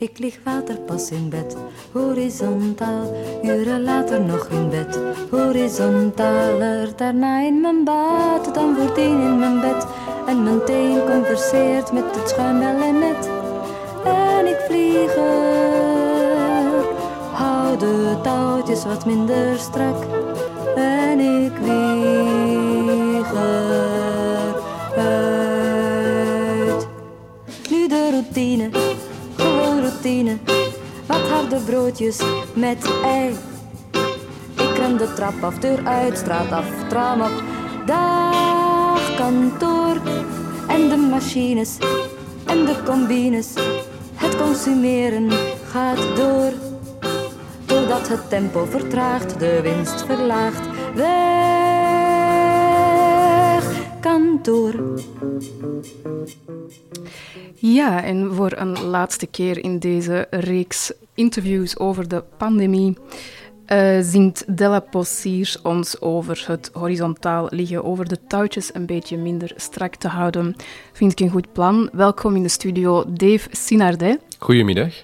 Ik lig waterpas in bed, horizontaal. Uren later nog in bed, horizontaler. Daarna in mijn bad, dan voordien in mijn bed. En mijn teen converseert met het schuimbel en net. En ik vlieg er, hou de touwtjes wat minder strak. En ik vlieg eruit. Nu de routine, Wat harde broodjes met ei. Ik ren de trap af, deur uit, straat af, tram op. Dag kantoor en de machines en de combines. Het consumeren gaat door. Doordat het tempo vertraagt, de winst verlaagt. Weg kantoor. Ja, en voor een laatste keer in deze reeks interviews over de pandemie uh, zingt Della Possier ons over het horizontaal liggen, over de touwtjes een beetje minder strak te houden. Vind ik een goed plan. Welkom in de studio, Dave Sinardet. Goedemiddag.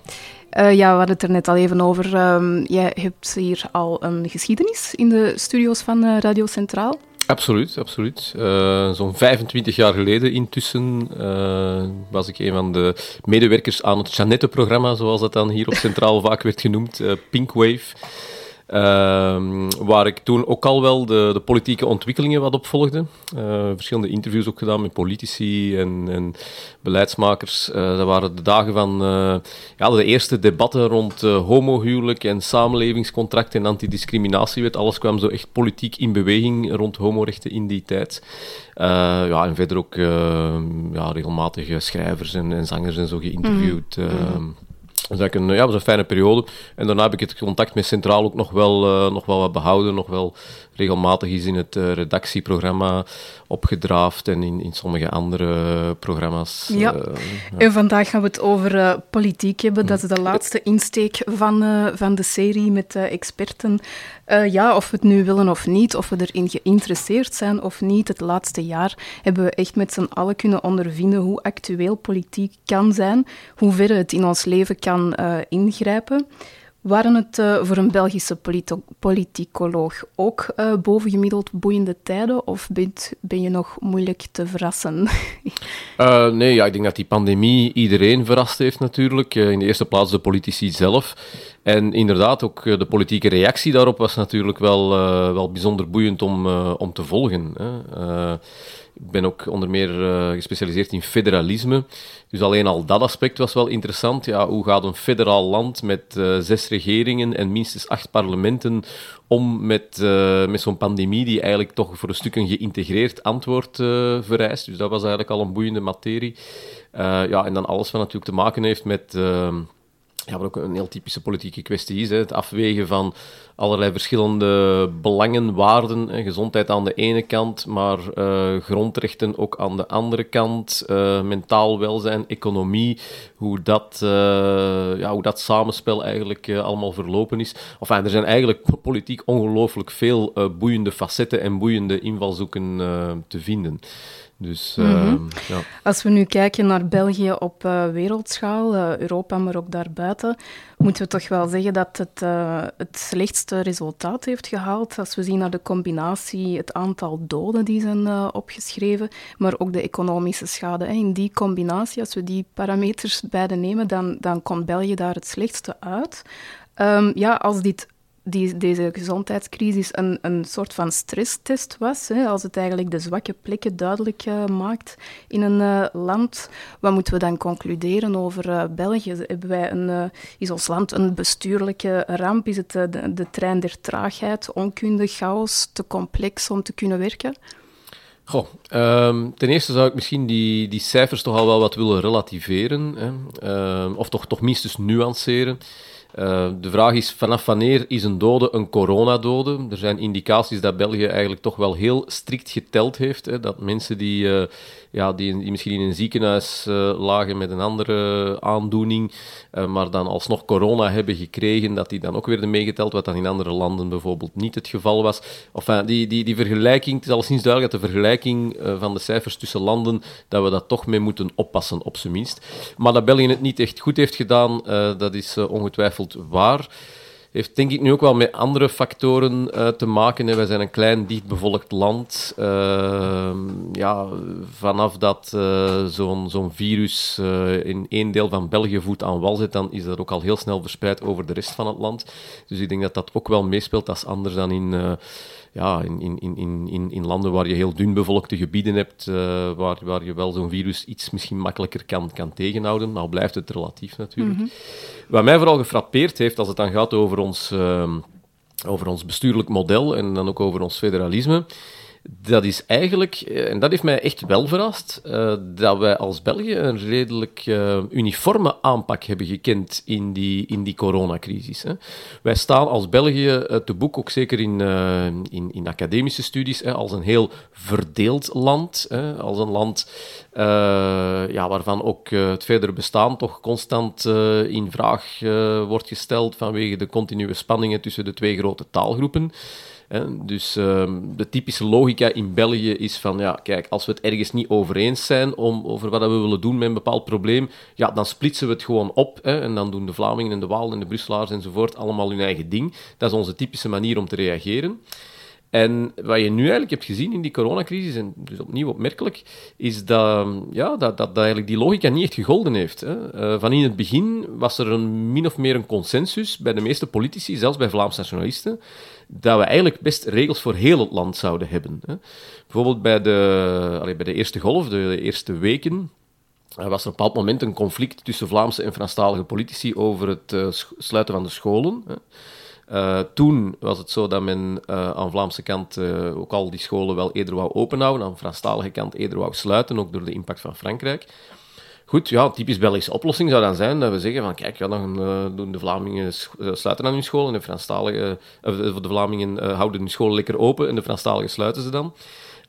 Uh, ja, we hadden het er net al even over. Um, jij hebt hier al een geschiedenis in de studio's van uh, Radio Centraal. Absoluut, absoluut. Uh, Zo'n 25 jaar geleden intussen uh, was ik een van de medewerkers aan het Jeannette-programma, zoals dat dan hier op Centraal vaak werd genoemd, uh, Pink Wave. Waar ik toen ook al wel de, de politieke ontwikkelingen wat op volgde. Uh, verschillende interviews ook gedaan met politici en, en beleidsmakers. Uh, dat waren de dagen van uh, ja, de eerste debatten rond homohuwelijk en samenlevingscontract en antidiscriminatiewet. Alles kwam zo echt politiek in beweging rond homorechten in die tijd. ja, en verder ook ja, regelmatig schrijvers en, en, zangers en zo geïnterviewd. Mm. Dat een, ja, was een fijne periode. En daarna heb ik het contact met Centraal ook nog wel, uh, nog wel wat behouden. Nog wel regelmatig is in het uh, redactieprogramma opgedraafd en in, in sommige andere programma's. Ja. Uh, ja. en vandaag gaan we het over politiek hebben. Dat is de laatste insteek van, van de serie met experten. ja, of we het nu willen of niet, of we erin geïnteresseerd zijn of niet, het laatste jaar hebben we echt met z'n allen kunnen ondervinden hoe actueel politiek kan zijn, hoe ver het in ons leven kan ingrijpen. Waren het uh, voor een Belgische politicoloog ook uh, bovengemiddeld boeiende tijden of ben je nog moeilijk te verrassen? uh, nee, ja, ik denk dat die pandemie iedereen verrast heeft natuurlijk. in de eerste plaats de politici zelf. En inderdaad, ook de politieke reactie daarop was natuurlijk wel, wel bijzonder boeiend om, om te volgen. Hè. Ik ben ook onder meer gespecialiseerd in federalisme. Dus alleen al dat aspect was wel interessant. Ja, hoe gaat een federaal land met uh, zes regeringen en minstens acht parlementen om met, uh, met zo'n pandemie die eigenlijk toch voor een stuk een geïntegreerd antwoord vereist. Dus dat was eigenlijk al een boeiende materie. ja, en dan alles wat natuurlijk te maken heeft met ja, wat ook een heel typische politieke kwestie is. Hè. Het afwegen van allerlei verschillende belangen, waarden. Hè. Gezondheid aan de ene kant, maar uh, grondrechten ook aan de andere kant. Uh, mentaal welzijn, economie, hoe dat, uh, ja, hoe dat samenspel eigenlijk allemaal verlopen is. Er zijn eigenlijk politiek ongelooflijk veel boeiende facetten en boeiende invalshoeken te vinden. Dus, mm -hmm. ja. Als we nu kijken naar België op uh, wereldschaal, uh, Europa, maar ook daarbuiten, moeten we toch wel zeggen dat het uh, het slechtste resultaat heeft gehaald. Als we zien naar de combinatie, het aantal doden die zijn opgeschreven, maar ook de economische schade. Hè. In die combinatie, als we die parameters beide nemen, dan, dan komt België daar het slechtste uit. Um, ja, als dit die, deze gezondheidscrisis een, een soort van stresstest was. Hè, als het eigenlijk de zwakke plekken duidelijk uh, maakt in een uh, land, wat moeten we dan concluderen over uh, België? Hebben wij een, is ons land een bestuurlijke ramp? Is het de, de, trein der traagheid, onkunde, chaos, te complex om te kunnen werken? Goh, um, ten eerste zou ik misschien die, die cijfers toch al wel wat willen relativeren, hè? Um, of toch, toch minstens nuanceren. Uh, de vraag is, vanaf wanneer is een dode een coronadode? Er zijn indicaties dat België eigenlijk toch wel heel strikt geteld heeft. Hè, dat mensen die, uh, ja, die, misschien in een ziekenhuis uh, lagen met een andere aandoening, maar dan alsnog corona hebben gekregen, dat die dan ook werden meegeteld, wat dan in andere landen bijvoorbeeld niet het geval was. Enfin, die, die, die vergelijking, het is al sinds duidelijk dat de vergelijking van de cijfers tussen landen, dat we dat toch mee moeten oppassen, op zijn minst. Maar dat België het niet echt goed heeft gedaan, dat is ongetwijfeld waar. Heeft denk ik nu ook wel met andere factoren uh, te maken. Wij zijn een klein, dichtbevolkt land. Uh, ja, vanaf dat uh, zo'n zo'n virus eh, in één deel van België voet aan wal zit, dan is dat ook al heel snel verspreid over de rest van het land. Dus ik denk dat dat ook wel meespeelt. Dat is anders dan in ja, in, in, in, in, in landen waar je heel dun bevolkte gebieden hebt, uh, waar, waar je wel zo'n virus iets misschien makkelijker kan, kan tegenhouden. Nou blijft het relatief natuurlijk. Mm Wat mij vooral gefrappeerd heeft als het dan gaat over ons, uh, over ons bestuurlijk model en dan ook over ons federalisme, dat is eigenlijk, eh, en dat heeft mij echt wel verrast, uh, dat wij als België een redelijk uh, uniforme aanpak hebben gekend in die, in die coronacrisis. Hè. Wij staan als België te boek, ook zeker in, in, in, academische studies, hè, als een heel verdeeld land. Hè, als een land ja, waarvan ook het verdere bestaan toch constant in vraag wordt gesteld vanwege de continue spanningen tussen de twee grote taalgroepen. Dus ehm, de typische logica in België is van, ja, kijk, als we het ergens niet over eens zijn om, over wat we willen doen met een bepaald probleem, ja, dan splitsen we het gewoon op. Hè, en dan doen de Vlamingen en de Walen en de Brusselaars enzovoort allemaal hun eigen ding. Dat is onze typische manier om te reageren. En wat je nu eigenlijk hebt gezien in die coronacrisis, en dus opnieuw opmerkelijk, is dat, ja, dat, dat, eigenlijk die logica niet echt gegolden heeft. Hè. Uh, van in het begin was er een, min of meer een consensus bij de meeste politici, zelfs bij Vlaamse nationalisten, dat we eigenlijk best regels voor heel het land zouden hebben. Hè. Bijvoorbeeld bij de, bij de eerste golf, de, eerste weken, er was er op een bepaald moment een conflict tussen Vlaamse en Franstalige politici over het uh, sluiten van de scholen. Hè. Uh, toen was het zo dat men uh, aan Vlaamse kant ook al die scholen wel eerder wou openhouden, aan Franstalige kant eerder wou sluiten, ook door de impact van Frankrijk. Goed, ja, typisch Belgische oplossing zou dan zijn dat we zeggen van kijk, ja, dan doen de Vlamingen sluiten aan hun school en de Franstalige, de Vlamingen houden hun scholen lekker open en de Franstaligen sluiten ze dan.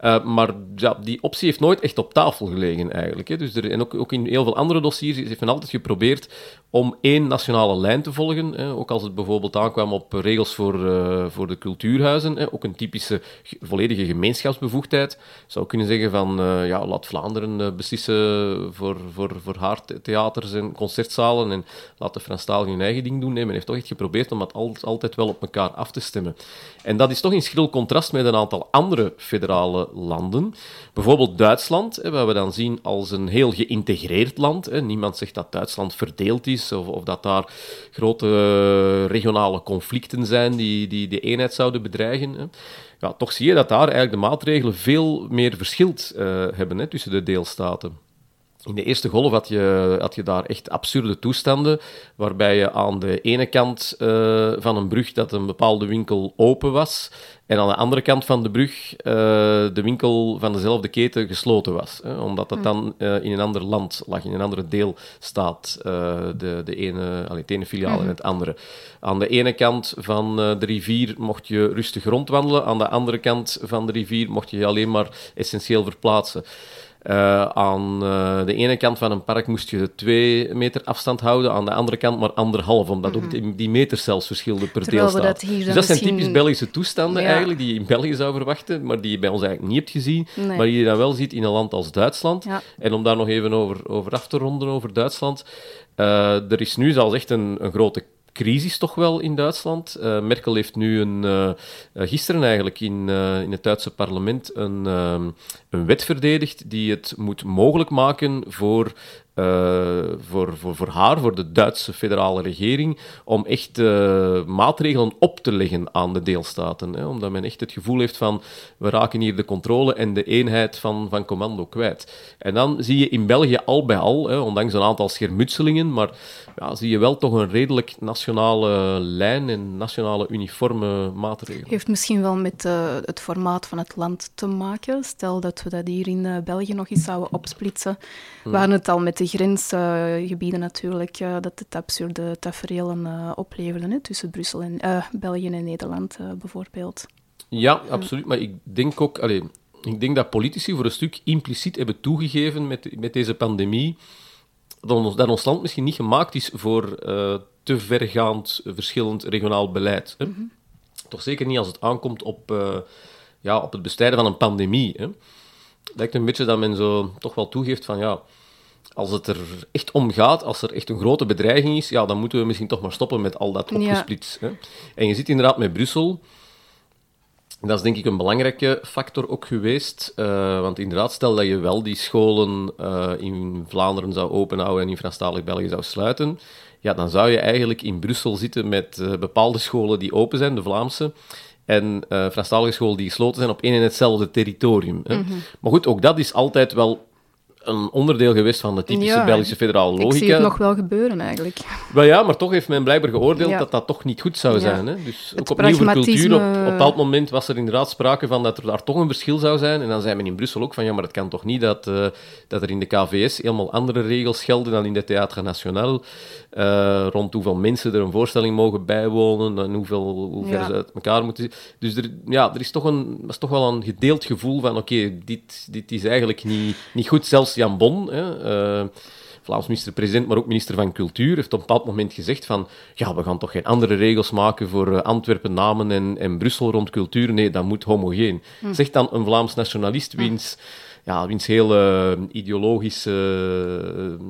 Uh, maar die optie heeft nooit echt op tafel gelegen, eigenlijk. Hè. Dus er, en ook, ook, in heel veel andere dossiers heeft men altijd geprobeerd om één nationale lijn te volgen. Hè. Ook als het bijvoorbeeld aankwam op regels voor, uh, voor de cultuurhuizen. Hè. Ook een typische volledige gemeenschapsbevoegdheid. zou kunnen zeggen van, uh, ja, laat Vlaanderen beslissen voor, voor, voor haar theaters en concertzalen en laat de Franstaligen hun eigen ding doen. Nee, men heeft toch echt geprobeerd om dat altijd wel op elkaar af te stemmen. En dat is toch in schril contrast met een aantal andere federale landen. Bijvoorbeeld Duitsland, waar we dan zien als een heel geïntegreerd land. Niemand zegt dat Duitsland verdeeld is of, of dat daar grote eh, regionale conflicten zijn die, die de eenheid zouden bedreigen. Ja, toch zie je dat daar eigenlijk de maatregelen veel meer verschilt uh, hebben tussen de deelstaten. In de eerste golf had je, had je daar echt absurde toestanden, waarbij je aan de ene kant uh, van een brug dat een bepaalde winkel open was, en aan de andere kant van de brug uh, de winkel van dezelfde keten gesloten was. Hè, omdat het hm. dan uh, in een ander land lag, in een andere deelstaat, de, de, ene, allee, het ene filiaal en hm. het andere. Aan de ene kant van de rivier mocht je rustig rondwandelen, aan de andere kant van de rivier mocht je je alleen maar essentieel verplaatsen. Uh, aan uh, de ene kant van een park moest je twee meter afstand houden, aan de andere kant maar anderhalf, omdat ook mhm. die, die meters zelfs verschilden per Terwijl deelstaat. Dat dus dat zijn typisch Belgische toestanden eigenlijk, die je in België zou verwachten, maar die je bij ons eigenlijk niet hebt gezien, maar die je dan wel ziet in een land als Duitsland. Ja. En om daar nog even over, over af te ronden, over Duitsland. Uh, er is nu zelfs echt een, een grote crisis toch wel in Duitsland. Uh, Merkel heeft nu een, uh, gisteren eigenlijk in, in het Duitse parlement een, een wet verdedigd die het moet mogelijk maken voor uh, voor, voor, voor haar, voor de Duitse federale regering, om echt uh, maatregelen op te leggen aan de deelstaten. Hè, omdat men echt het gevoel heeft van, we raken hier de controle en de eenheid van, van commando kwijt. En dan zie je in België al bij al, hè, ondanks een aantal schermutselingen, maar ja, zie je wel toch een redelijk nationale lijn en nationale uniforme maatregelen. Heeft misschien wel met uh, het formaat van het land te maken. Stel dat we dat hier in België nog eens zouden opsplitsen. Hmm. We hadden het al met de die grensgebieden natuurlijk, dat het absurde tafereelen opleverde hè, tussen Brussel en België en Nederland bijvoorbeeld. Ja, absoluut. Maar ik denk ook, allez, ik denk dat politici voor een stuk impliciet hebben toegegeven met, met deze pandemie dat ons, dat ons land misschien niet gemaakt is voor uh, te vergaand verschillend regionaal beleid. Hè? Mhm. Toch zeker niet als het aankomt op, uh, ja, op het bestrijden van een pandemie. Hè? Het lijkt een beetje dat men zo toch wel toegeeft van ja, als het er echt om gaat, als er echt een grote bedreiging is, ja, dan moeten we misschien toch maar stoppen met al dat opgesplits. Hè? En je zit inderdaad met Brussel dat is denk ik een belangrijke factor ook geweest. Uh, want inderdaad, stel dat je wel die scholen uh, in Vlaanderen zou openhouden en in Franstalig België zou sluiten, ja, dan zou je eigenlijk in Brussel zitten met uh, bepaalde scholen die open zijn, de Vlaamse, en Franstalige scholen die gesloten zijn op één en hetzelfde territorium. Hè. Mm -hmm. Maar goed, ook dat is altijd wel een onderdeel geweest van de typische Belgische federale logica. Ik zie het nog wel gebeuren eigenlijk. Maar ja, maar toch heeft men blijkbaar geoordeeld dat dat toch niet goed zou zijn. Hè? Dus ook opnieuw voor cultuur, op, op bepaald moment was er inderdaad sprake van dat er daar toch een verschil zou zijn. En dan zei men in Brussel ook van, ja, maar het kan toch niet dat, uh, dat er in de KVS helemaal andere regels gelden dan in de Théâtre National. Uh, rond hoeveel mensen er een voorstelling mogen bijwonen en hoeveel, hoe ver ze uit elkaar moeten Dus er, ja, er is toch, een, is toch wel een gedeeld gevoel van, oké, dit, dit is eigenlijk niet, niet goed. Zelfs Jan Bon, hè, uh, Vlaams minister-president, maar ook minister van Cultuur, heeft op een bepaald moment gezegd van ja, we gaan toch geen andere regels maken voor uh, Antwerpen, Namen en, en Brussel rond cultuur. Nee, dat moet homogeen. Hm. Zegt dan een Vlaams nationalist, hm. Ja, wiens hele ideologische uh,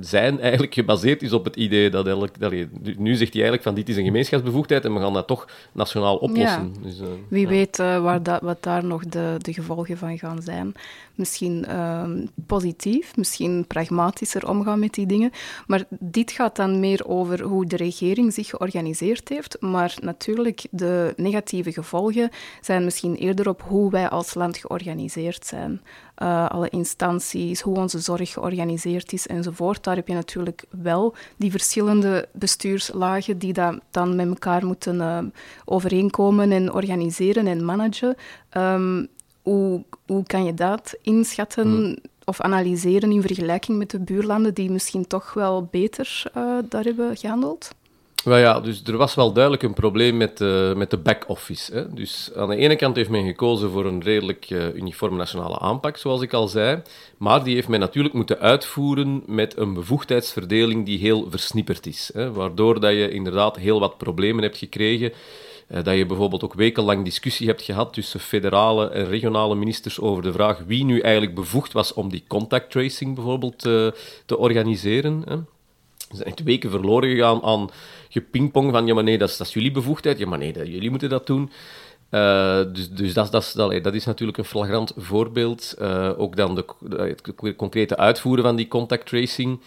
zijn eigenlijk gebaseerd is op het idee dat eigenlijk, dat, nu zegt hij eigenlijk van dit is een gemeenschapsbevoegdheid en we gaan dat toch nationaal oplossen. Ja. Dus, uh, Wie ja. weet uh, waar dat, wat daar nog de, de gevolgen van gaan zijn. Misschien ehm, positief, misschien pragmatischer omgaan met die dingen. Maar dit gaat dan meer over hoe de regering zich georganiseerd heeft. Maar natuurlijk, de negatieve gevolgen zijn misschien eerder op hoe wij als land georganiseerd zijn uh, alle instanties, hoe onze zorg georganiseerd is enzovoort. Daar heb je natuurlijk wel die verschillende bestuurslagen die dat dan met elkaar moeten uh, overeenkomen en organiseren en managen. Um, hoe, hoe kan je dat inschatten? Hmm. Of analyseren in vergelijking met de buurlanden die misschien toch wel beter uh, daar hebben gehandeld? Well ja, dus er was wel duidelijk een probleem met, uh, met de back-office. Dus aan de ene kant heeft men gekozen voor een redelijk uh, uniforme nationale aanpak, zoals ik al zei. Maar die heeft men natuurlijk moeten uitvoeren met een bevoegdheidsverdeling die heel versnipperd is. Hè? Waardoor dat je inderdaad heel wat problemen hebt gekregen. Uh, dat je bijvoorbeeld ook wekenlang discussie hebt gehad tussen federale en regionale ministers over de vraag wie nu eigenlijk bevoegd was om die contact tracing bijvoorbeeld te organiseren. Hè? Er zijn echt weken verloren gegaan aan gepingpong van ja, maar nee, dat is, dat is jullie bevoegdheid. Ja, maar nee, jullie moeten dat doen. Uh, dus dus dat, dat, dat, dat, is natuurlijk een flagrant voorbeeld. Uh, ook dan de, het concrete uitvoeren van die contact tracing.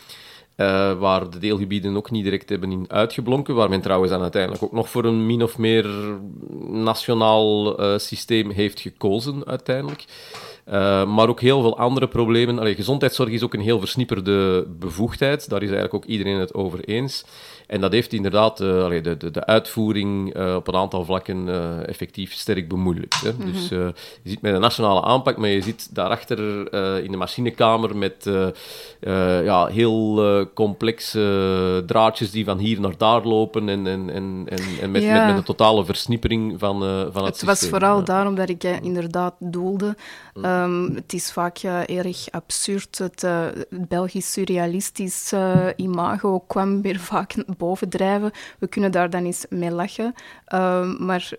Uh, waar de deelgebieden ook niet direct hebben in uitgeblonken. Waar men trouwens dan uiteindelijk ook nog voor een min of meer nationaal systeem heeft gekozen uiteindelijk. Maar ook heel veel andere problemen. Allee, gezondheidszorg is ook een heel versnipperde bevoegdheid. Daar is eigenlijk ook iedereen het over eens. En dat heeft inderdaad uh, de, de, de, uitvoering uh, op een aantal vlakken uh, effectief sterk bemoeilijkt. Hè. Mm -hmm. Dus je zit met een nationale aanpak, maar je zit daarachter in de machinekamer met ja, heel complexe draadjes die van hier naar daar lopen en, en, en, en, en met, ja. met, met, een totale versnippering van, van het, het systeem. Het was vooral ja. daarom dat ik inderdaad doelde. Mm. Um, het is vaak erg absurd. Het Belgisch-surrealistisch imago kwam weer vaak We kunnen daar dan eens mee lachen. Um, maar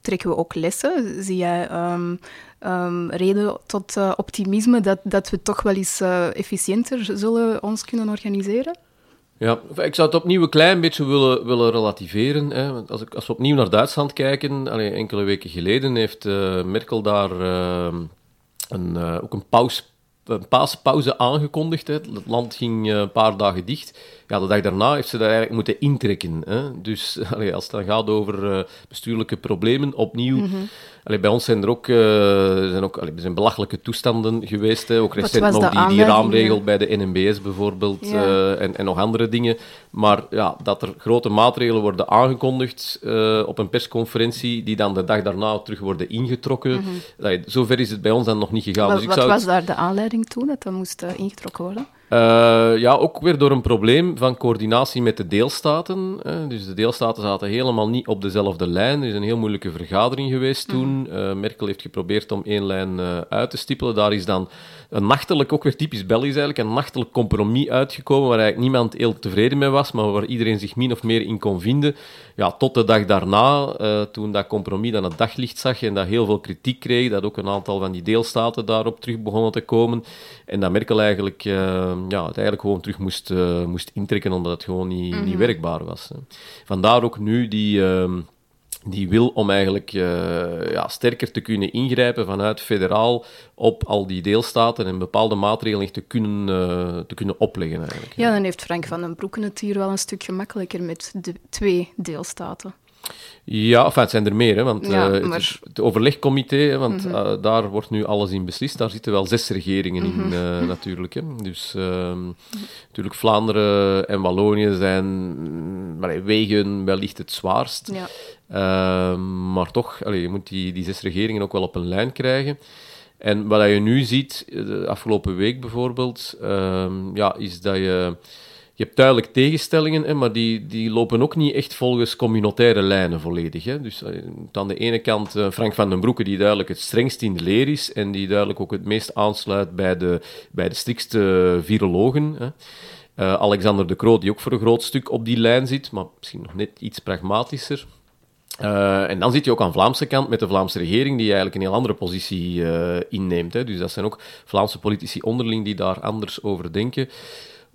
trekken we ook lessen? Zie jij um, um, reden tot uh, optimisme dat, dat we toch wel eens uh, efficiënter zullen ons kunnen organiseren? Ja, ik zou het opnieuw een klein beetje willen, willen relativeren. Hè. Als, ik, als we opnieuw naar Duitsland kijken, allee, enkele weken geleden heeft uh, Merkel daar een, ook een pauze een paaspauze aangekondigd. Het land ging een paar dagen dicht ja, de dag daarna heeft ze dat eigenlijk moeten intrekken. Hè. Dus allee, als het dan gaat over uh, bestuurlijke problemen, opnieuw. Mm -hmm. allee, bij ons zijn er ook, uh, zijn ook allee, zijn belachelijke toestanden geweest. Hè. Ook recent nog die, die raamregel bij de NMBS bijvoorbeeld ja. uh, en, en nog andere dingen. Maar ja, dat er grote maatregelen worden aangekondigd op een persconferentie, die dan de dag daarna terug worden ingetrokken. Mm -hmm. zover is het bij ons dan nog niet gegaan. Wat, dus ik wat zou was daar de aanleiding toen dat dat moest ingetrokken worden? Uh, ja, ook weer door een probleem van coördinatie met de deelstaten. Dus de deelstaten zaten helemaal niet op dezelfde lijn. Er is een heel moeilijke vergadering geweest toen. Uh, Merkel heeft geprobeerd om één lijn uh, uit te stippelen. Daar is dan een nachtelijk, ook weer typisch Belgisch eigenlijk, een nachtelijk compromis uitgekomen waar eigenlijk niemand heel tevreden mee was, maar waar iedereen zich min of meer in kon vinden. Ja, tot de dag daarna, uh, toen dat compromis dan het daglicht zag en dat heel veel kritiek kreeg, dat ook een aantal van die deelstaten daarop terug begonnen te komen. En dat Merkel eigenlijk, uh, ja, het eigenlijk gewoon terug moest, uh, moest intrekken, omdat het gewoon niet, mm -hmm. niet werkbaar was. Hè. Vandaar ook nu die ehm, die wil om eigenlijk uh, ja, sterker te kunnen ingrijpen vanuit federaal op al die deelstaten en bepaalde maatregelen te kunnen, uh, te kunnen opleggen. Eigenlijk. Ja, dan heeft Frank van den Broeken het hier wel een stuk gemakkelijker met de twee deelstaten. Ja, enfin, het zijn er meer, hè, want ja, uh, maar... het, het, overlegcomité, hè, want mm -hmm. uh, daar wordt nu alles in beslist. Daar zitten wel zes regeringen mm -hmm. in, uh, natuurlijk. Hè. Dus uh, natuurlijk Vlaanderen en Wallonië zijn maar, wegen wellicht het zwaarst. Ja. Ehm, maar toch, je moet die, die zes regeringen ook wel op een lijn krijgen. En wat je nu ziet, de afgelopen week bijvoorbeeld, ehm, ja, is dat je je hebt duidelijk tegenstellingen, hè, maar die, die lopen ook niet echt volgens communautaire lijnen volledig. Hè. Dus eh, aan de ene kant uh, Frank van den Broeke, die duidelijk het strengst in de leer is en die duidelijk ook het meest aansluit bij de, bij de strikste virologen. Hè. Alexander de Croo, die ook voor een groot stuk op die lijn zit, maar misschien nog net iets pragmatischer. Uh, en dan zit je ook aan de Vlaamse kant met de Vlaamse regering, die eigenlijk een heel andere positie uh, inneemt. Hè. Dus dat zijn ook Vlaamse politici onderling die daar anders over denken.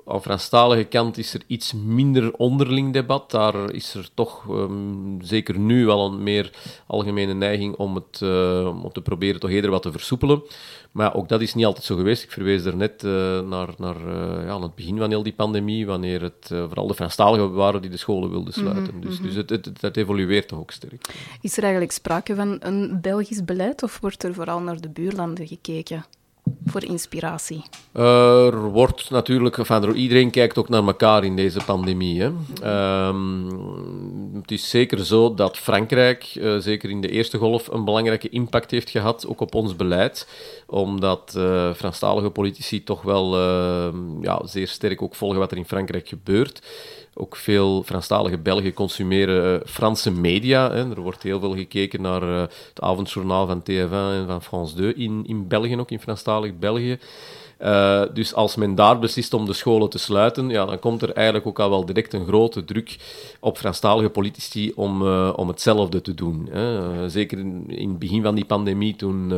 Aan Franstalige kant is er iets minder onderling debat. Daar is er toch um, zeker nu wel een meer algemene neiging om het uh, om te proberen toch eerder wat te versoepelen. Maar ook dat is niet altijd zo geweest. Ik verwees er net uh, naar, naar uh, ja, aan het begin van heel die pandemie, wanneer het vooral de Franstaligen waren die de scholen wilden sluiten. Mm -hmm, dus, dus het, het, het, evolueert toch ook sterk. Is er eigenlijk sprake van een Belgisch beleid of wordt er vooral naar de buurlanden gekeken? Voor inspiratie? Er wordt natuurlijk, enfin, iedereen kijkt ook naar elkaar in deze pandemie. Hè. Um, het is zeker zo dat Frankrijk, uh, zeker in de eerste golf, een belangrijke impact heeft gehad, ook op ons beleid. Omdat uh, Franstalige politici toch wel uh, ja, zeer sterk ook volgen wat er in Frankrijk gebeurt. Ook veel Franstalige Belgen consumeren uh, Franse media. Hè. Er wordt heel veel gekeken naar uh, het avondjournaal van TF1 en van France 2 in, in België, ook in Franstalig België. Uh, dus als men daar beslist om de scholen te sluiten, ja, dan komt er eigenlijk ook al wel direct een grote druk op Franstalige politici om, om hetzelfde te doen. Hè. zeker in, in, het begin van die pandemie, toen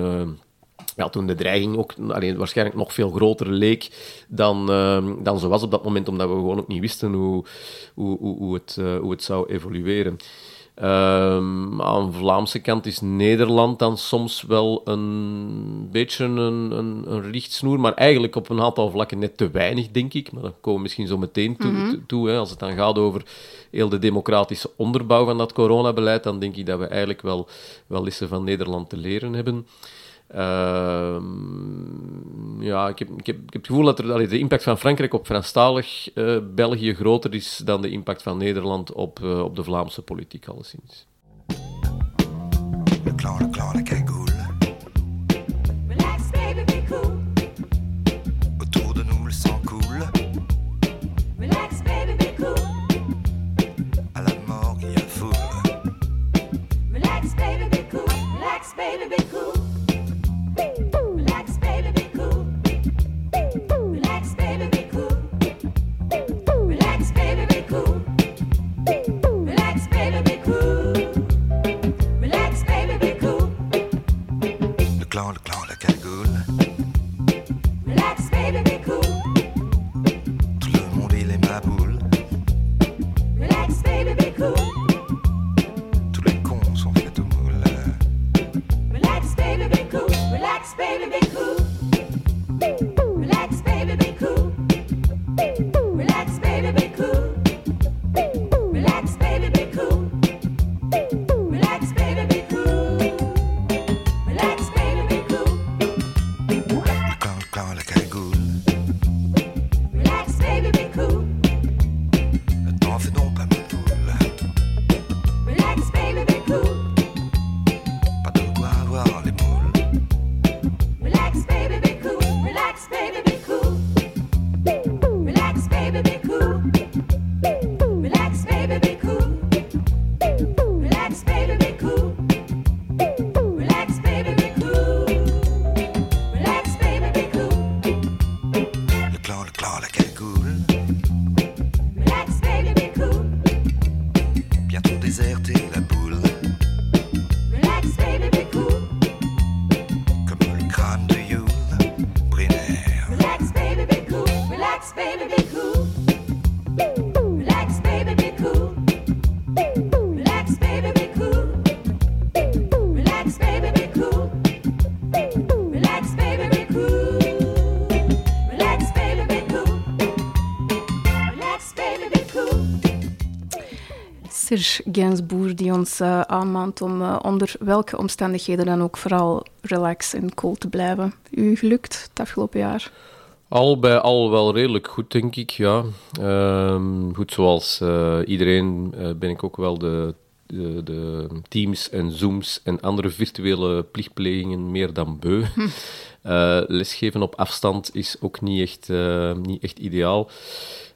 ja, toen de dreiging ook alleen, waarschijnlijk nog veel groter leek dan, uh, dan zo was op dat moment, omdat we gewoon ook niet wisten hoe, hoe, hoe, hoe het, uh, hoe het zou evolueren. Um, aan de Vlaamse kant is Nederland dan soms wel een beetje een, een, een richtsnoer, maar eigenlijk op een aantal vlakken net te weinig, denk ik. Maar daar komen we misschien zo meteen toe. Mm -hmm. toe hè. Als het dan gaat over heel de democratische onderbouw van dat coronabeleid, dan denk ik dat we eigenlijk wel, wel lessen van Nederland te leren hebben. Uh, ja, ik heb, ik, heb, ik heb het gevoel dat er, de impact van Frankrijk op Franstalig uh, België groter is dan de impact van Nederland op, uh, op de Vlaamse politiek, alleszins. Gainsbourg die ons uh, aanmaant om uh, onder welke omstandigheden dan ook vooral relax en cool te blijven. U gelukt het afgelopen jaar? Al bij al wel redelijk goed, denk ik, ja. Ehm, goed, zoals uh, iedereen ben ik ook wel de, de, de, Teams en Zooms en andere virtuele plichtplegingen meer dan beu. Hm. lesgeven op afstand is ook niet echt, niet echt ideaal.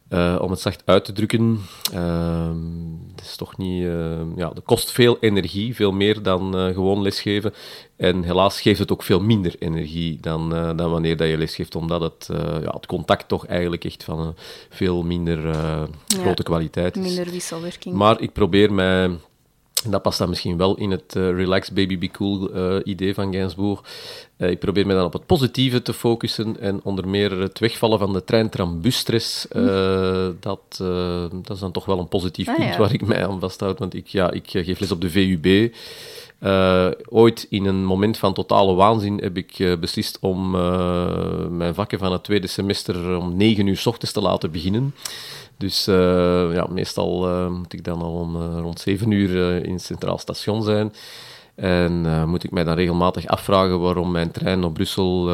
Uh, om het zacht uit te drukken. Uh, het is toch niet. Uh, ja, dat kost veel energie, veel meer dan gewoon lesgeven. En helaas geeft het ook veel minder energie dan, dan wanneer dat je lesgeeft, omdat het, ja, het contact toch eigenlijk echt van een veel minder grote ja, kwaliteit is. Minder wisselwerking. Maar ik probeer mij dat past dan misschien wel in het uh, relax baby be cool uh, idee van Gainsbourg. Uh, ik probeer me dan op het positieve te focussen en onder meer het wegvallen van de trein-tram-busstress. dat, dat is dan toch wel een positief ah, punt ja. waar ik mij aan vasthoud. Want ik, ja, ik geef les op de VUB. ooit in een moment van totale waanzin heb ik beslist om mijn vakken van het tweede semester om negen uur s ochtends te laten beginnen. Dus uh, ja, meestal uh, moet ik dan al om uh, rond 7 uur in het Centraal Station zijn. En moet ik mij dan regelmatig afvragen waarom mijn trein op Brussel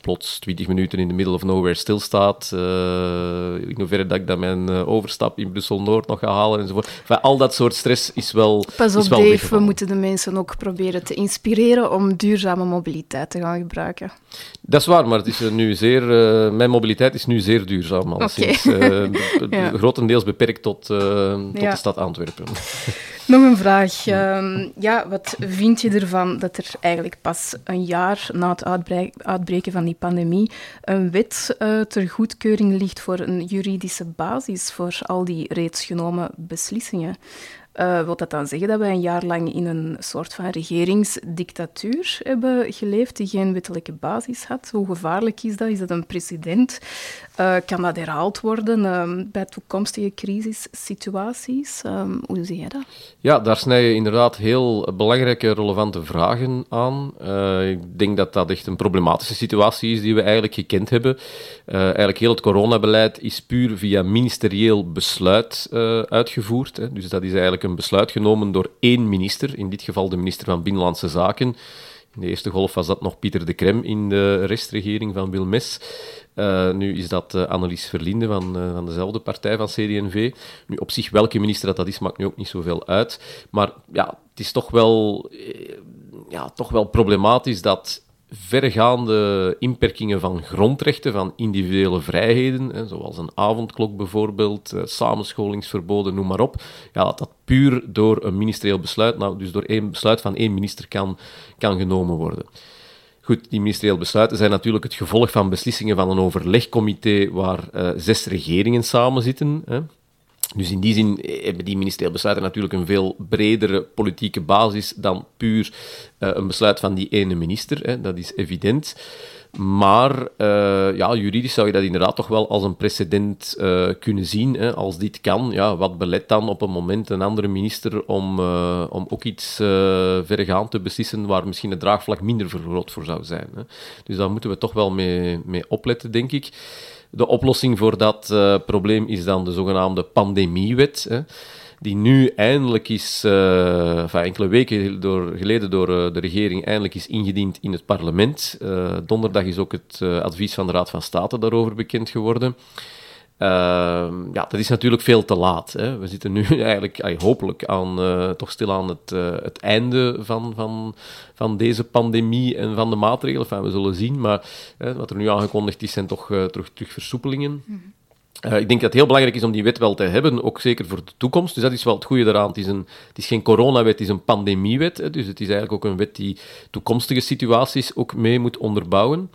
plots 20 minuten in de middle of nowhere stilstaat. in hoeverre dat ik dan mijn overstap in Brussel-Noord nog ga halen enzovoort. Enfin, al dat soort stress is wel Pas op is wel Dave, we moeten de mensen ook proberen te inspireren om duurzame mobiliteit te gaan gebruiken. Dat is waar, maar het is nu zeer, mijn mobiliteit is nu zeer duurzaam. Al okay. sinds, ja. grotendeels beperkt tot, uh, tot ja. de stad Antwerpen. Nog een vraag. Um, ja, wat vind je ervan dat er eigenlijk pas een jaar na het uitbreken van die pandemie een wet uh, ter goedkeuring ligt voor een juridische basis voor al die reeds genomen beslissingen? Uh, wil dat dan zeggen dat wij een jaar lang in een soort van regeringsdictatuur hebben geleefd die geen wettelijke basis had? Hoe gevaarlijk is dat? Is dat een precedent? Uh, kan dat herhaald worden uh, bij toekomstige crisissituaties? Um, hoe zie je dat? Ja, daar snij je inderdaad heel belangrijke, relevante vragen aan. Uh, ik denk dat dat echt een problematische situatie is die we eigenlijk gekend hebben. eigenlijk heel het coronabeleid is puur via ministerieel besluit uitgevoerd. Hè. Dus dat is eigenlijk een besluit genomen door één minister, in dit geval de minister van Binnenlandse Zaken. In de eerste golf was dat nog Pieter de Krem in de restregering van Wilmes. Uh, nu is dat uh, Annelies Verlinde van, uh, van dezelfde partij, van CD&V. Nu, op zich, welke minister dat, dat is, maakt nu ook niet zoveel uit. Maar ja, het is toch wel, ja, toch wel problematisch dat vergaande inperkingen van grondrechten, van individuele vrijheden, zoals een avondklok bijvoorbeeld, eh, samenscholingsverboden, noem maar op, ja, dat dat puur door een ministerieel besluit, nou, dus door één besluit van één minister kan, kan genomen worden. Goed, die ministerieel besluiten zijn natuurlijk het gevolg van beslissingen van een overlegcomité waar uh, zes regeringen samen zitten. Dus in die zin hebben die ministerieel besluiten natuurlijk een veel bredere politieke basis dan puur uh, een besluit van die ene minister. Hè, dat is evident. Maar uh, ja, juridisch zou je dat inderdaad toch wel als een precedent uh, kunnen zien. Hè. Als dit kan, ja, wat belet dan op een moment een andere minister om, om ook iets verregaand te beslissen waar misschien het draagvlak minder vergroot voor zou zijn. Hè. Dus daar moeten we toch wel mee, mee opletten, denk ik. De oplossing voor dat uh, probleem is dan de zogenaamde pandemiewet. Hè, die nu eindelijk is, uh, enkele weken door, geleden door uh, de regering, eindelijk is ingediend in het parlement. donderdag is ook het advies van de Raad van State daarover bekend geworden. Uh, ja, dat is natuurlijk veel te laat. Hè. We zitten nu eigenlijk ay, hopelijk aan, uh, toch stilaan het, uh, het einde van, van, van deze pandemie en van de maatregelen. Enfin, we zullen zien, maar wat er nu aangekondigd is, zijn toch uh, terug, terug versoepelingen. Mm -hmm. ik denk dat het heel belangrijk is om die wet wel te hebben, ook zeker voor de toekomst. Dus dat is wel het goede eraan. Het is, een, het is geen coronawet, het is een pandemiewet. Hè. Dus het is eigenlijk ook een wet die toekomstige situaties ook mee moet onderbouwen.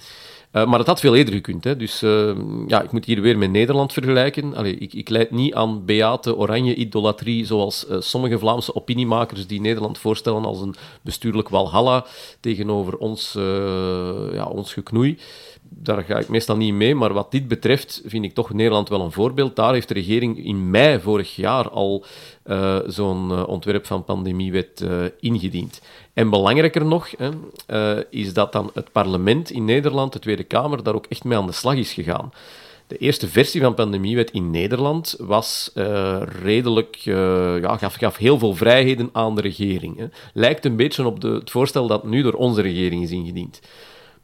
Uh, maar het had veel eerder gekund. Hè. Dus uh, ja, ik moet hier weer met Nederland vergelijken. Ik, ik leid niet aan beate oranje-idolatrie, zoals uh, sommige Vlaamse opiniemakers die Nederland voorstellen als een bestuurlijk walhalla tegenover ons, ja, ons geknoei daar ga ik meestal niet mee, maar wat dit betreft vind ik toch Nederland wel een voorbeeld. Daar heeft de regering in mei vorig jaar al zo'n ontwerp van pandemiewet ingediend. En belangrijker nog hè, is dat dan het parlement in Nederland, de Tweede Kamer, daar ook echt mee aan de slag is gegaan. De eerste versie van pandemiewet in Nederland was redelijk, ja, gaf, heel veel vrijheden aan de regering. Hè. Lijkt een beetje op de, het voorstel dat nu door onze regering is ingediend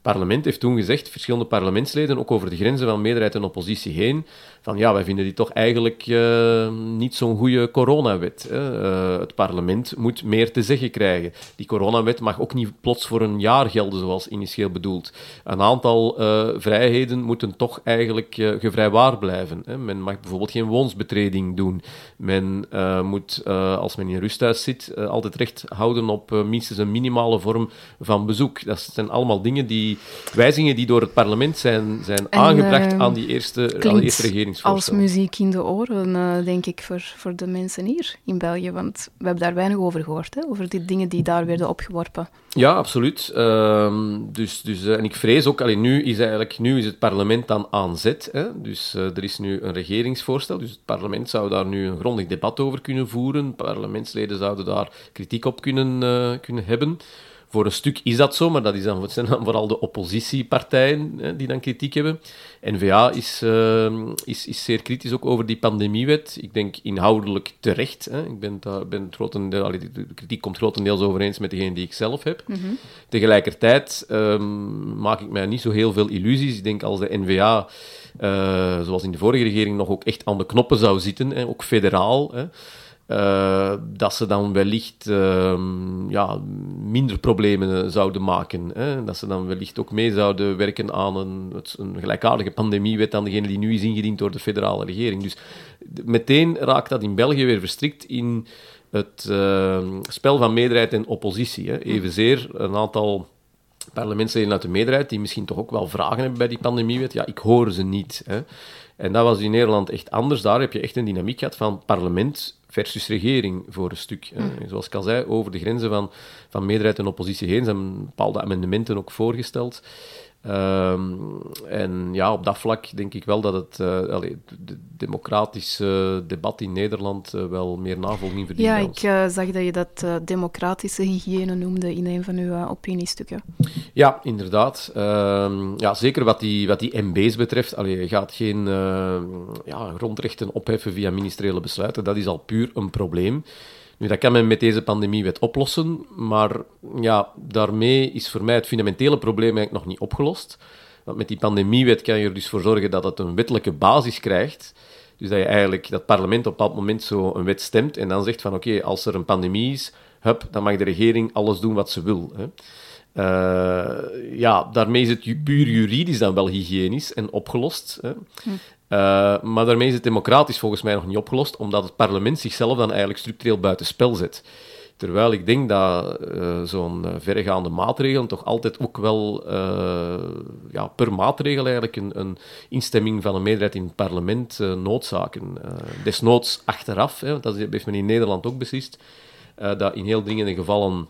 parlement heeft toen gezegd, verschillende parlementsleden, ook over de grenzen van meerderheid en oppositie heen, van ja, wij vinden dit toch eigenlijk uh, niet zo'n goede coronawet. Hè. Uh, het parlement moet meer te zeggen krijgen. Die coronawet mag ook niet plots voor een jaar gelden, zoals initieel bedoeld. Een aantal uh, vrijheden moeten toch eigenlijk gevrijwaar blijven. Hè. Men mag bijvoorbeeld geen woonsbetreding doen. Men moet, als men in rusthuis zit, altijd recht houden op minstens een minimale vorm van bezoek. Dat zijn allemaal dingen die, wijzigingen die door het parlement zijn, zijn en, aangebracht aan die eerste, aan de eerste regering als muziek in de oren, uh, denk ik, voor, voor de mensen hier in België. Want we hebben daar weinig over gehoord, hè? over die dingen die daar werden opgeworpen. Ja, absoluut. Uh, dus, dus, uh, en ik vrees ook, alleen nu is eigenlijk nu is het parlement dan aan zet. Hè? Dus uh, er is nu een regeringsvoorstel. Dus het parlement zou daar nu een grondig debat over kunnen voeren. Parlementsleden zouden daar kritiek op kunnen, kunnen hebben. Voor een stuk is dat zo, maar dat is dan, zijn dan vooral de oppositiepartijen hè, die dan kritiek hebben. N-VA is, uh, is, is zeer kritisch ook over die pandemiewet. Ik denk inhoudelijk terecht. Hè. Ik ben, daar, ben grotendeel, de kritiek komt grotendeels overeens met degene die ik zelf heb. Mm -hmm. Tegelijkertijd um, maak ik mij niet zo heel veel illusies. Ik denk als de N-VA, uh, zoals in de vorige regering, nog ook echt aan de knoppen zou zitten, hè, ook federaal... Hè, uh, dat ze dan wellicht uh, ja, minder problemen zouden maken. Hè? Dat ze dan wellicht ook mee zouden werken aan een, een gelijkaardige pandemiewet dan degene die nu is ingediend door de federale regering. Dus meteen raakt dat in België weer verstrikt in het uh, spel van meerderheid en oppositie. Hè? Evenzeer een aantal parlementsleden uit de meerderheid die misschien toch ook wel vragen hebben bij die pandemiewet. Ja, ik hoor ze niet. Hè? En dat was in Nederland echt anders. Daar heb je echt een dynamiek gehad van parlement versus regering voor een stuk. Mm. Zoals ik al zei, over de grenzen van, van meerderheid en oppositie heen zijn bepaalde amendementen ook voorgesteld. Um, en ja, op dat vlak denk ik wel dat het uh, allee, de democratische debat in Nederland uh, wel meer navolging verdient. Ja, ik uh, zag dat je dat democratische hygiëne noemde in een van uw opiniestukken. Ja, inderdaad. Ehm, ja, zeker wat die, wat die MB's betreft. Allee, je gaat geen ja, grondrechten opheffen via ministeriële besluiten. Dat is al puur een probleem. Dat kan men met deze pandemiewet oplossen, maar ja, daarmee is voor mij het fundamentele probleem eigenlijk nog niet opgelost. Want met die pandemiewet kan je er dus voor zorgen dat het een wettelijke basis krijgt. Dus dat je eigenlijk dat parlement op bepaald moment zo een wet stemt en dan zegt van oké, als er een pandemie is, hup, dan mag de regering alles doen wat ze wil. Hè. Uh, ja, daarmee is het puur juridisch dan wel hygiënisch en opgelost. Hè. Hm. Uh, maar daarmee is het democratisch volgens mij nog niet opgelost, omdat het parlement zichzelf dan eigenlijk structureel buitenspel zet. Terwijl ik denk dat uh, zo'n uh, verregaande maatregel toch altijd ook wel ja, per maatregel eigenlijk een, een, instemming van een meerderheid in het parlement noodzaken. desnoods achteraf, hè, dat heeft men in Nederland ook beslist, dat in heel dringende gevallen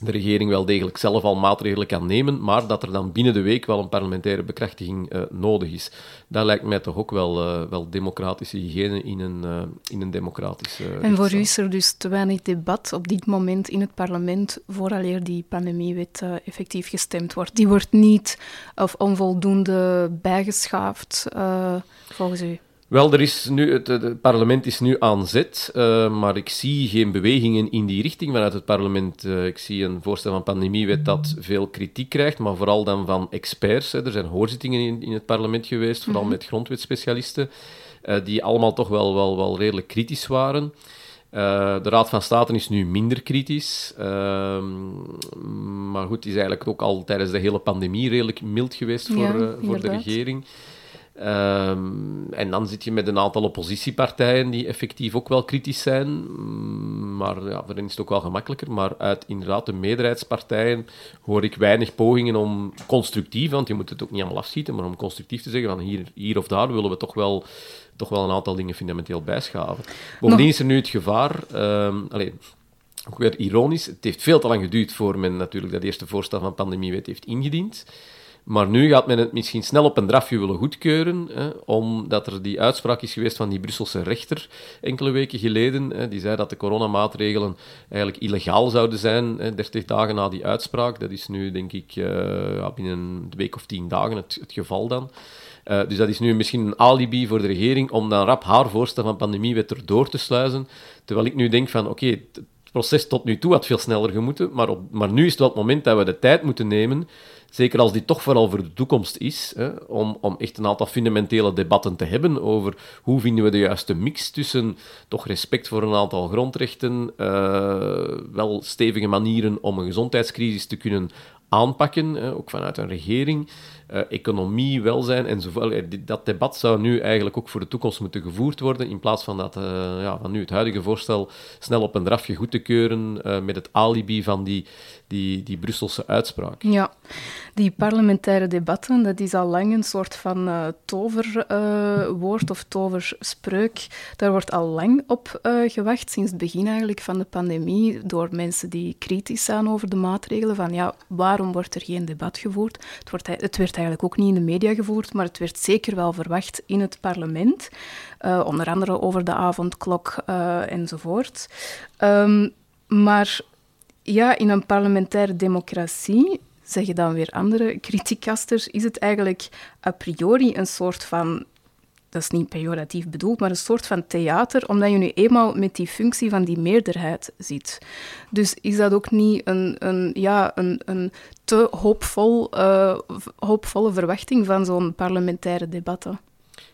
de regering wel degelijk zelf al maatregelen kan nemen, maar dat er dan binnen de week wel een parlementaire bekrachtiging uh, nodig is. Dat lijkt mij toch ook wel, uh, wel democratische hygiëne in een, uh, in een democratische... en voor u is er dus te weinig debat op dit moment in het parlement vooraleer die pandemiewet effectief gestemd wordt. Die wordt niet of onvoldoende bijgeschaafd, volgens u? Wel, er is nu, het, parlement is nu aan zet, uh, maar ik zie geen bewegingen in die richting vanuit het parlement. Uh, ik zie een voorstel van pandemiewet dat veel kritiek krijgt, maar vooral dan van experts. Hè. Er zijn hoorzittingen in, in het parlement geweest, vooral mhm. met grondwetspecialisten, uh, die allemaal toch wel, wel, wel redelijk kritisch waren. de Raad van State is nu minder kritisch, ehm, maar goed, is eigenlijk ook al tijdens de hele pandemie redelijk mild geweest voor, ja, voor de regering. Ehm, en dan zit je met een aantal oppositiepartijen die effectief ook wel kritisch zijn. Mm, Maar ja, voor hen is het ook wel gemakkelijker. Maar uit inderdaad de meerderheidspartijen hoor ik weinig pogingen om constructief, want je moet het ook niet allemaal afschieten, maar om constructief te zeggen van hier, hier of daar willen we toch wel, toch wel een aantal dingen fundamenteel bijschaven. Bovendien is er nu het gevaar... ehm allee, ook weer ironisch, het heeft veel te lang geduurd voor men natuurlijk dat eerste voorstel van pandemiewet heeft ingediend. Maar nu gaat men het misschien snel op een drafje willen goedkeuren, hè, omdat er die uitspraak is geweest van die Brusselse rechter enkele weken geleden. Hè, die zei dat de coronamaatregelen eigenlijk illegaal zouden zijn, hè, 30 dagen na die uitspraak. Dat is nu, denk ik, eh, binnen een week of tien dagen het, geval dan. Eh, dus dat is nu misschien een alibi voor de regering om dan rap haar voorstel van pandemiewet erdoor te sluizen. Terwijl ik nu denk van, oké, het proces tot nu toe had veel sneller gemoeten, maar, maar nu is het wel het moment dat we de tijd moeten nemen, zeker als dit toch vooral voor de toekomst is, hè, om, om echt een aantal fundamentele debatten te hebben over hoe vinden we de juiste mix tussen toch respect voor een aantal grondrechten, eh, wel stevige manieren om een gezondheidscrisis te kunnen aanpakken, ook vanuit een regering, eh, economie, welzijn enzovoort. Dat debat zou nu eigenlijk ook voor de toekomst moeten gevoerd worden, in plaats van, dat, eh, ja, van nu het huidige voorstel snel op een drafje goed te keuren eh, met het alibi van die, die, die Brusselse uitspraak. Ja, die parlementaire debatten, dat is al lang een soort van toverwoord of toverspreuk. Daar wordt al lang op gewacht, sinds het begin eigenlijk van de pandemie, door mensen die kritisch zijn over de maatregelen. Van ja, waarom wordt er geen debat gevoerd? Het, wordt, het werd eigenlijk ook niet in de media gevoerd, maar het werd zeker wel verwacht in het parlement. Eh, onder andere over de avondklok eh, enzovoort. Ehm, maar ja, in een parlementaire democratie, zeggen dan weer andere criticasters, is het eigenlijk a priori een soort van, dat is niet pejoratief bedoeld, maar een soort van theater, omdat je nu eenmaal met die functie van die meerderheid zit. Dus is dat ook niet een, een, ja, een, een te hoopvol, eh, hoopvolle verwachting van zo'n parlementaire debatten?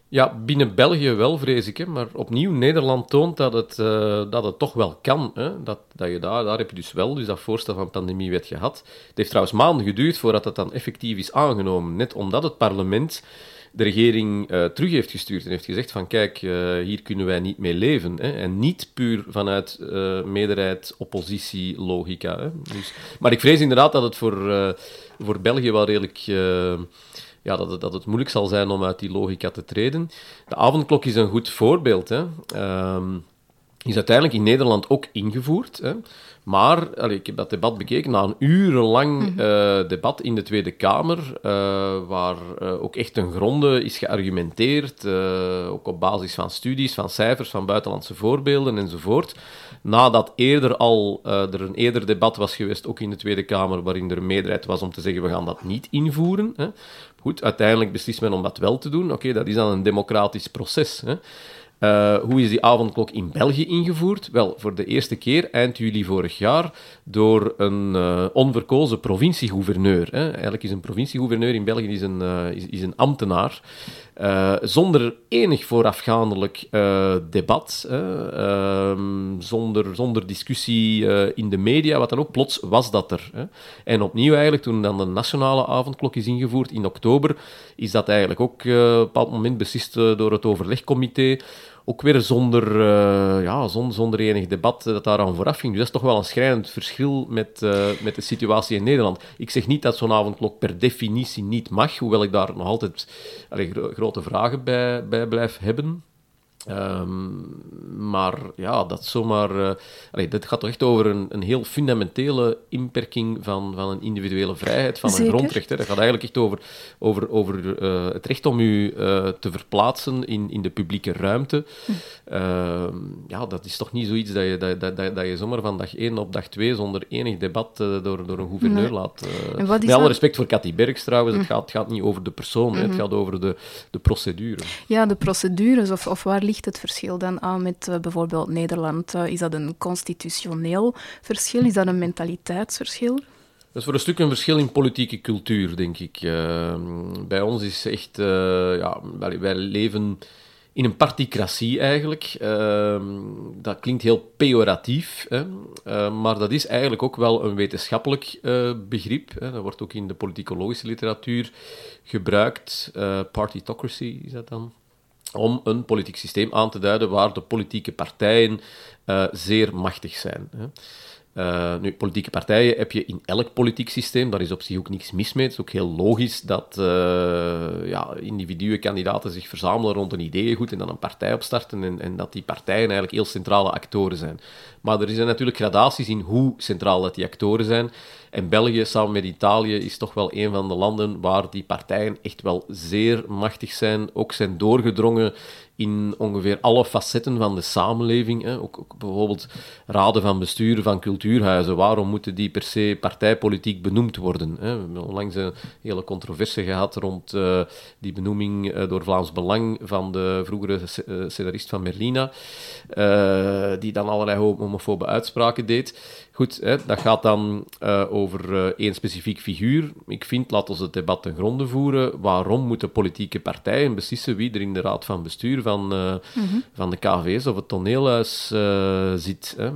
Ja, binnen België wel, vrees ik. Hè. Maar opnieuw, Nederland toont dat het, eh, dat het toch wel kan. Hè. Dat, dat je daar, daar heb je dus wel dus dat voorstel van pandemiewet gehad. Het heeft trouwens maanden geduurd voordat het dan effectief is aangenomen. Net omdat het parlement de regering eh, terug heeft gestuurd en heeft gezegd van kijk, eh, hier kunnen wij niet mee leven. Hè. En niet puur vanuit eh, meerderheid, oppositie, logica. Hè. Dus, maar ik vrees inderdaad dat het voor, eh, voor België wel redelijk... eh, ja, dat, dat het moeilijk zal zijn om uit die logica te treden. De avondklok is een goed voorbeeld. Hè. Ehm, is uiteindelijk in Nederland ook ingevoerd. Hè. Maar allee, ik heb dat debat bekeken na een urenlang eh, debat in de Tweede Kamer, eh, waar eh, ook echt een gronde is geargumenteerd, ook op basis van studies, van cijfers, van buitenlandse voorbeelden enzovoort. Nadat eerder al er een eerder debat was geweest, ook in de Tweede Kamer, waarin er een meerderheid was om te zeggen we gaan dat niet invoeren. Hè. Goed, uiteindelijk beslist men om dat wel te doen. Oké, dat is dan een democratisch proces. Hè. Eh, hoe is die avondklok in België ingevoerd? Wel, voor de eerste keer eind juli vorig jaar door een eh, onverkozen provinciegouverneur. Hè. Eigenlijk is een provinciegouverneur in België is een, eh, is, is een ambtenaar. Zonder enig voorafgaandelijk debat, ehm, zonder, zonder discussie in de media, wat dan ook, plots was dat er. Hè. En opnieuw eigenlijk, toen dan de nationale avondklok is ingevoerd in oktober, is dat eigenlijk ook op een bepaald moment beslist door het overlegcomité, ook weer zonder, eh, ja, zonder, enig debat eh, dat daaraan vooraf ging. Dus dat is toch wel een schrijnend verschil met, eh, met de situatie in Nederland. Ik zeg niet dat zo'n avondklok per definitie niet mag, hoewel ik daar nog altijd grote vragen bij, bij blijf hebben. Ehm, maar ja, dat zomaar. eh allee, dit gaat toch echt over een, een heel fundamentele inperking van, van een individuele vrijheid, van Zeker. een grondrecht. Hè. Dat gaat eigenlijk echt over, over, over eh, het recht om u eh, te verplaatsen in, in de publieke ruimte. Ehm, ja, dat is toch niet zoiets dat je, dat, dat, dat, dat je zomaar van dag 1 op dag 2 zonder enig debat door, door een gouverneur Nee. laat. met alle respect voor Cathy Berks trouwens, het, gaat, het gaat niet over de persoon, hè, het gaat over de, de procedure. Ja, de procedures, of, of waar ligt het verschil dan aan met eh, bijvoorbeeld Nederland? Eh, is dat een constitutioneel verschil? Is dat een mentaliteitsverschil? Dat is voor een stuk een verschil in politieke cultuur, denk ik. Eh, bij ons is echt, ja, wij, leven in een particratie eigenlijk. Dat klinkt heel pejoratief, maar dat is eigenlijk ook wel een wetenschappelijk begrip. Hè. Dat wordt ook in de politicologische literatuur gebruikt. Partytocracy is dat dan. Om een politiek systeem aan te duiden waar de politieke partijen zeer machtig zijn. Hè. Uh, nu, politieke partijen heb je in elk politiek systeem, daar is op zich ook niks mis mee. Het is ook heel logisch dat uh, ja, individuen, kandidaten zich verzamelen rond een ideeëngoed en dan een partij opstarten en, en, dat die partijen eigenlijk heel centrale actoren zijn. Maar er zijn natuurlijk gradaties in hoe centraal dat die actoren zijn. En België, samen met Italië, is toch wel een van de landen waar die partijen echt wel zeer machtig zijn, ook zijn doorgedrongen in ongeveer alle facetten van de samenleving. Hè. Ook, ook, bijvoorbeeld raden van bestuur van cultuurhuizen. Waarom moeten die per se partijpolitiek benoemd worden? Hè? We hebben onlangs een hele controverse gehad rond uh, die benoeming uh, door Vlaams Belang van de vroegere uh, scenarist van Merlina, die dan allerlei homofobe uitspraken deed. Goed, hè, dat gaat dan uh, over uh, één specifiek figuur. Ik vind, laten we het debat ten gronde voeren. Waarom moeten politieke partijen beslissen wie er in de raad van bestuur van, uh, mm -hmm. van de KV's of het toneelhuis zit? Hè?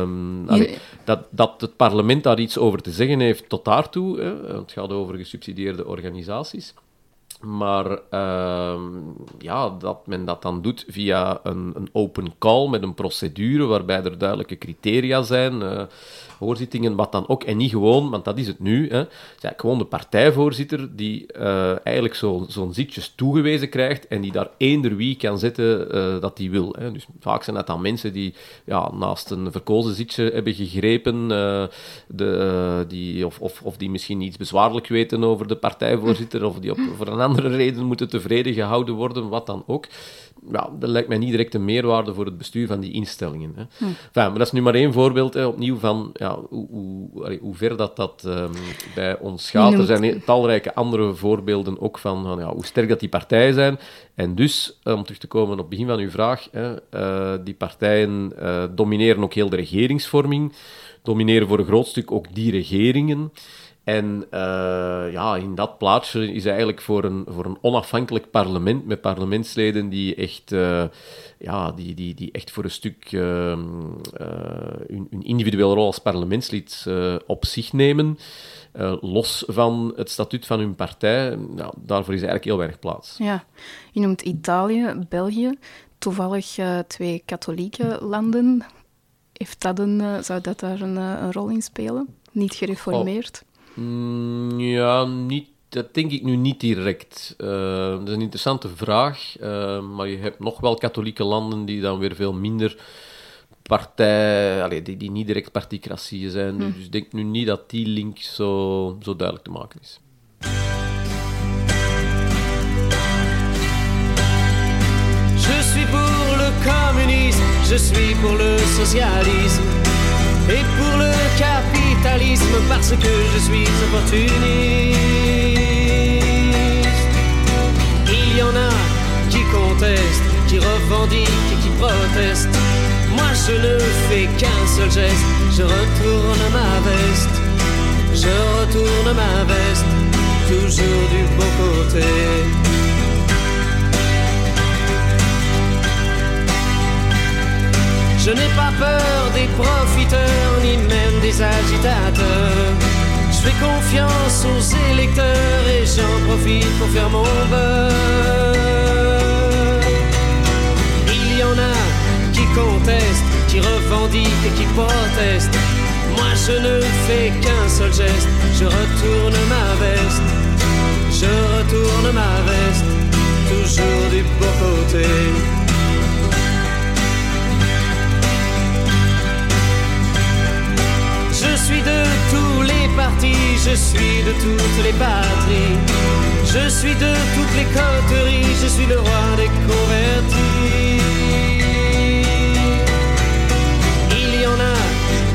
Um, allee, dat, dat het parlement daar iets over te zeggen heeft tot daartoe. Hè? Het gaat over gesubsidieerde organisaties. Maar uh, ja, dat men dat dan doet via een, een, open call met een procedure waarbij er duidelijke criteria zijn. Uh, hoorzittingen, wat dan ook, en niet gewoon, want dat is het nu, hè, ja, gewoon de partijvoorzitter die uh, eigenlijk zo'n zo zitjes toegewezen krijgt en die daar eender wie kan zetten uh, dat hij wil. Hè. Dus vaak zijn dat dan mensen die ja, naast een verkozen zitje hebben gegrepen, uh, de, die, of, of, of die misschien iets bezwaarlijk weten over de partijvoorzitter, of die op, voor een andere reden moeten tevreden gehouden worden, wat dan ook ja, dat lijkt mij niet direct een meerwaarde voor het bestuur van die instellingen. Hè. Hm. Enfin, maar dat is nu maar één voorbeeld, hè, opnieuw, van ja, hoe, hoe, hoe ver dat, dat um, bij ons gaat. Er zijn talrijke andere voorbeelden ook van, van ja, hoe sterk dat die partijen zijn. En dus, om terug te komen op het begin van uw vraag, hè, uh, die partijen uh, domineren ook heel de regeringsvorming, domineren voor een groot stuk ook die regeringen. En uh, ja, in dat plaatsje is eigenlijk voor een, voor een onafhankelijk parlement met parlementsleden die echt, uh, ja, die, die, die echt voor een stuk uh, hun, hun, individuele rol als parlementslid op zich nemen, los van het statuut van hun partij, ja, daarvoor is eigenlijk heel weinig plaats. Ja, je noemt Italië, België, toevallig twee katholieke landen. Heeft dat een, zou dat daar een, een rol in spelen? Niet gereformeerd? Oh. Mm, ja, niet, dat denk ik nu niet direct. Uh, dat is een interessante vraag, uh, maar je hebt nog wel katholieke landen die dan weer veel minder partij, allee, die, die niet direct particratieën zijn. Hm. Dus ik denk nu niet dat die link zo, zo duidelijk te maken is. Je suis pour le communisme, je suis pour le socialisme et pour le capitalisme parce que je suis opportuniste. Il y en a qui contestent, qui revendiquent et qui protestent. Moi je ne fais qu'un seul geste, je retourne ma veste. Je retourne ma veste, toujours du bon côté. Je n'ai pas peur des profiteurs, ni même des agitateurs. Je fais confiance aux électeurs et j'en profite pour faire mon beurre. Il y en a qui contestent, qui revendiquent et qui protestent. Moi je ne fais qu'un seul geste, je retourne ma veste. Je retourne ma veste, toujours du beau côté. Suis de tous les partis, je suis de toutes les patries. Je suis de toutes les coteries, je suis le roi des convertis. Il y en a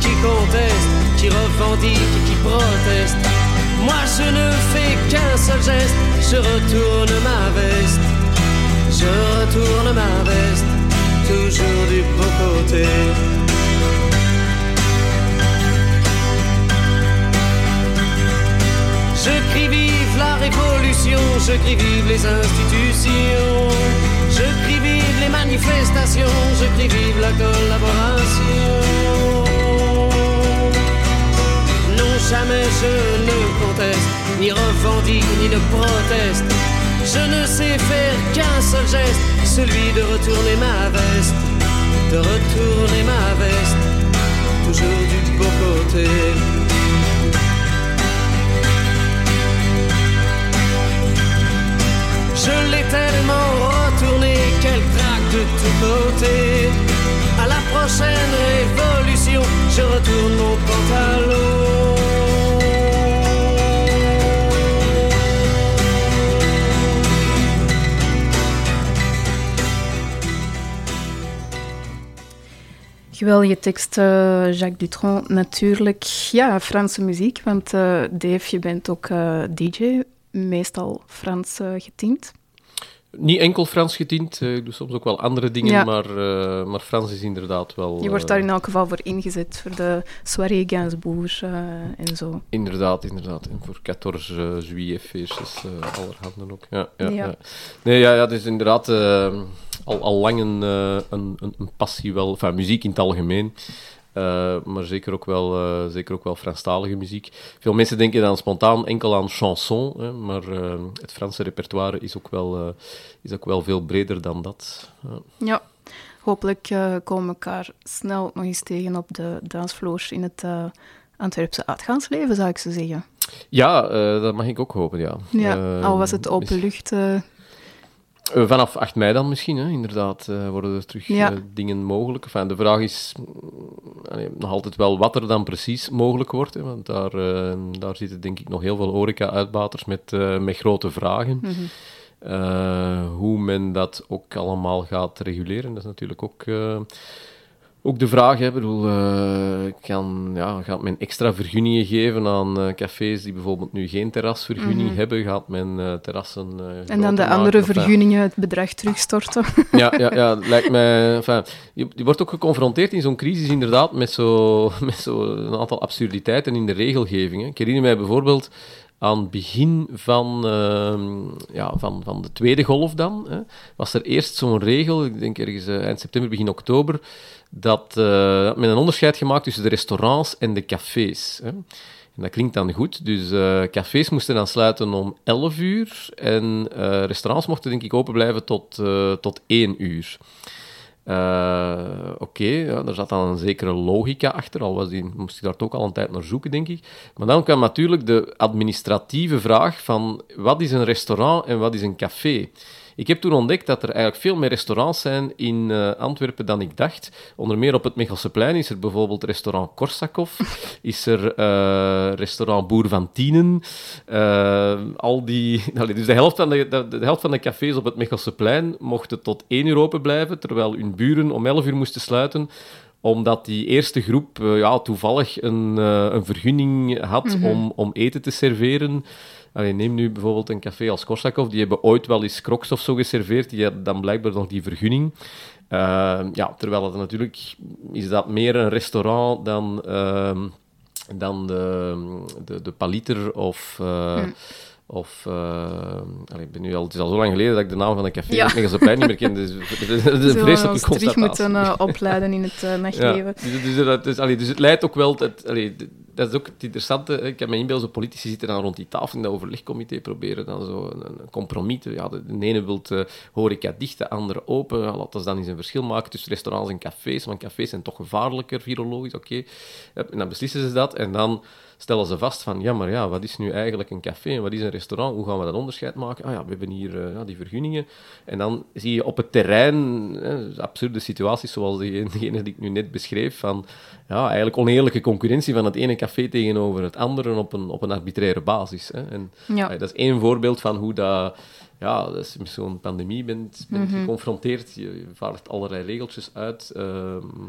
qui contestent, qui revendiquent qui protestent. Moi je ne fais qu'un seul geste, je retourne ma veste. Je retourne ma veste, toujours du beau côté. Je crie vive la révolution, je crie vive les institutions, je crie vive les manifestations, je crie vive la collaboration. Non, jamais je ne conteste, ni revendique, ni ne proteste. Je ne sais faire qu'un seul geste, celui de retourner ma veste, de retourner ma veste, toujours du beau côté. Je l'ai tellement retourné qu'elle craque de tous côtés. À la prochaine révolution, je retourne mon pantalon. Geweldige tekst, eh, Jacques Dutronc. Natuurlijk, ja, Franse muziek, want eh Dave, je bent ook eh, DJ, meestal Frans eh, getint. Niet enkel Frans getint, eh, ik doe soms ook wel andere dingen, Ja. maar, eh, maar Frans is inderdaad wel... Je wordt daar in elk geval voor ingezet, voor de soirée Gainsbourg en zo. Inderdaad, inderdaad. En voor 14 juillet feestjes, allerhande ook. Ja, ja. Nee, ja, ja, het is inderdaad al, al lang een, een, een, een passie wel, van muziek in het algemeen. Eh, maar zeker ook, wel, eh, zeker ook wel Franstalige muziek. Veel mensen denken dan spontaan enkel aan chanson, hè, maar eh, het Franse repertoire is ook, wel, is ook wel veel breder dan dat. Ja. Hopelijk komen we elkaar snel nog eens tegen op de dansvloers in het Antwerpse uitgaansleven, zou ik zo zeggen. Ja, dat mag ik ook hopen, ja. Ja, al was het open lucht. Eh, Vanaf 8 mei dan misschien, hè, inderdaad, eh, worden er terug Ja. eh, dingen mogelijk. Enfin, de vraag is mm, allee, nog altijd wel wat er dan precies mogelijk wordt. Hè, want daar, daar zitten denk ik nog heel veel horeca-uitbaters met, met grote vragen. mhm. Hoe men dat ook allemaal gaat reguleren, dat is natuurlijk ook, ook de vraag. Hè. Bedoel, eh, kan, ja, gaat men extra vergunningen geven aan eh, cafés die bijvoorbeeld nu geen terrasvergunning hebben? Gaat men eh, terrassen En dan de maken? andere vergunningen het bedrag terugstorten. ja, ja, ja, lijkt mij. Enfin, je, je wordt ook geconfronteerd in zo'n crisis inderdaad met zo'n met zo een aantal absurditeiten in de regelgeving. hè. Ik herinner mij bijvoorbeeld aan het begin van, ehm, ja, van, van de tweede golf dan, hè, was er eerst zo'n regel, ik denk ergens eh, eind september, begin oktober, dat eh, had men een onderscheid gemaakt tussen de restaurants en de cafés. Hè. En dat klinkt dan goed. Dus eh, cafés moesten dan sluiten om 11 uur en restaurants mochten denk ik open blijven tot, tot 1 uur. Eh, Oké, ja, daar zat dan een zekere logica achter, al was die, moest ik daar toch al een tijd naar zoeken, denk ik. Maar dan kwam natuurlijk de administratieve vraag van wat is een restaurant en wat is een café? Ik heb toen ontdekt dat er eigenlijk veel meer restaurants zijn in eh, Antwerpen dan ik dacht. Onder meer op het Mechelseplein is er bijvoorbeeld restaurant Korsakov, is er eh, restaurant Boer van Tienen. Eh, al die, allee, dus de helft, van de, de, de helft van de cafés op het Mechelseplein mochten tot 1 uur open blijven, terwijl hun buren om 11 uur moesten sluiten omdat die eerste groep ja, toevallig een, een vergunning had om, om eten te serveren. Allee, neem nu bijvoorbeeld een café als Korsakov, die hebben ooit wel eens crocs of zo geserveerd, die hadden dan blijkbaar nog die vergunning. Eh, ja, terwijl het natuurlijk is dat meer een restaurant dan, ehm, dan de, de, de Paliter of... eh, Of, eh, allee, ik ben nu al, het is al zo lang geleden dat ik de naam van een café Ja. op niet meer ken. Dus het is een vreselijke constatatie. moeten eh, opleiden in het eh, nachtleven. Ja, dus, dus, dat allee, dus het leidt ook wel... Het, allee, dat is ook het interessante. Ik heb me inbeelden, politici zitten dan rond die tafel in dat overlegcomité, proberen dan zo een, een compromis te... Ja, de, ene wil horeca dicht, de andere open. Ja, laten we dan eens een verschil maken tussen restaurants en cafés, want cafés zijn toch gevaarlijker, virologisch, oké. En dan beslissen ze dat en dan stellen ze vast van, ja, maar ja, wat is nu eigenlijk een café en wat is een restaurant? Hoe gaan we dat onderscheid maken? Ah ja, we hebben hier eh, ja, die vergunningen. En dan zie je op het terrein hè, absurde situaties zoals die- degene die ik nu net beschreef, van ja, eigenlijk oneerlijke concurrentie van het ene café tegenover het andere op een, op een arbitraire basis. Hè. En Ja. eh, dat is één voorbeeld van hoe dat... Ja, als je met zo'n pandemie bent, bent Mhm. geconfronteerd, je, vaart allerlei regeltjes uit, eh,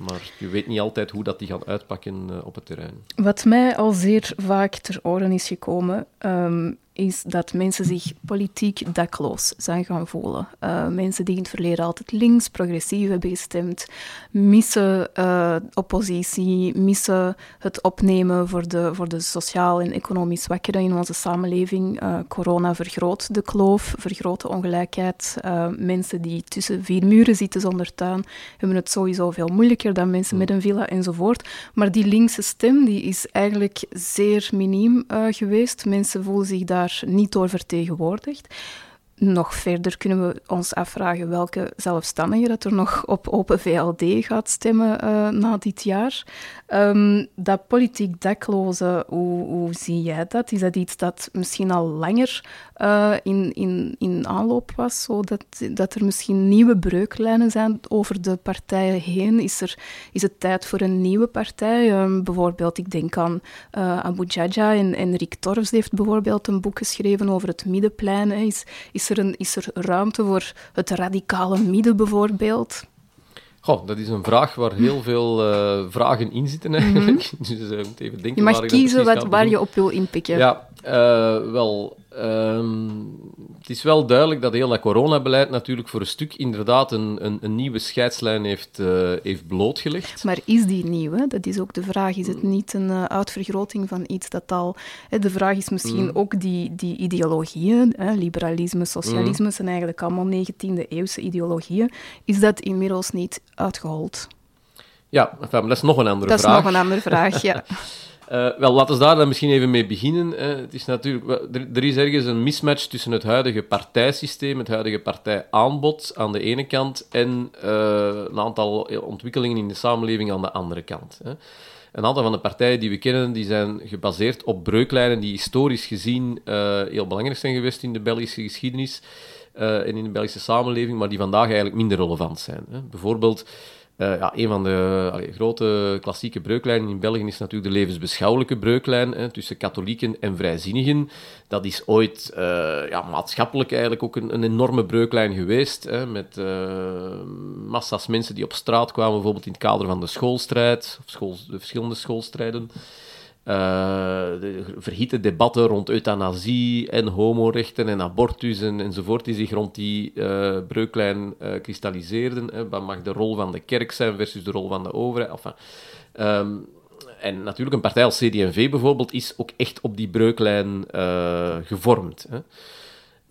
maar je weet niet altijd hoe dat die gaan uitpakken eh, op het terrein. Wat mij al zeer vaak ter oren is gekomen, ehm, is dat mensen zich politiek dakloos zijn gaan voelen. Uh, mensen die in het verleden altijd links, progressief hebben gestemd, missen uh, oppositie, missen het opnemen voor de, voor de sociaal en economisch zwakkeren in onze samenleving. Uh, corona vergroot de kloof, vergroot de ongelijkheid. mensen die tussen vier muren zitten zonder tuin, hebben het sowieso veel moeilijker dan mensen met een villa enzovoort. Maar die linkse stem die is eigenlijk zeer miniem geweest. Mensen voelen zich daar niet door vertegenwoordigd. Nog verder kunnen we ons afvragen welke zelfstandige dat er nog op Open VLD gaat stemmen uh, na dit jaar. Um, dat politiek dakloze, hoe, zie jij dat? Is dat iets dat misschien al langer uh, in, in, in aanloop was, zodat dat er misschien nieuwe breuklijnen zijn over de partijen heen? Is, er, is het tijd voor een nieuwe partij? Um, bijvoorbeeld, ik denk aan uh, Abu Jaja en, en Rick Torfs heeft bijvoorbeeld een boek geschreven over het middenplein. Is, er een, is er ruimte voor het radicale midden bijvoorbeeld? Goh, dat is een vraag waar heel veel uh, vragen in zitten eigenlijk. Mm -hmm. dus uh, moet even denken je mag kiezen wat, waar je op wil inpikken. Ja, uh, wel, Um, het is wel duidelijk dat heel dat coronabeleid natuurlijk voor een stuk inderdaad een, een, een nieuwe scheidslijn heeft, uh, heeft blootgelegd. Maar is die nieuw? Hè? Dat is ook de vraag. Is het niet een uh, uitvergroting van iets dat al... Hè, de vraag is misschien mm. ook die, die ideologieën, hè, liberalisme, socialisme, mm. zijn eigenlijk allemaal 19e-eeuwse ideologieën. Is dat inmiddels niet uitgehold? Ja, dat is nog een andere dat vraag. Dat is nog een andere vraag, ja. Uh, wel, laten we daar dan misschien even mee beginnen. Het is natuurlijk, er, is ergens een mismatch tussen het huidige partijsysteem, het huidige partijaanbod aan de ene kant en uh, een aantal ontwikkelingen in de samenleving aan de andere kant. Hè. Een aantal van de partijen die we kennen, die zijn gebaseerd op breuklijnen die historisch gezien uh, heel belangrijk zijn geweest in de Belgische geschiedenis en in de Belgische samenleving, maar die vandaag eigenlijk minder relevant zijn. Hè. Bijvoorbeeld uh, ja, een van de grote klassieke breuklijnen in België is natuurlijk de levensbeschouwelijke breuklijn hè, tussen katholieken en vrijzinnigen. Dat is ooit uh, ja, maatschappelijk eigenlijk ook een, een enorme breuklijn geweest, hè, met uh, massa's mensen die op straat kwamen, bijvoorbeeld in het kader van de schoolstrijd, of school, de verschillende schoolstrijden. Uh, de verhitte debatten rond euthanasie en homorechten en abortus en, enzovoort, die zich rond die uh, breuklijn uh, kristalliseerden. Wat mag de rol van de kerk zijn versus de rol van de overheid? Um, en natuurlijk, een partij als CD&V bijvoorbeeld is ook echt op die breuklijn gevormd. Hè.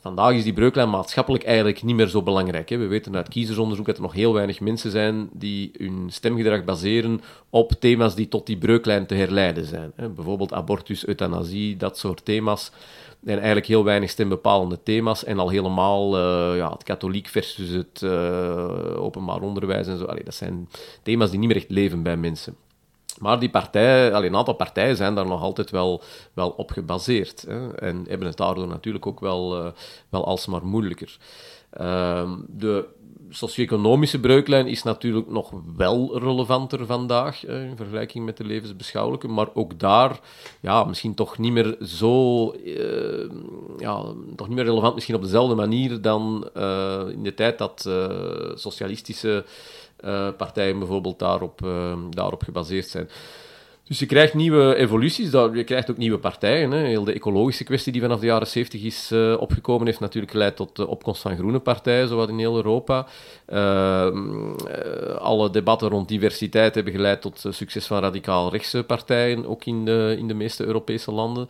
Vandaag is die breuklijn maatschappelijk eigenlijk niet meer zo belangrijk. Hè. We weten uit kiezersonderzoek dat er nog heel weinig mensen zijn die hun stemgedrag baseren op thema's die tot die breuklijn te herleiden zijn. Hè. Bijvoorbeeld abortus, euthanasie, dat soort thema's. En eigenlijk heel weinig stembepalende thema's. En al helemaal uh, ja, het katholiek versus het uh, openbaar onderwijs en zo. Dat zijn thema's die niet meer echt leven bij mensen. Maar die partijen, een aantal partijen zijn daar nog altijd wel, wel op gebaseerd. Hè, en hebben het daardoor natuurlijk ook wel, uh, wel alsmaar moeilijker. Uh, de socio-economische breuklijn is natuurlijk nog wel relevanter vandaag in vergelijking met de levensbeschouwelijke, maar ook daar ja, misschien toch niet meer zo, uh, ja, toch niet meer relevant, misschien op dezelfde manier dan uh, in de tijd dat socialistische partijen bijvoorbeeld daarop, uh, daarop gebaseerd zijn. Dus je krijgt nieuwe evoluties, je krijgt ook nieuwe partijen. Hè. Heel de ecologische kwestie die vanaf de jaren 70 is uh, opgekomen, heeft natuurlijk geleid tot de opkomst van groene partijen, zowat in heel Europa. Ehm, alle debatten rond diversiteit hebben geleid tot succes van radicaal rechtse partijen, ook in de, in de meeste Europese landen.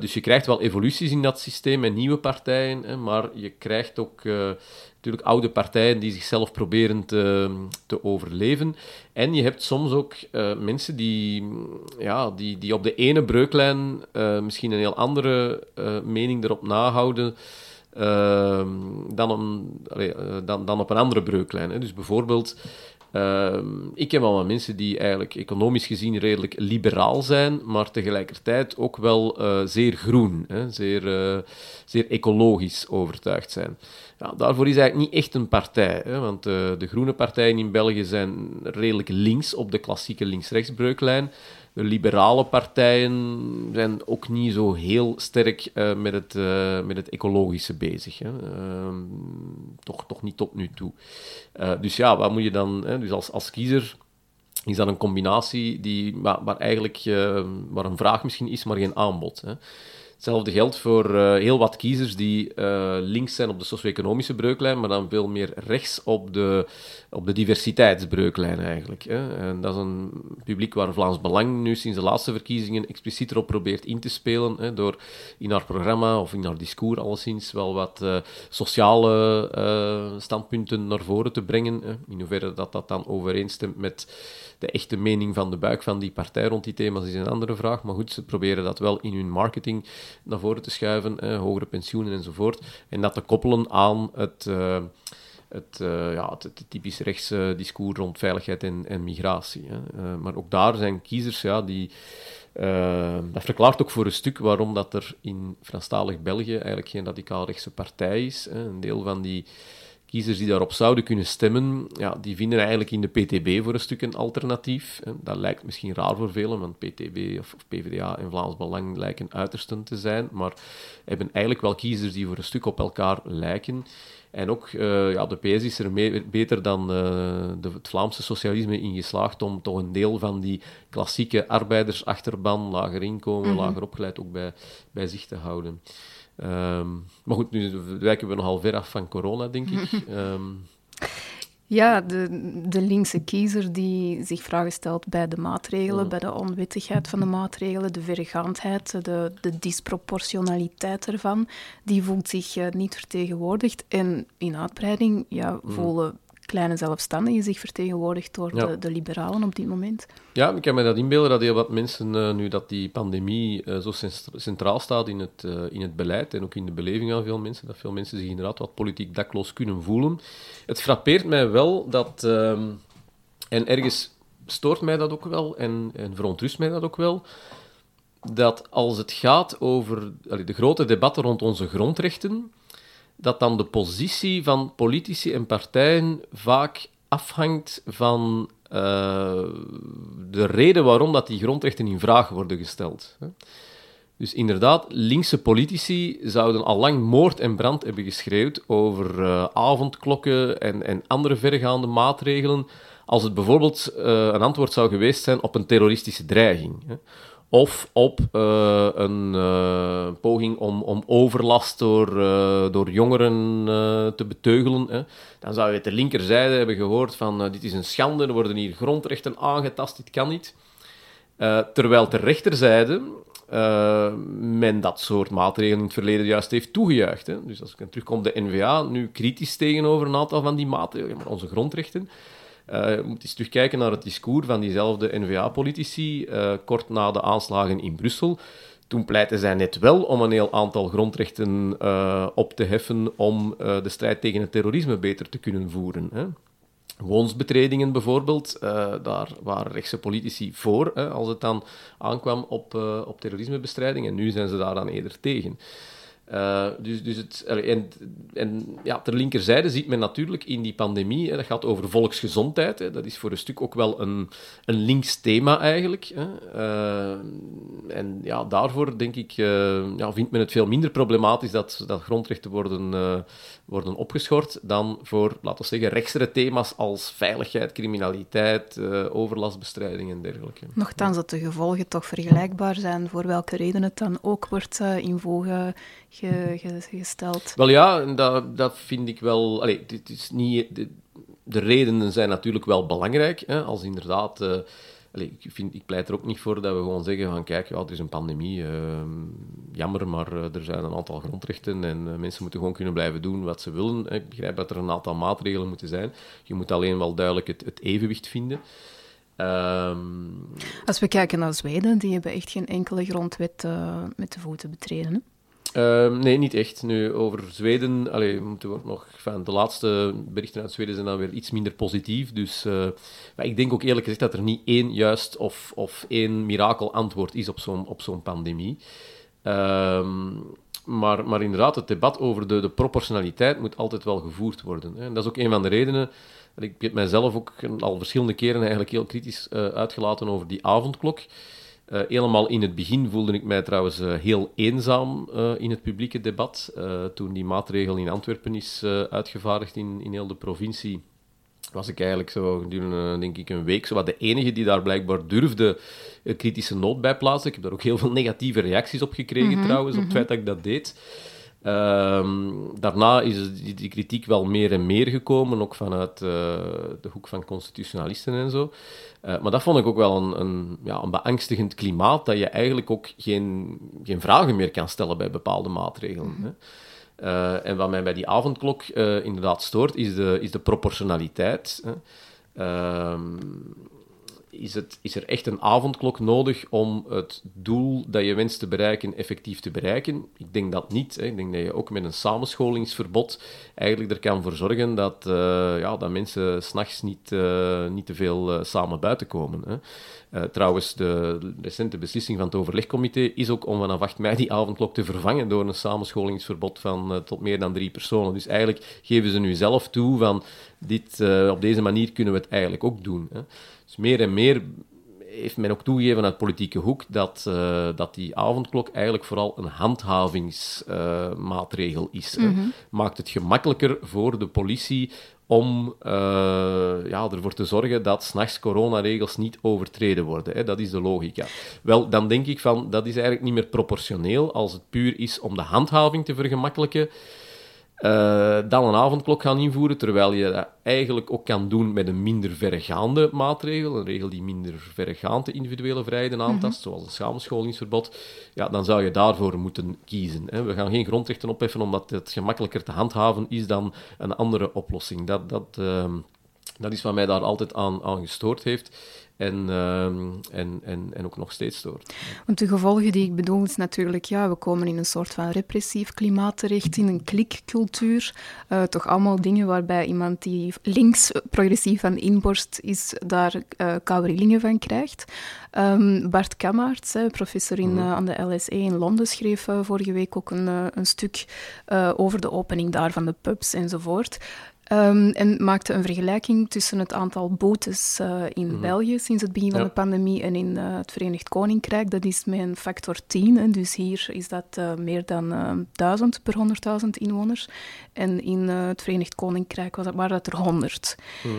dus je krijgt wel evoluties in dat systeem en nieuwe partijen, hè, maar je krijgt ook natuurlijk oude partijen die zichzelf proberen te, overleven. En je hebt soms ook uh, mensen die, ja, die, die op de ene breuklijn uh, misschien een heel andere uh, mening erop nahouden dan, dan, dan op een andere breuklijn. Hè. Dus bijvoorbeeld ik ken wel mensen die eigenlijk economisch gezien redelijk liberaal zijn, maar tegelijkertijd ook wel zeer groen, hè, zeer, zeer ecologisch overtuigd zijn. Daarvoor is eigenlijk niet echt een partij, hè, want de groene partijen in België zijn redelijk links op de klassieke links-rechtsbreuklijn. De liberale partijen zijn ook niet zo heel sterk uh, met, het, uh, met het ecologische bezig. Hè. Uh, toch, toch niet tot nu toe. Eh, dus ja, wat moet je dan... Hè? Dus als, als kiezer is dat een combinatie die, waar, waar eigenlijk waar een vraag misschien is, maar geen aanbod. Hè. Hetzelfde geldt voor uh, heel wat kiezers die uh, links zijn op de socio-economische breuklijn, maar dan veel meer rechts op de, op de diversiteitsbreuklijn eigenlijk. Hè. En dat is een publiek waar Vlaams Belang nu sinds de laatste verkiezingen expliciet erop probeert in te spelen, hè, door in haar programma of in haar discours alleszins wel wat uh, sociale standpunten naar voren te brengen. Hè. In hoeverre dat dat dan overeenstemt met de echte mening van de buik van die partij rond die thema's is een andere vraag. Maar goed, ze proberen dat wel in hun marketing naar voren te schuiven, hogere pensioenen enzovoort. En dat te koppelen aan het, uh, het, uh, ja, het, het, typisch rechtse discours rond veiligheid en, migratie. Hè. Uh, maar ook daar zijn kiezers ja, die. dat verklaart ook voor een stuk waarom dat er in Franstalig België eigenlijk geen radicaal rechtse partij is. Hè. Een deel van die kiezers die daarop zouden kunnen stemmen, ja, die vinden eigenlijk in de PTB voor een stuk een alternatief. Dat lijkt misschien raar voor velen, want PTB of, of PvdA en Vlaams Belang lijken uitersten te zijn, maar hebben eigenlijk wel kiezers die voor een stuk op elkaar lijken. En ook uh, ja, de PS is er mee, beter dan uh, de, het Vlaamse socialisme in geslaagd om toch een deel van die klassieke arbeidersachterban, lager inkomen, mm -hmm. lager opgeleid, ook bij, bij zich te houden. Um, maar goed, nu wijken we nogal ver af van corona, denk ik. Um, ja, de, de linkse kiezer die zich vragen stelt bij de maatregelen, bij de onwettigheid van de maatregelen, de verregaandheid, de, de disproportionaliteit ervan, die voelt zich uh, niet vertegenwoordigd. En in uitbreiding ja, voelen kleine zelfstandigen zich vertegenwoordigd door ja. de, de, liberalen op dit moment. Ja, ik kan me dat inbeelden dat heel wat mensen, uh, nu dat die pandemie uh, zo centraal staat in het, uh, in het beleid en ook in de beleving van veel mensen, dat veel mensen zich inderdaad wat politiek dakloos kunnen voelen. Het frappeert mij wel dat, ehm, en ergens stoort mij dat ook wel en, en verontrust mij dat ook wel, dat als het gaat over allee, de grote debatten rond onze grondrechten, dat dan de positie van politici en partijen vaak afhangt van uh, de reden waarom dat die grondrechten in vraag worden gesteld. Dus inderdaad, linkse politici zouden al lang moord en brand hebben geschreeuwd over uh, avondklokken en, en andere verregaande maatregelen, als het bijvoorbeeld uh, een antwoord zou geweest zijn op een terroristische dreiging. Hè of op uh, een uh, poging om, om overlast door, uh, door jongeren te beteugelen. Hè. Dan zou je ter linkerzijde hebben gehoord van dit is een schande, er worden hier grondrechten aangetast, dit kan niet. terwijl ter rechterzijde men dat soort maatregelen in het verleden juist heeft toegejuicht. Hè. Dus als ik terugkom, de NVA nu kritisch tegenover een aantal van die maatregelen, maar onze grondrechten... Uh, je moet eens terugkijken naar het discours van diezelfde N-VA-politici uh, kort na de aanslagen in Brussel. Toen pleitten zij net wel om een heel aantal grondrechten uh, op te heffen om de strijd tegen het terrorisme beter te kunnen voeren. Hè. Woonsbetredingen bijvoorbeeld, daar waren rechtse politici voor, hè, als het dan aankwam op, op terrorismebestrijding. En nu zijn ze daar dan eerder tegen. Uh, dus, dus het, en, en ja, ter linkerzijde ziet men natuurlijk in die pandemie, hè, dat gaat over volksgezondheid, hè, dat is voor een stuk ook wel een, een links thema eigenlijk. Hè. Uh, en ja, daarvoor denk ik, uh, ja, vindt men het veel minder problematisch dat, dat grondrechten worden, worden opgeschort dan voor, laten we zeggen, rechtsere thema's als veiligheid, criminaliteit, overlastbestrijding en dergelijke. Nochtans dat de gevolgen toch vergelijkbaar zijn, voor welke reden het dan ook wordt voege gesteld. Wel ja, dat, dat vind ik wel. Allee, dit is niet, de, de redenen zijn natuurlijk wel belangrijk. Hè, als inderdaad. Uh, allee, ik, vind, ik pleit er ook niet voor dat we gewoon zeggen: van kijk, ja, het is een pandemie. Uh, jammer, maar uh, er zijn een aantal grondrechten en mensen moeten gewoon kunnen blijven doen wat ze willen. Ik begrijp dat er een aantal maatregelen moeten zijn. Je moet alleen wel duidelijk het, het evenwicht vinden. Um... Als we kijken naar Zweden, die hebben echt geen enkele grondwet met de voeten betreden. Hè? Uh, nee, niet echt. Nu, over Zweden, allee, moeten we nog, van de laatste berichten uit Zweden zijn dan weer iets minder positief. Dus uh, maar ik denk ook eerlijk gezegd dat er niet één juist of, of één mirakel antwoord is op zo'n op zo'n pandemie. Um, maar, maar inderdaad, het debat over de, de proportionaliteit moet altijd wel gevoerd worden. Hè. En dat is ook een van de redenen. Ik heb mijzelf ook al verschillende keren eigenlijk heel kritisch uh, uitgelaten over die avondklok. Uh, helemaal in het begin voelde ik mij trouwens uh, heel eenzaam uh, in het publieke debat. toen die maatregel in Antwerpen is uitgevaardigd in, in heel de provincie, was ik eigenlijk zo gedurende, denk ik, een week zo wat de enige die daar blijkbaar durfde kritische noot bij plaatsen. Ik heb daar ook heel veel negatieve reacties op gekregen trouwens, op het feit dat ik dat deed. Ehm, daarna is die, die kritiek wel meer en meer gekomen, ook vanuit eh, de hoek van constitutionalisten en zo. Eh, maar dat vond ik ook wel een, een, ja, een beangstigend klimaat, dat je eigenlijk ook geen, geen vragen meer kan stellen bij bepaalde maatregelen. hè. Eh, en wat mij bij die avondklok inderdaad stoort, is de, is de proportionaliteit. Hè. Ehm, is, het, is er echt een avondklok nodig om het doel dat je wenst te bereiken effectief te bereiken? Ik denk dat niet. Hè. Ik denk dat je ook met een samenscholingsverbod eigenlijk er kan voor zorgen dat, eh, ja, dat mensen s'nachts niet, eh, niet te veel eh, samen buiten komen. Hè. Trouwens, de recente beslissing van het overlegcomité is ook om vanaf 8 mei die avondklok te vervangen door een samenscholingsverbod van tot meer dan drie personen. Dus eigenlijk geven ze nu zelf toe van dit, op deze manier kunnen we het eigenlijk ook doen. Hè. Meer en meer heeft men ook toegegeven uit politieke hoek dat, eh, dat die avondklok eigenlijk vooral een handhavingsmaatregel is. hè. Maakt het gemakkelijker voor de politie om eh, ja, ervoor te zorgen dat s'nachts coronaregels niet overtreden worden. Hè. Dat is de logica. Wel, dan denk ik van, dat is eigenlijk niet meer proportioneel als het puur is om de handhaving te vergemakkelijken. Eh, dan een avondklok gaan invoeren, terwijl je dat eigenlijk ook kan doen met een minder verregaande maatregel, een regel die minder verregaande individuele vrijheden aantast, zoals een samenscholingsverbod, ja, dan zou je daarvoor moeten kiezen. Hè. We gaan geen grondrechten opheffen omdat het gemakkelijker te handhaven is dan een andere oplossing. Dat, dat, ehm, dat is wat mij daar altijd aan, aan gestoord heeft en, ehm, en, en, en ook nog steeds stoort. Want de gevolgen die ik bedoel is natuurlijk, ja, we komen in een soort van repressief klimaat terecht, in een klikcultuur. Eh, toch allemaal dingen waarbij iemand die links progressief van inborst is, daar eh koude rillingen van krijgt. Ehm, Bart Kammaerts, professor in, eh, aan de LSE in Londen, schreef vorige week ook een, een stuk over de opening daar van de pubs enzovoort. Ehm, en maakte een vergelijking tussen het aantal boetes eh, in België sinds het begin van Ja. de pandemie en in eh, het Verenigd Koninkrijk. Dat is met een factor 10. Hè, dus hier is dat eh, meer dan eh 1000 per 100.000 inwoners. En in het Verenigd Koninkrijk was dat, waren dat er 100.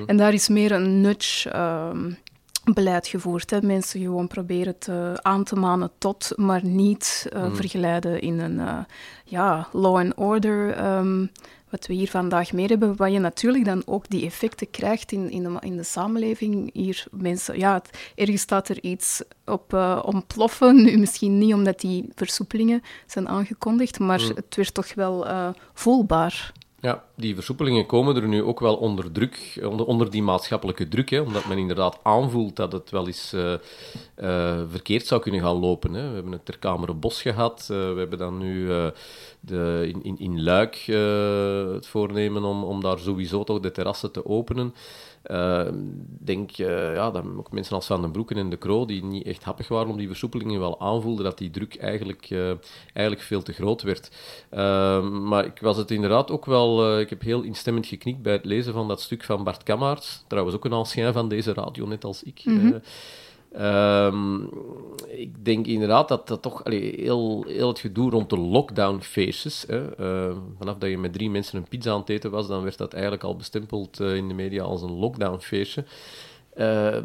En daar is meer een nudge. ehm, beleid gevoerd. Hè. Mensen gewoon proberen te, aan te manen tot, maar niet vergeleiden in een eh, ja, law and order. ehm, wat we hier vandaag meer hebben, waar je natuurlijk dan ook die effecten krijgt in, in, de, in de samenleving. Hier mensen, ja, het, ergens staat er iets op eh, ontploffen. Nu misschien niet omdat die versoepelingen zijn aangekondigd, maar het werd toch wel voelbaar. Ja, die versoepelingen komen er nu ook wel onder druk, onder, onder die maatschappelijke druk, hè, omdat men inderdaad aanvoelt dat het wel eens eh, eh, verkeerd zou kunnen gaan lopen. Hè. We hebben het ter Kamere Bos gehad, eh, we hebben dan nu de, in, in, in Luik het voornemen om, om daar sowieso toch de terrassen te openen. Eh, Ik denk uh, ja, dat ook mensen als Van den Broeken en De Croo, die niet echt happig waren om die versoepelingen, wel aanvoelden dat die druk eigenlijk, uh, eigenlijk veel te groot werd. Uh, maar ik was het inderdaad ook wel... Uh, ik heb heel instemmend geknikt bij het lezen van dat stuk van Bart Kammaerts, trouwens ook een ancien van deze radio, net als ik. Mm -hmm. Um, ik denk inderdaad dat dat toch allee, heel, heel het gedoe rond de lockdown-feestjes. Uh, vanaf dat je met drie mensen een pizza aan het eten was, dan werd dat eigenlijk al bestempeld uh, in de media als een lockdown-feestje. Uh,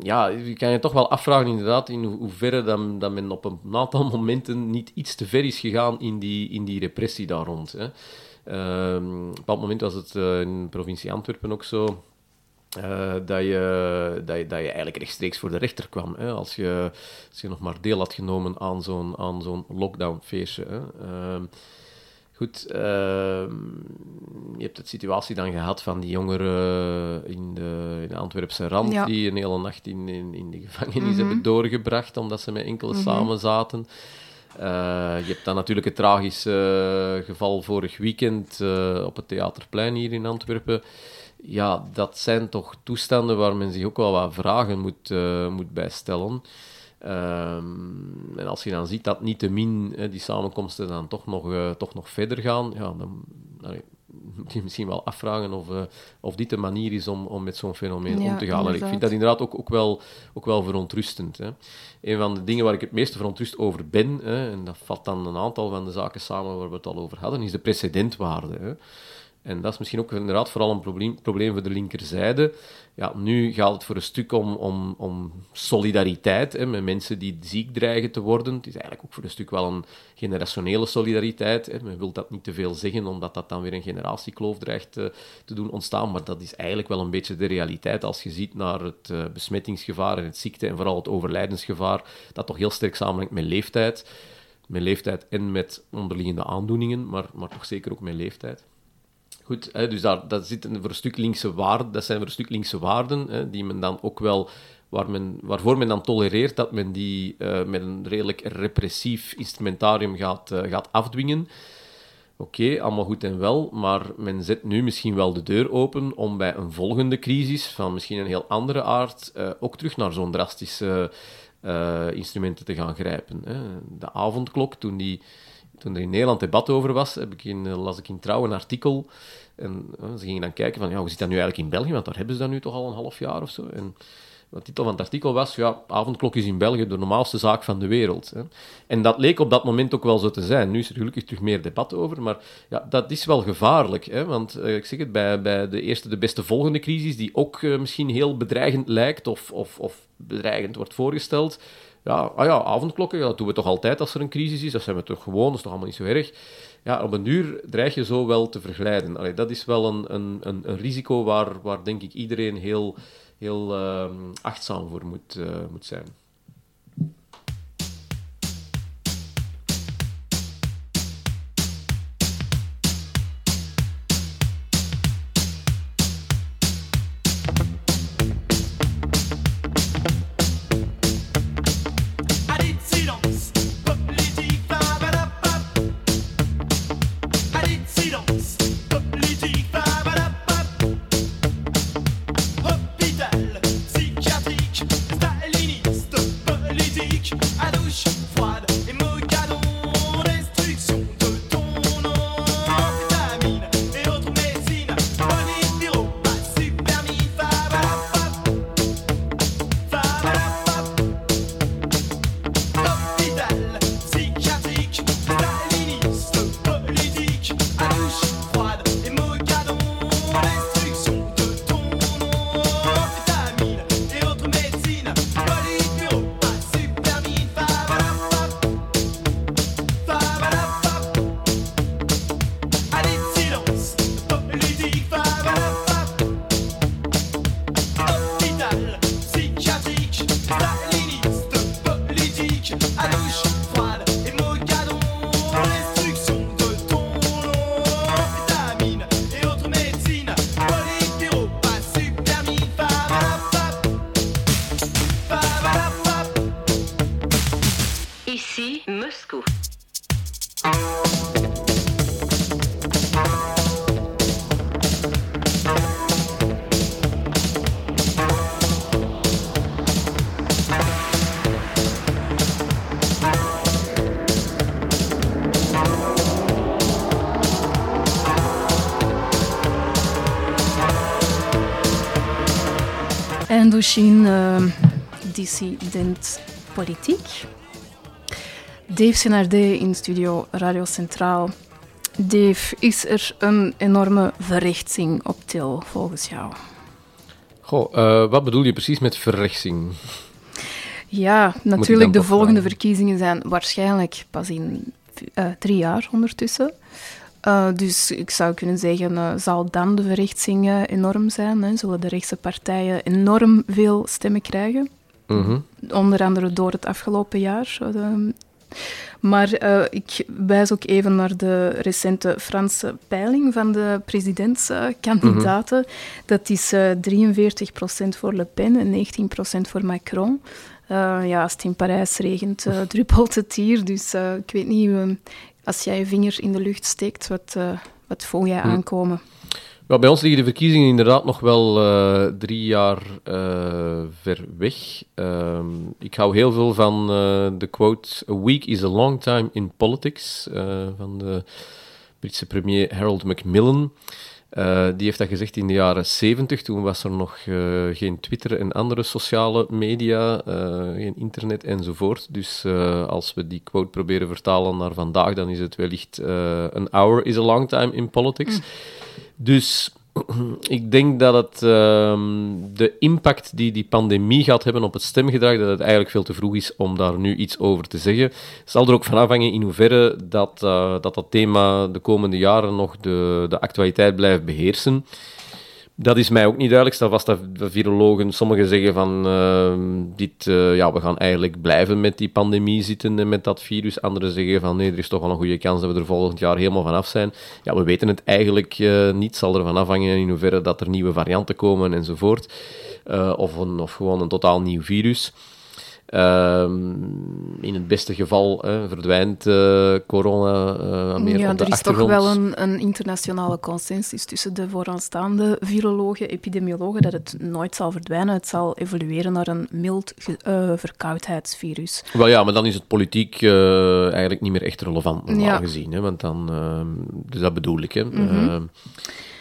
ja, je kan je toch wel afvragen inderdaad in ho hoeverre dat, dat men op een aantal momenten niet iets te ver is gegaan in die, in die repressie daar rond. Hè. Op een bepaald moment was het uh, in de provincie Antwerpen ook zo. Uh, dat, je, dat, je, dat je eigenlijk rechtstreeks voor de rechter kwam. Hè, als, je, als je nog maar deel had genomen aan zo'n, aan zo'n lockdown-feestje. Hè. Uh, goed, uh, je hebt de situatie dan gehad van die jongeren in de, in de Antwerpse rand, ja. die een hele nacht in, in, in de gevangenis mm -hmm. hebben doorgebracht, omdat ze met enkele mm -hmm. samen zaten. Uh, je hebt dan natuurlijk het tragische uh, geval vorig weekend uh, op het Theaterplein hier in Antwerpen ja, dat zijn toch toestanden waar men zich ook wel wat vragen moet, uh, moet bij stellen. Um, en als je dan ziet dat niet te min hè, die samenkomsten dan toch nog, uh, toch nog verder gaan, ja, dan allee, moet je misschien wel afvragen of, uh, of dit de manier is om, om met zo'n fenomeen ja, om te gaan. Ik vind dat inderdaad ook, ook, wel, ook wel verontrustend. Hè. Een van de dingen waar ik het meeste verontrust over ben, hè, en dat vat dan een aantal van de zaken samen waar we het al over hadden, is de precedentwaarde. Hè. En dat is misschien ook inderdaad vooral een probleem, probleem voor de linkerzijde. Ja, nu gaat het voor een stuk om, om, om solidariteit hè, met mensen die ziek dreigen te worden. Het is eigenlijk ook voor een stuk wel een generationele solidariteit. Hè. Men wil dat niet te veel zeggen, omdat dat dan weer een generatiekloof dreigt te, te doen ontstaan. Maar dat is eigenlijk wel een beetje de realiteit als je ziet naar het uh, besmettingsgevaar en het ziekte en vooral het overlijdensgevaar, dat toch heel sterk samenhangt met leeftijd. Met leeftijd en met onderliggende aandoeningen, maar, maar toch zeker ook met leeftijd. Goed, hè, dus daar, dat, voor stuk linkse waarden, dat zijn voor een stuk linkse waarden, hè, die men dan ook wel, waar men, waarvoor men dan tolereert dat men die uh, met een redelijk repressief instrumentarium gaat, uh, gaat afdwingen. Oké, allemaal goed en wel, maar men zet nu misschien wel de deur open om bij een volgende crisis, van misschien een heel andere aard, uh, ook terug naar zo'n drastische instrumenten te gaan grijpen. Hè. De avondklok, toen die toen er in Nederland debat over was, heb ik in, las ik in Trouw een artikel. En ze gingen dan kijken van, ja, hoe zit dat nu eigenlijk in België? Want daar hebben ze dat nu toch al een half jaar of zo. En de titel van het artikel was, ja, avondklok is in België de normaalste zaak van de wereld. Hè. En dat leek op dat moment ook wel zo te zijn. Nu is er gelukkig terug meer debat over, maar ja, dat is wel gevaarlijk. Hè, want uh, ik zeg het, bij, bij de eerste, de beste volgende crisis, die ook misschien heel bedreigend lijkt of, of, of bedreigend wordt voorgesteld, ja, ah ja, avondklokken, dat doen we toch altijd als er een crisis is. Dat zijn we toch gewoon, dat is toch allemaal niet zo erg. Ja, op een duur dreig je zo wel te verglijden. Allee, dat is wel een, een, een, een, risico waar, waar denk ik iedereen heel, heel uh, achtzaam voor moet, uh, moet zijn. Indochine, uh, dissident politiek. Dave Senardé in studio Radio Centraal. Dave, is er een enorme verrechtsing op til volgens jou? Goh, uh, wat bedoel je precies met verrechtsing? Ja, natuurlijk, de volgende verkiezingen zijn waarschijnlijk pas in uh, drie jaar ondertussen. Uh, dus ik zou kunnen zeggen, uh, zal dan de verrechtsing uh, enorm zijn? Hè? Zullen de rechtse partijen enorm veel stemmen krijgen? Mm -hmm. Onder andere door het afgelopen jaar. maar ik wijs ook even naar de recente Franse peiling van de presidentskandidaten. Mm -hmm. Dat is 43% voor Le Pen en 19% voor Macron. ja, als het in Parijs regent, druppelt het hier. Dus ik weet niet als jij je vinger in de lucht steekt, wat, uh, wat voel jij hm. aankomen? Well, bij ons liggen de verkiezingen inderdaad nog wel uh, drie jaar uh, ver weg. Uh, ik hou heel veel van de quote: A week is a long time in politics van de Britse premier Harold Macmillan. Uh, die heeft dat gezegd in de jaren 70. Toen was er nog uh, geen Twitter en andere sociale media, uh, geen internet enzovoort. Dus als we die quote proberen vertalen naar vandaag, dan is het wellicht: An hour is a long time in politics. Mm. Dus ik denk dat het, ehm, de impact die die pandemie gaat hebben op het stemgedrag, dat het eigenlijk veel te vroeg is om daar nu iets over te zeggen. Zal er ook van afhangen in hoeverre dat, eh, dat dat thema de komende jaren nog de, de actualiteit blijft beheersen. Dat is mij ook niet duidelijk. Stel vast dat de virologen, sommigen zeggen van ehm, dit, eh, ja, we gaan eigenlijk blijven met die pandemie zitten en met dat virus. Anderen zeggen van nee, er is toch wel een goede kans dat we er volgend jaar helemaal vanaf zijn. Ja, we weten het eigenlijk uh, niet. Zal er van afhangen in hoeverre dat er nieuwe varianten komen enzovoort. Uh, of, of gewoon een totaal nieuw virus. Ehm, in het beste geval verdwijnt uh, corona uh, meer ja, op de er is toch wel een, een, internationale consensus tussen de vooraanstaande virologen, epidemiologen, dat het nooit zal verdwijnen. Het zal evolueren naar een mild uh, verkoudheidsvirus. Wel ja, maar dan is het politiek eigenlijk niet meer echt relevant, normaal ja. gezien. Hè, want dan, ehm, dus dat bedoel ik. Hè. Mm -hmm.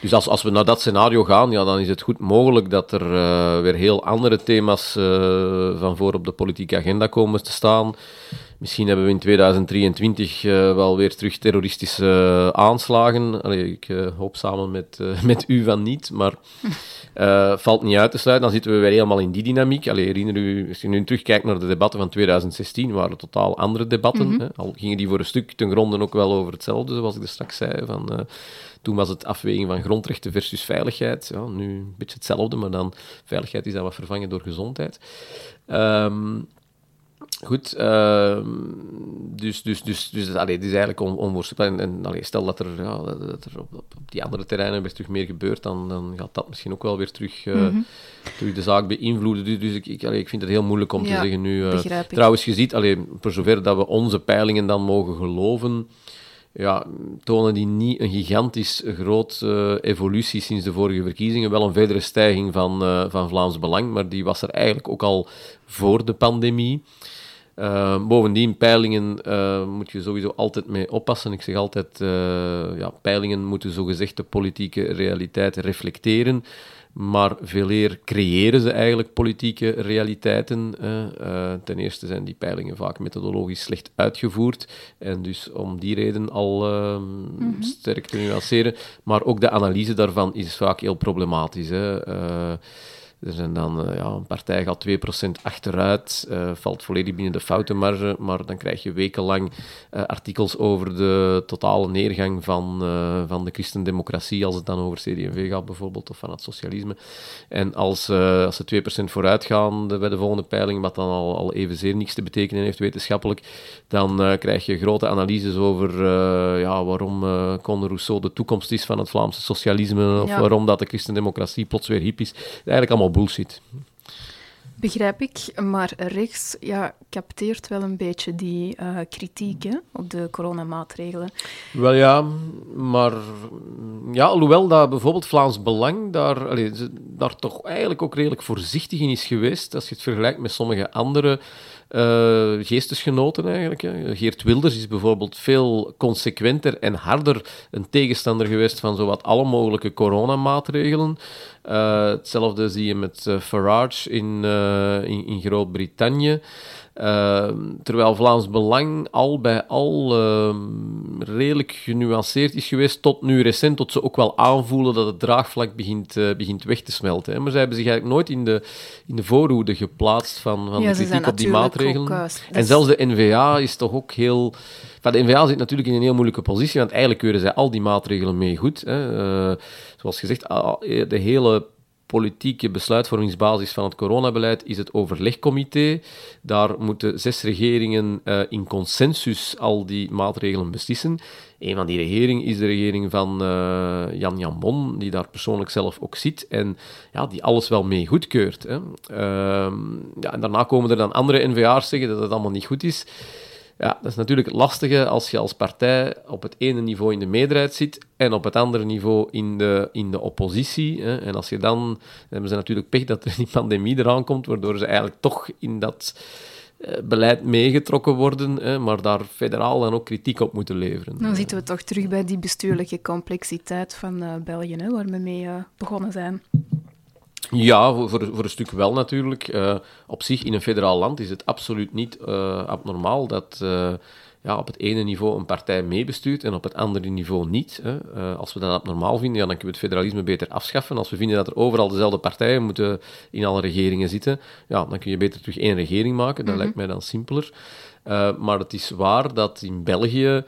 Dus als, als we naar dat scenario gaan, ja, dan is het goed mogelijk dat er uh, weer heel andere thema's uh, van voor op de politieke agenda komen te staan. Misschien hebben we in 2023 uh, wel weer terug terroristische aanslagen. Allee, ik hoop samen met, met u van niet, maar valt niet uit te sluiten. Dan zitten we weer helemaal in die dynamiek. Allee, herinner u, als je nu terugkijkt naar de debatten van 2016, waren totaal andere debatten. Mm -hmm. hè? Al gingen die voor een stuk ten gronde ook wel over hetzelfde, zoals ik er straks zei. Van, toen was het afweging van grondrechten versus veiligheid. Ja, nu een beetje hetzelfde, maar dan veiligheid is dan wat vervangen door gezondheid. Um, goed, uh, dus, dus, dus, dus allee, het is eigenlijk on, onvoorspelbaar. En, en allee, stel dat er, ja, dat er op, op, die andere terreinen weer terug meer gebeurt, dan, dan gaat dat misschien ook wel weer terug, uh, mm -hmm. terug de zaak beïnvloeden. Dus, dus ik, ik, allee, ik vind het heel moeilijk om ja, te zeggen nu. Uh, trouwens, je ziet, allee, voor zover dat we onze peilingen dan mogen geloven ja, tonen die niet een gigantisch grote uh, evolutie sinds de vorige verkiezingen. Wel een verdere stijging van, uh, van Vlaams Belang, maar die was er eigenlijk ook al voor de pandemie. Bovendien, peilingen moet je sowieso altijd mee oppassen. Ik zeg altijd, ja, peilingen moeten zogezegd de politieke realiteit reflecteren maar veel eer creëren ze eigenlijk politieke realiteiten. Uh, ten eerste zijn die peilingen vaak methodologisch slecht uitgevoerd en dus om die reden al uh, mm -hmm. sterk te nuanceren. Maar ook de analyse daarvan is vaak heel problematisch. Hè. Uh, er zijn dan, uh, ja, een partij gaat 2% achteruit, uh, valt volledig binnen de foutenmarge, maar dan krijg je wekenlang uh, artikels over de totale neergang van, van de christendemocratie, als het dan over CD&V gaat bijvoorbeeld, of van het socialisme. En als, als ze 2% vooruit gaan bij de volgende peiling, wat dan al, al evenzeer niks te betekenen heeft wetenschappelijk, dan krijg je grote analyses over ja, waarom Conde Rousseau de toekomst is van het Vlaamse socialisme, of ja. waarom dat de christendemocratie plots weer hip is. Eigenlijk allemaal bullshit. Begrijp ik, maar rechts ja, capteert wel een beetje die uh, kritiek hè, op de coronamaatregelen. Wel ja, maar ja, alhoewel dat bijvoorbeeld Vlaams Belang daar, daar toch eigenlijk ook redelijk voorzichtig in is geweest, als je het vergelijkt met sommige andere uh, geestesgenoten eigenlijk. Hè. Geert Wilders is bijvoorbeeld veel consequenter en harder een tegenstander geweest van zowat alle mogelijke coronamaatregelen. Uh, hetzelfde zie je met uh, Farage in, in, in Groot-Brittannië. Terwijl Vlaams Belang al bij al uh, redelijk genuanceerd is geweest, tot nu recent, tot ze ook wel aanvoelen dat het draagvlak begint, begint weg te smelten. Hè. Maar zij hebben zich eigenlijk nooit in de, in de voorhoede geplaatst van, van ja, de kritiek op die maatregelen. Ook, en zelfs de NVA is toch ook heel... Enfin, de NVA zit natuurlijk in een heel moeilijke positie, want eigenlijk keuren zij al die maatregelen mee goed. Hè. zoals gezegd, de hele politieke besluitvormingsbasis van het coronabeleid is het overlegcomité. Daar moeten zes regeringen uh, in consensus al die maatregelen beslissen. Een van die regeringen is de regering van Jan Jan Bon, die daar persoonlijk zelf ook zit en ja, die alles wel mee goedkeurt. Hè. Uh, ja, en daarna komen er dan andere NVA's zeggen dat het allemaal niet goed is. Ja, dat is natuurlijk het lastige als je als partij op het ene niveau in de meerderheid zit en op het andere niveau in de, in de oppositie. Hè. En als je dan, dan hebben ze natuurlijk pech dat er die pandemie eraan komt, waardoor ze eigenlijk toch in dat uh, beleid meegetrokken worden, hè, maar daar federaal dan ook kritiek op moeten leveren. Dan zitten we toch terug bij die bestuurlijke complexiteit van uh, België, hè, waar we mee uh, begonnen zijn. Ja, voor, voor een stuk wel natuurlijk. Uh, op zich, in een federaal land is het absoluut niet uh, abnormaal dat uh, ja, op het ene niveau een partij meebestuurt en op het andere niveau niet. Hè. Eh, als we dat normaal vinden, ja, dan kunnen we het federalisme beter afschaffen. Als we vinden dat er overal dezelfde partijen moeten in alle regeringen zitten, ja, dan kun je beter terug één regering maken. Dat lijkt mij dan simpeler. Maar het is waar dat in België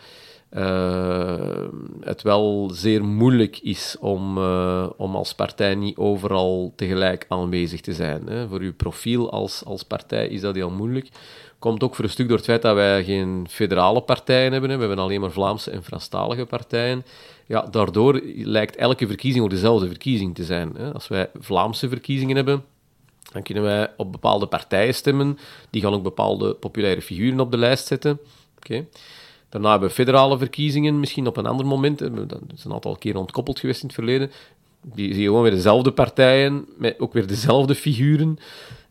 uh, het wel zeer moeilijk is om, uh, om als partij niet overal tegelijk aanwezig te zijn. Hè. Voor uw profiel als, als partij is dat heel moeilijk. Komt ook voor een stuk door het feit dat wij geen federale partijen hebben. Hè. We hebben alleen maar Vlaamse en Franstalige partijen. Ja, daardoor lijkt elke verkiezing ook dezelfde verkiezing te zijn. Hè. Als wij Vlaamse verkiezingen hebben, dan kunnen wij op bepaalde partijen stemmen. Die gaan ook bepaalde populaire figuren op de lijst zetten. Oké. Daarna hebben we federale verkiezingen, misschien op een ander moment. Dat is een aantal keer ontkoppeld geweest in het verleden. Die zie je gewoon weer dezelfde partijen, met ook weer dezelfde figuren.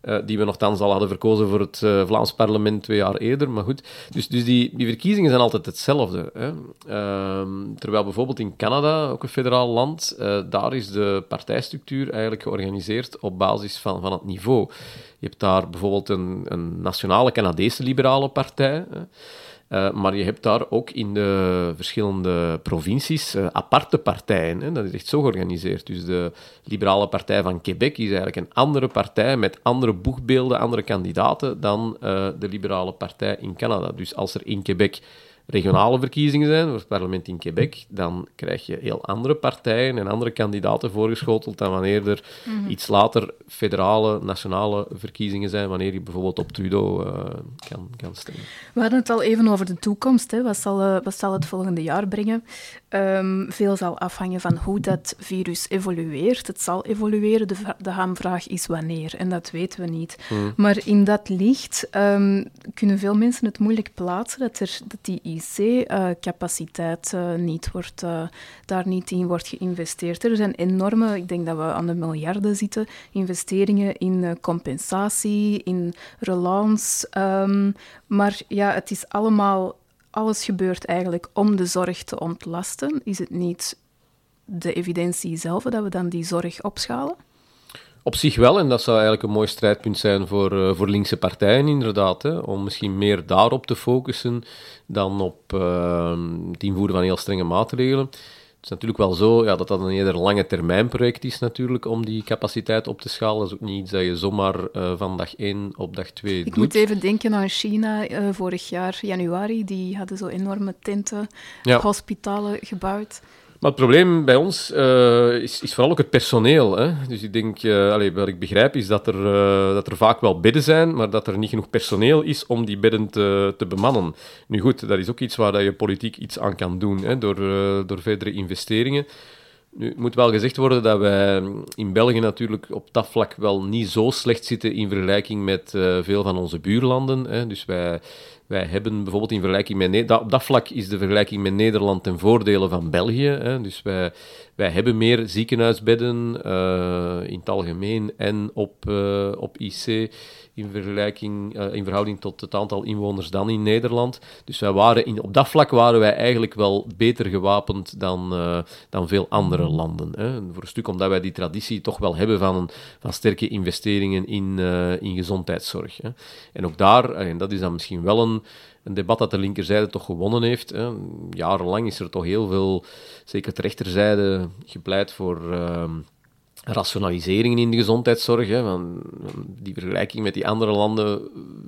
Uh, die we nogthans al hadden verkozen voor het uh, Vlaams parlement twee jaar eerder. Maar goed, dus, dus die, die verkiezingen zijn altijd hetzelfde. Hè. Uh, terwijl bijvoorbeeld in Canada, ook een federaal land, uh, daar is de partijstructuur eigenlijk georganiseerd op basis van, van het niveau. Je hebt daar bijvoorbeeld een, een nationale Canadese liberale partij. Hè. Uh, maar je hebt daar ook in de verschillende provincies uh, aparte partijen. Hè? Dat is echt zo georganiseerd. Dus de Liberale Partij van Quebec is eigenlijk een andere partij met andere boegbeelden, andere kandidaten dan uh, de Liberale Partij in Canada. Dus als er in Quebec regionale verkiezingen zijn, voor het parlement in Quebec, dan krijg je heel andere partijen en andere kandidaten voorgeschoteld dan wanneer er mm -hmm. iets later federale, nationale verkiezingen zijn, wanneer je bijvoorbeeld op Trudeau uh, kan, kan stemmen. We hadden het al even over de toekomst. Hè. Wat, zal, uh, wat zal het volgende jaar brengen? Um, veel zal afhangen van hoe dat virus evolueert. Het zal evolueren. De, de hamvraag is wanneer. En dat weten we niet. Mm. Maar in dat licht um, kunnen veel mensen het moeilijk plaatsen dat, er, dat die IC-capaciteit uh, uh, niet wordt, uh, daar niet in wordt geïnvesteerd. Er zijn enorme, ik denk dat we aan de miljarden zitten, investeringen in compensatie, in relance. Um, maar ja, het is allemaal alles gebeurt eigenlijk om de zorg te ontlasten. Is het niet de evidentie zelf dat we dan die zorg opschalen? Op zich wel, en dat zou eigenlijk een mooi strijdpunt zijn voor, uh, voor linkse partijen, inderdaad. Hè, om misschien meer daarop te focussen dan op uh, het invoeren van heel strenge maatregelen. Het is natuurlijk wel zo ja, dat dat een eerder lange termijn project is, natuurlijk, om die capaciteit op te schalen. Dat is ook niet iets dat je zomaar uh, van dag 1 op dag 2 Ik doet. moet even denken aan China vorig jaar, januari. Die hadden zo enorme tenten, ja. hospitalen gebouwd. Maar het probleem bij ons uh, is, is, vooral ook het personeel. Hè? Dus ik denk, allez, wat ik begrijp is dat er, uh, dat er vaak wel bedden zijn, maar dat er niet genoeg personeel is om die bedden te, te bemannen. Nu goed, dat is ook iets waar je politiek iets aan kan doen, hè? Door, door verdere investeringen. Nu, het moet wel gezegd worden dat wij in België natuurlijk op dat vlak wel niet zo slecht zitten in vergelijking met veel van onze buurlanden. Hè? Dus wij, wij hebben bijvoorbeeld in vergelijking met... Ne op dat vlak is de vergelijking met Nederland ten voordele van België. Hè. Dus wij, wij hebben meer ziekenhuisbedden uh, in het algemeen en op, uh, op IC in, vergelijking, uh, in verhouding tot het aantal inwoners dan in Nederland. Dus wij waren in, op dat vlak waren wij eigenlijk wel beter gewapend dan, dan veel andere landen. Hè. Voor een stuk omdat wij die traditie toch wel hebben van, van sterke investeringen in, in gezondheidszorg. Hè. En ook daar, en dat is dan misschien wel een een debat dat de linkerzijde toch gewonnen heeft. Hè. Jarenlang is er toch heel veel, zeker de rechterzijde, gepleit voor uh, rationaliseringen in de gezondheidszorg. Hè. Van, die vergelijking met die andere landen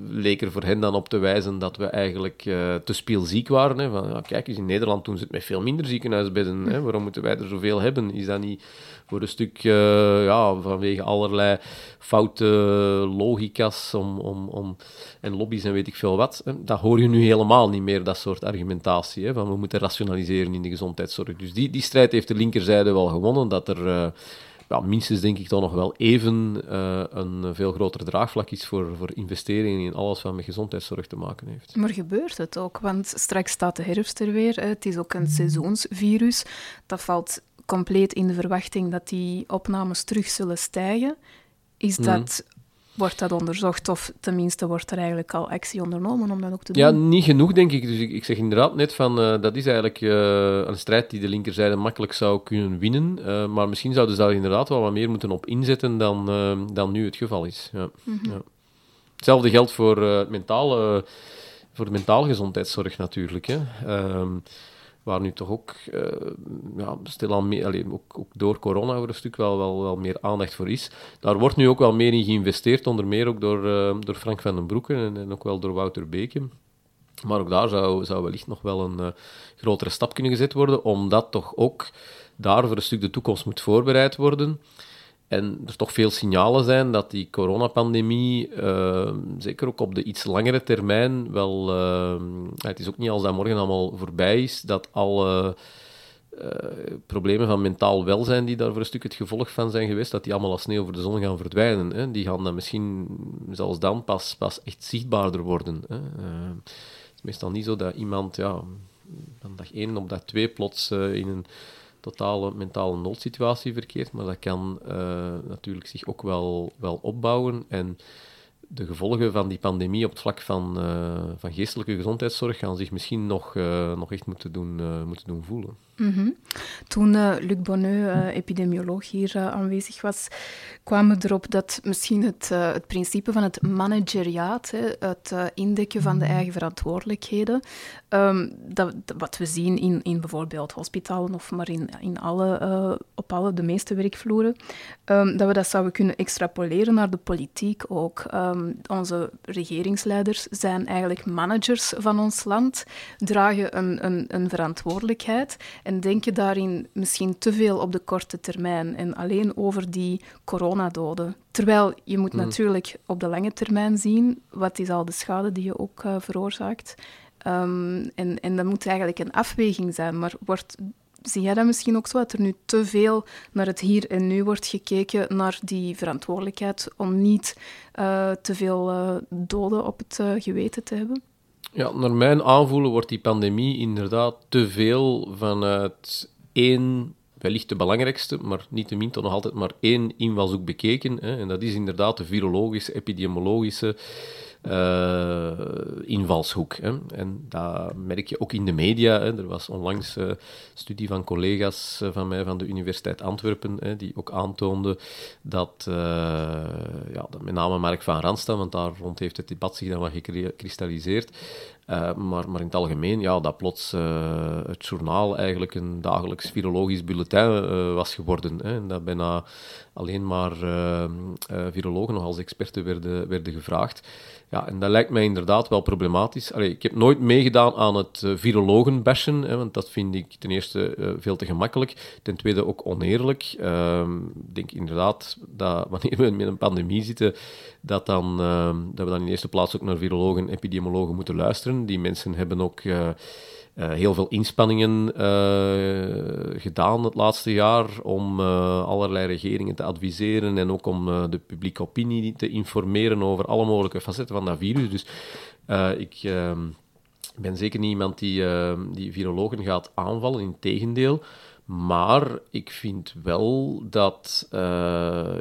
leek er voor hen dan op te wijzen dat we eigenlijk uh, te spielziek waren. Hè. Van, ja, kijk eens, in Nederland doen ze het met veel minder ziekenhuisbedden. Hè. Waarom moeten wij er zoveel hebben? Is dat niet voor een stuk uh, ja, vanwege allerlei foute logica's om, om, om, en lobby's en weet ik veel wat. Hè. Dat hoor je nu helemaal niet meer, dat soort argumentatie. Hè, van we moeten rationaliseren in de gezondheidszorg. Dus die, die strijd heeft de linkerzijde wel gewonnen, dat er... Uh, ja, minstens denk ik toch nog wel even uh, een veel groter draagvlak is voor, voor investeringen in alles wat met gezondheidszorg te maken heeft. Maar gebeurt het ook? Want straks staat de herfst er weer. Het is ook een seizoensvirus. Dat valt compleet in de verwachting dat die opnames terug zullen stijgen. Is dat, mm. Wordt dat onderzocht of tenminste wordt er eigenlijk al actie ondernomen om dat ook te doen? Ja, niet genoeg denk ik. Dus ik, ik zeg inderdaad net van uh, dat is eigenlijk uh, een strijd die de linkerzijde makkelijk zou kunnen winnen. Uh, maar misschien zouden ze daar inderdaad wel wat meer moeten op inzetten dan, dan nu het geval is. Ja. Mm -hmm. ja. Hetzelfde geldt voor mentale voor de mentale gezondheidszorg natuurlijk. Hè. Ehm, waar nu toch ook, uh, ja, stilaan meer, allee, ook, ook, door corona voor een stuk wel, wel, wel meer aandacht voor is. Daar wordt nu ook wel meer in geïnvesteerd, onder meer ook door, uh, door Frank van den Broeke en, en, ook wel door Wouter Beke. Maar ook daar zou, zou wellicht nog wel een uh, grotere stap kunnen gezet worden, omdat toch ook daar voor een stuk de toekomst moet voorbereid worden. En er toch veel signalen zijn dat die coronapandemie, uh, zeker ook op de iets langere termijn, wel. Uh, het is ook niet als dat morgen allemaal voorbij is, dat alle uh, problemen van mentaal welzijn, die daar voor een stuk het gevolg van zijn geweest, dat die allemaal als sneeuw over de zon gaan verdwijnen. Hè. Die gaan dan misschien zelfs dan pas, pas echt zichtbaarder worden. Hè. het is meestal niet zo dat iemand ja, van dag één op dag twee plots in een totale mentale noodsituatie verkeert, maar dat kan uh, natuurlijk zich ook wel, wel opbouwen. En de gevolgen van die pandemie op het vlak van, uh, van geestelijke gezondheidszorg gaan zich misschien nog, uh, nog echt moeten doen, moeten doen voelen. Mm -hmm. Toen uh, Luc Bonneux, uh, epidemioloog, hier uh, aanwezig was, kwamen we erop dat misschien het, het principe van het manageriaat, hè, het indekken van de eigen verantwoordelijkheden, um, dat, wat we zien in, in bijvoorbeeld hospitalen of maar in, in alle, op alle, de meeste werkvloeren, um, dat we dat zouden kunnen extrapoleren naar de politiek ook. Um, onze regeringsleiders zijn eigenlijk managers van ons land, dragen een, een, een verantwoordelijkheid en denken daarin misschien te veel op de korte termijn en alleen over die coronadoden. Terwijl je moet Hmm. natuurlijk op de lange termijn zien wat is al de schade die je ook uh, veroorzaakt. Um, en, en dat moet eigenlijk een afweging zijn. Maar wordt, zie jij dat misschien ook zo, dat er nu te veel naar het hier en nu wordt gekeken, naar die verantwoordelijkheid om niet uh, te veel uh, doden op het uh, geweten te hebben? Ja, naar mijn aanvoelen wordt die pandemie inderdaad te veel vanuit één, wellicht de belangrijkste, maar niet te min toch nog altijd maar één invalshoek bekeken. Hè, en dat is inderdaad de virologische, epidemiologische invalshoek. Hè. En dat merk je ook in de media. Hè. Er was onlangs een uh, studie van collega's van mij van de Universiteit Antwerpen, hè, die ook aantoonde dat, ja, met name Mark van Randstad, want daar rond heeft het debat zich dan wat gekristalliseerd, maar, maar in het algemeen, ja, dat plots het journaal eigenlijk een dagelijks virologisch bulletin was geworden. Hè, en dat bijna alleen maar virologen nog als experten werden, werden gevraagd. Ja, en dat lijkt mij inderdaad wel problematisch. Allee, ik heb nooit meegedaan aan het uh, virologen bashen, hè, want dat vind ik ten eerste uh, veel te gemakkelijk. Ten tweede ook oneerlijk. Uh, ik denk inderdaad dat wanneer we met een pandemie zitten, dat, dan, uh, dat we dan in eerste plaats ook naar virologen en epidemiologen moeten luisteren. Die mensen hebben ook uh, heel veel inspanningen uh, gedaan het laatste jaar om uh, allerlei regeringen te adviseren en ook om de publieke opinie te informeren over alle mogelijke facetten van dat virus. Dus ik ehm, ben zeker niet iemand die, ehm, die virologen gaat aanvallen, in tegendeel. Maar ik vind wel dat, uh,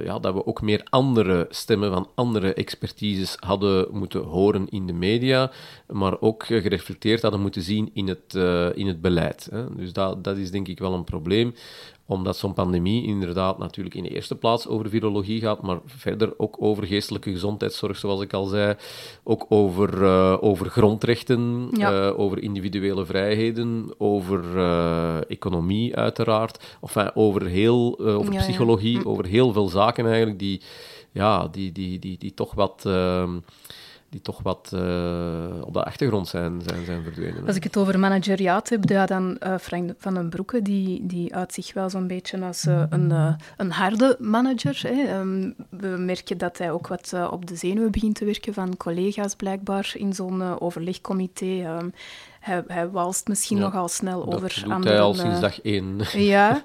ja, dat we ook meer andere stemmen van andere expertises hadden moeten horen in de media, maar ook gereflecteerd hadden moeten zien in het, uh, in het beleid. Hè. Dus dat, dat is denk ik wel een probleem omdat zo'n pandemie inderdaad natuurlijk in de eerste plaats over virologie gaat, maar verder ook over geestelijke gezondheidszorg, zoals ik al zei, ook over, uh, over grondrechten, ja. uh, over individuele vrijheden, over uh, economie uiteraard, enfin, over, heel, over ja, psychologie, ja. over heel veel zaken eigenlijk die, ja, die, die, die, die toch wat ehm, die toch wat uh, op de achtergrond zijn, zijn, zijn verdwenen. Als ik het over manageriaat heb, ja, dan uh, Frank van den Broeke, die, die uit zich wel zo'n beetje als uh, een, een harde manager. Hè. Um, we merken dat hij ook wat op de zenuwen begint te werken van collega's blijkbaar in zo'n overlegcomité. Um, hij, hij walst misschien ja, nogal snel dat over doet andere... hij al sinds dag één. Ja,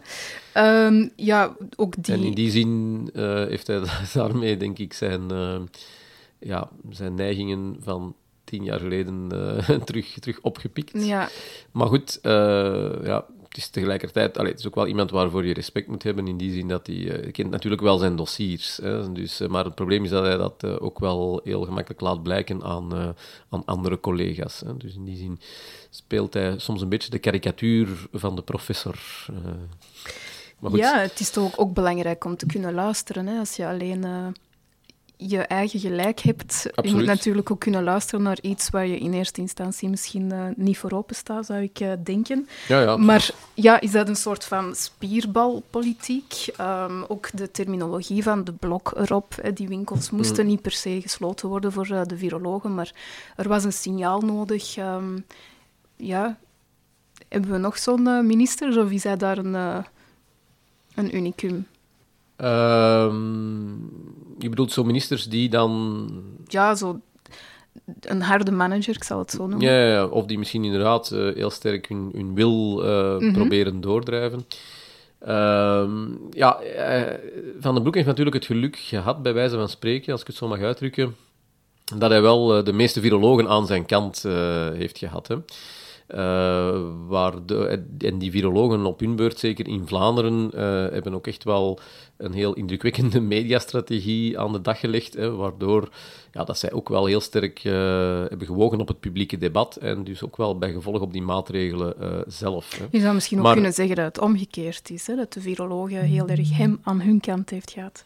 um, ja ook die... En in die zin heeft hij daarmee, denk ik, zijn ja, zijn neigingen van tien jaar geleden uh, terug, terug opgepikt. Ja. Maar goed, uh, ja, het is tegelijkertijd... Allee, het is ook wel iemand waarvoor je respect moet hebben, in die zin dat hij... Uh, kent natuurlijk wel zijn dossiers. Hè, dus, maar het probleem is dat hij dat ook wel heel gemakkelijk laat blijken aan, aan andere collega's. Hè. Dus in die zin speelt hij soms een beetje de karikatuur van de professor. ja, het is toch ook belangrijk om te kunnen luisteren. Hè, als je alleen je eigen gelijk hebt. Je moet natuurlijk ook kunnen luisteren naar iets waar je in eerste instantie misschien eh, niet voor open staat, zou ik eh, denken. Ja, ja. Maar ja, is dat een soort van spierbalpolitiek? Ehm, ook de terminologie van de blok erop. Hè, die winkels moesten niet per se gesloten worden voor eh, de virologen, maar er was een signaal nodig. Ehm, ja, hebben we nog zo'n minister of is hij daar een, een unicum? Ehm, je bedoelt zo ministers die dan Ja, zo een harde manager, ik zal het zo noemen. Ja, ja, of die misschien inderdaad eh, heel sterk hun, hun wil eh, proberen doordrijven. Ehm, ja, eh, Van den Broek heeft natuurlijk het geluk gehad, bij wijze van spreken, als ik het zo mag uitdrukken, dat hij wel de meeste virologen aan zijn kant heeft gehad. Hè. Eh, waar de, en die virologen op hun beurt, zeker in Vlaanderen, eh, hebben ook echt wel een heel indrukwekkende mediastrategie aan de dag gelegd, hè, waardoor ja, dat zij ook wel heel sterk eh, hebben gewogen op het publieke debat en dus ook wel bij gevolg op die maatregelen zelf. Hè. Je zou misschien ook kunnen zeggen dat het omgekeerd is, hè? dat de virologen heel erg hem aan hun kant heeft gehad.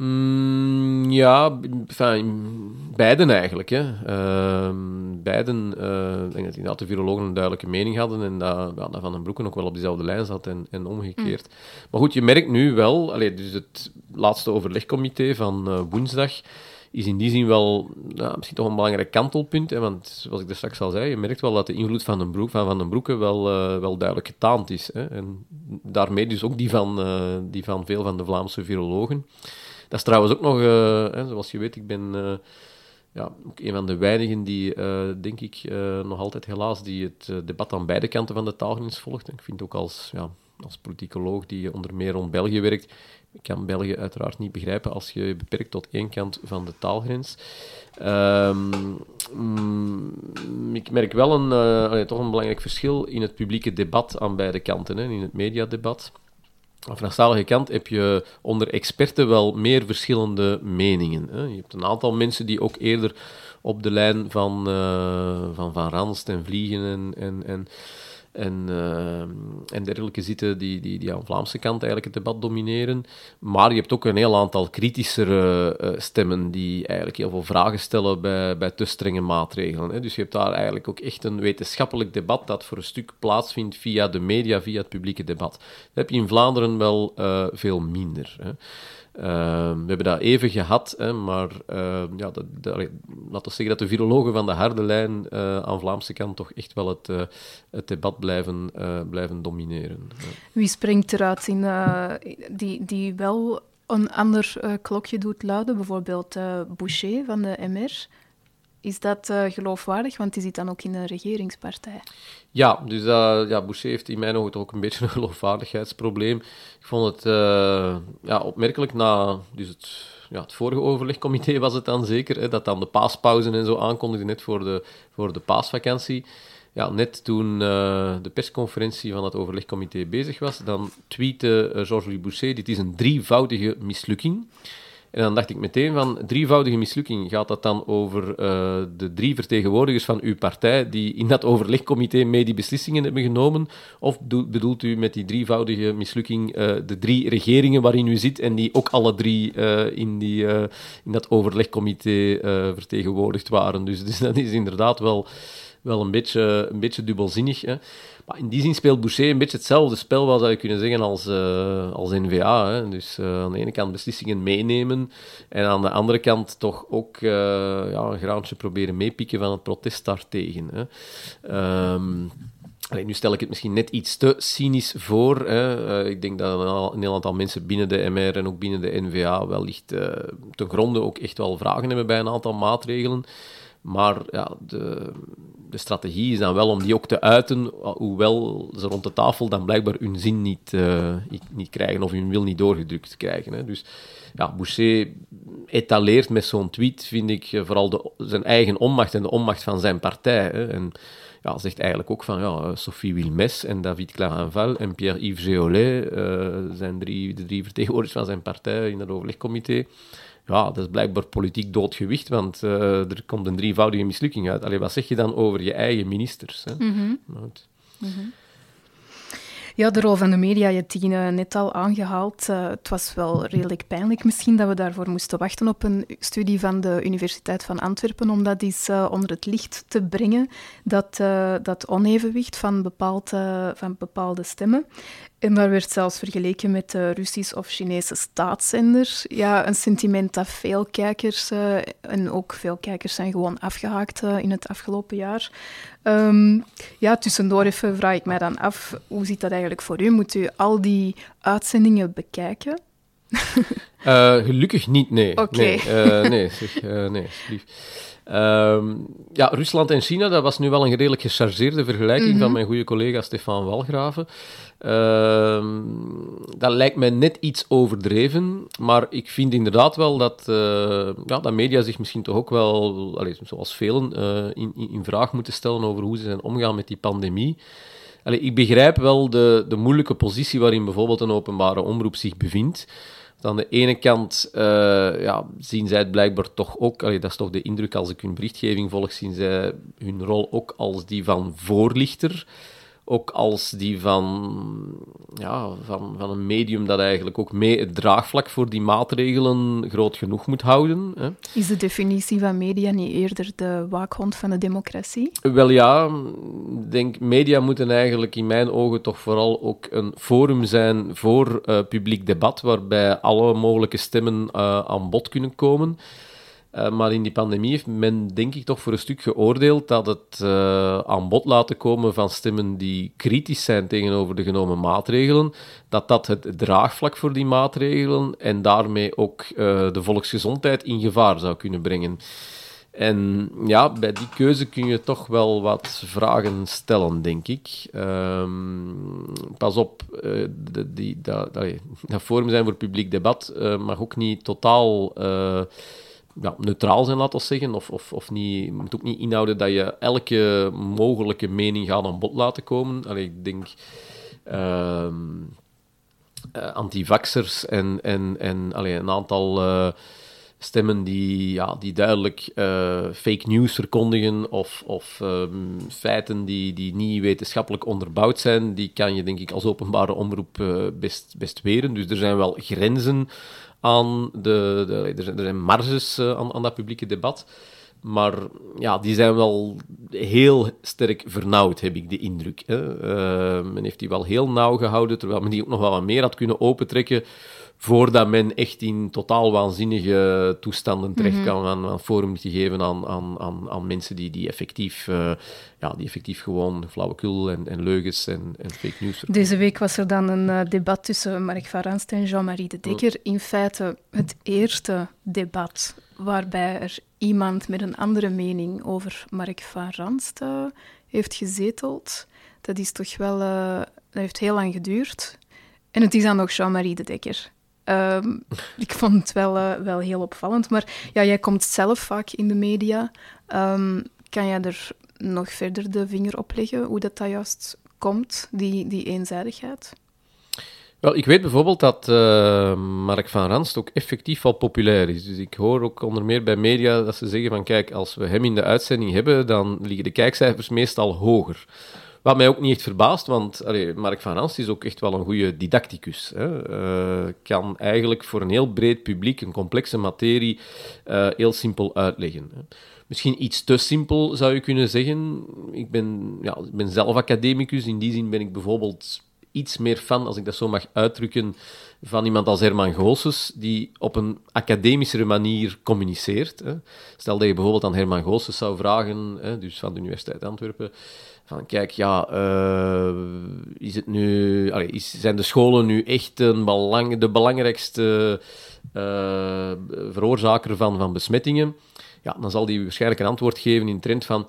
Mm, ja, enfin, beiden eigenlijk. Hè. Ehm, beiden, eh, ik denk dat inderdaad de virologen een duidelijke mening hadden en dat, ja, dat Van den Broeken ook wel op diezelfde lijn zat en, en omgekeerd. Maar goed, je merkt nu wel, allee, dus het laatste overlegcomité van eh, woensdag is in die zin wel misschien toch een belangrijk kantelpunt. Hè, want zoals ik er straks al zei, je merkt wel dat de invloed van, den Broek, van Van den Broeke wel, eh, wel duidelijk getaand is. Hè, en daarmee dus ook die van, die van veel van de Vlaamse virologen. Dat is trouwens ook nog, eh, hè, zoals je weet, ik ben eh, ja, ook een van de weinigen die, eh, denk ik, nog altijd helaas, die het debat aan beide kanten van de taalgrens volgt. Ik vind ook als, ja, als politicoloog die onder meer rond België werkt, kan België uiteraard niet begrijpen als je je beperkt tot één kant van de taalgrens. Ehm, mm, ik merk wel een, toch een belangrijk verschil in het publieke debat aan beide kanten, hè, in het mediadebat. Franstalige kant heb je onder experten wel meer verschillende meningen. Hè. Je hebt een aantal mensen die ook eerder op de lijn van eh, Van, van Ranst en Vliegen en, en, en, en, eh, en dergelijke zitten, die, die, die aan de Vlaamse kant eigenlijk het debat domineren. Maar je hebt ook een heel aantal kritischere eh, stemmen die eigenlijk heel veel vragen stellen bij, bij te strenge maatregelen. Hè. Dus je hebt daar eigenlijk ook echt een wetenschappelijk debat dat voor een stuk plaatsvindt via de media, via het publieke debat. Dat heb je in Vlaanderen wel eh, veel minder. Hè. Uh, we hebben dat even gehad, hè, maar uh, ja, laten we zeggen dat de virologen van de harde lijn uh, aan Vlaamse kant toch echt wel het, uh, het debat blijven, blijven domineren. Wie springt eruit in, die, die wel een ander klokje doet luiden? Bijvoorbeeld Boucher van de MR. Is dat uh, geloofwaardig? Want die zit dan ook in een regeringspartij. Ja, dus uh, ja, Boucher heeft in mijn ogen ook een beetje een geloofwaardigheidsprobleem. Ik vond het uh, ja, opmerkelijk na dus het, ja, het vorige overlegcomité was het dan zeker, hè, dat dan de paaspauze en zo aankondigde net voor de, voor de paasvakantie. Ja, net toen de persconferentie van het overlegcomité bezig was, dan tweette Georges-Louis Boucher, dit is een drievoudige mislukking. En dan dacht ik meteen van, drievoudige mislukking, gaat dat dan over uh, de drie vertegenwoordigers van uw partij die in dat overlegcomité mee die beslissingen hebben genomen? Of bedoelt u met die drievoudige mislukking uh, de drie regeringen waarin u zit en die ook alle drie uh, in, die, in dat overlegcomité vertegenwoordigd waren? Dus, dus, dat is inderdaad wel, wel een, beetje, een beetje dubbelzinnig. Hè? Maar in die zin speelt Boucher een beetje hetzelfde spel, wat zou je kunnen zeggen, als, uh, als NVA. Hè. Dus uh, aan de ene kant beslissingen meenemen en aan de andere kant toch ook uh, ja, een graantje proberen meepikken van het protest daartegen. Hè. Allee, nu stel ik het misschien net iets te cynisch voor. Hè. Ik denk dat een heel aantal mensen binnen de MR en ook binnen de NVA wellicht ten gronde ook echt wel vragen hebben bij een aantal maatregelen. Maar ja, de, de strategie is dan wel om die ook te uiten, hoewel ze rond de tafel dan blijkbaar hun zin niet, uh, niet krijgen of hun wil niet doorgedrukt krijgen. Hè. Dus ja, Boucher etaleert met zo'n tweet, vind ik, vooral de, zijn eigen onmacht en de onmacht van zijn partij. Hè. En ja, zegt eigenlijk ook van ja, Sophie Wilmes en David Clarenval en Pierre-Yves Géolet zijn drie, de drie vertegenwoordigers van zijn partij in het overlegcomité. Ja, dat is blijkbaar politiek doodgewicht, want uh, er komt een drievoudige mislukking uit. Allee, wat zeg je dan over je eigen ministers? Hè? Mm -hmm. Mm -hmm. Ja, de rol van de media, je hebt die eh, net al aangehaald. Uh, het was wel redelijk pijnlijk misschien dat we daarvoor moesten wachten op een studie van de Universiteit van Antwerpen om dat eens uh, onder het licht te brengen, dat, dat onevenwicht van, bepaald, van bepaalde stemmen. En daar werd zelfs vergeleken met de Russische of Chinese staatszenders. Ja, een sentiment dat veel kijkers, uh, en ook veel kijkers zijn gewoon afgehaakt uh, in het afgelopen jaar. Um, ja, tussendoor even vraag ik mij dan af, hoe zit dat eigenlijk voor u? Moet u al die uitzendingen bekijken? uh, gelukkig niet, nee. Oké. Nee, nee, zeg, nee, alsjeblieft. Um, ja, Rusland en China, dat was nu wel een redelijk gechargeerde vergelijking mm -hmm. van mijn goede collega Stefan Walgraven. Uh, dat lijkt mij net iets overdreven, maar ik vind inderdaad wel dat, uh, ja, dat media zich misschien toch ook wel, allez, zoals velen, uh, in, in, vraag moeten stellen over hoe ze zijn omgaan met die pandemie. Allee, ik begrijp wel de, de moeilijke positie waarin bijvoorbeeld een openbare omroep zich bevindt. Aan de ene kant uh, ja, zien zij het blijkbaar toch ook, allee, dat is toch de indruk als ik hun berichtgeving volg, zien zij hun rol ook als die van voorlichter ook als die van, ja, van, van een medium dat eigenlijk ook mee het draagvlak voor die maatregelen groot genoeg moet houden. Hè. Is de definitie van media niet eerder de waakhond van de democratie? Wel ja, ik denk media moeten eigenlijk in mijn ogen toch vooral ook een forum zijn voor uh, publiek debat, waarbij alle mogelijke stemmen uh, aan bod kunnen komen. Uh, maar in die pandemie heeft men, denk ik, toch voor een stuk geoordeeld dat het uh, aan bod laten komen van stemmen die kritisch zijn tegenover de genomen maatregelen, dat dat het draagvlak voor die maatregelen en daarmee ook uh, de volksgezondheid in gevaar zou kunnen brengen. En ja, bij die keuze kun je toch wel wat vragen stellen, denk ik. Um, pas op, die, dat, dat, forum zijn voor publiek debat mag ook niet totaal ja, neutraal zijn, laten we zeggen. Of, of, of niet, moet ook niet inhouden dat je elke mogelijke mening gaat aan bod laten komen. Allee, ik denk uh, uh, antivaxers en, en, en allee, een aantal uh, stemmen die, ja, die duidelijk uh, fake news verkondigen of, of um, feiten die, die niet wetenschappelijk onderbouwd zijn, die kan je denk ik als openbare omroep best, best weren. Dus er zijn wel grenzen aan de, de er, zijn, er zijn marges uh, aan, aan dat publieke debat. Maar ja, die zijn wel heel sterk vernauwd, heb ik de indruk. Hè. Uh, men heeft die wel heel nauw gehouden, terwijl men die ook nog wel wat meer had kunnen opentrekken voordat men echt in totaal waanzinnige toestanden terecht mhm. kan aan, aan forum te geven aan, aan, aan, aan mensen die, die, effectief, uh, ja, die effectief gewoon flauwekul en, en leugens en, en fake news. Deze week was er dan een uh, debat tussen Mark van Ranst en Jean-Marie de Dekker. In feite het eerste debat waarbij er iemand met een andere mening over Mark van Ranst uh, heeft gezeteld. Dat is toch wel... dat heeft heel lang geduurd. En het is dan nog Jean-Marie de Dekker. Um, ik vond het wel, uh, wel heel opvallend. Maar ja, jij komt zelf vaak in de media. Um, kan jij er nog verder de vinger op leggen hoe dat, dat juist komt, die, die eenzijdigheid? Wel, ik weet bijvoorbeeld dat uh, Mark van Ranst ook effectief wel populair is. Dus ik hoor ook onder meer bij media dat ze zeggen van kijk, als we hem in de uitzending hebben, dan liggen de kijkcijfers meestal hoger. Wat mij ook niet echt verbaast, want allee, Mark van Rans is ook echt wel een goede didacticus. Hè. Uh, kan eigenlijk voor een heel breed publiek een complexe materie uh, heel simpel uitleggen. Hè. Misschien iets te simpel zou je kunnen zeggen. Ik ben, ja, ik ben zelf academicus, in die zin ben ik bijvoorbeeld iets meer fan, als ik dat zo mag uitdrukken, van iemand als Herman Goossens, die op een academischere manier communiceert. Stel dat je bijvoorbeeld aan Herman Goossens zou vragen, dus van de Universiteit Antwerpen, van kijk, ja, uh, is het nu, zijn de scholen nu echt een belang, de belangrijkste uh, veroorzaker van, van besmettingen? Ja, dan zal die waarschijnlijk een antwoord geven in de trend van,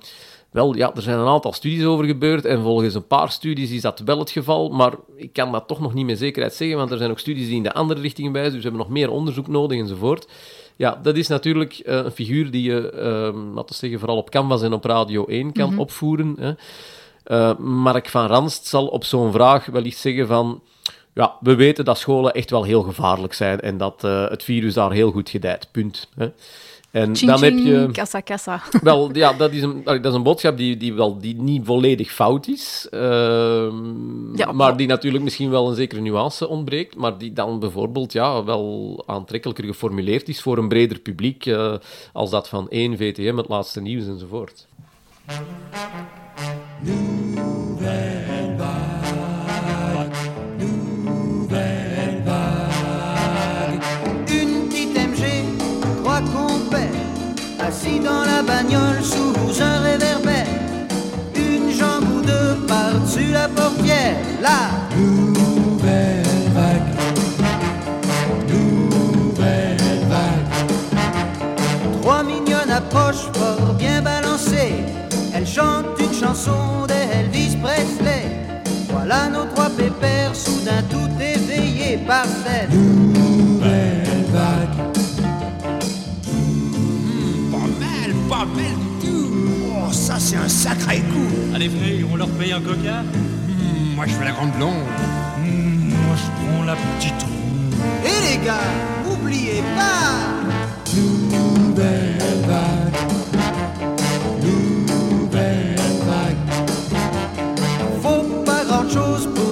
wel, ja, er zijn een aantal studies over gebeurd en volgens een paar studies is dat wel het geval, maar ik kan dat toch nog niet met zekerheid zeggen, want er zijn ook studies die in de andere richting wijzen, dus we hebben nog meer onderzoek nodig enzovoort. Ja, dat is natuurlijk uh, een figuur die je, uh, laten we zeggen, vooral op Canvas en op Radio 1 kan mm -hmm. opvoeren. Hè. Uh, Mark van Ranst zal op zo'n vraag wel iets zeggen van... Ja, we weten dat scholen echt wel heel gevaarlijk zijn en dat het virus daar heel goed gedijt. Punt. Hè. En Ching, dan heb je... Kassa, kassa. Wel, ja, dat is een, dat is een boodschap die, die, wel, die niet volledig fout is. ehm, Ja, maar die natuurlijk misschien wel een zekere nuance ontbreekt. Maar die dan bijvoorbeeld ja, wel aantrekkelijker geformuleerd is voor een breder publiek. eh, als dat van één VTM, het laatste nieuws enzovoort. Assis dans la bagnole sous un réverbère. Une jambe ou deux par-dessus la portière. La nouvelle vague. Nouvelle vague. Trois mignonnes approchent fort bien balancées. Elles chantent une chanson d'Elvis Presley. Voilà nos trois pépères, soudain tout éveillés par cette ça c'est un sacré coup. Allez frère, on leur paye un coca Hmm, moi je fais la grande blonde. Moi je prends la petite ronde. Et les gars, oubliez pas Faut pas grand chose pour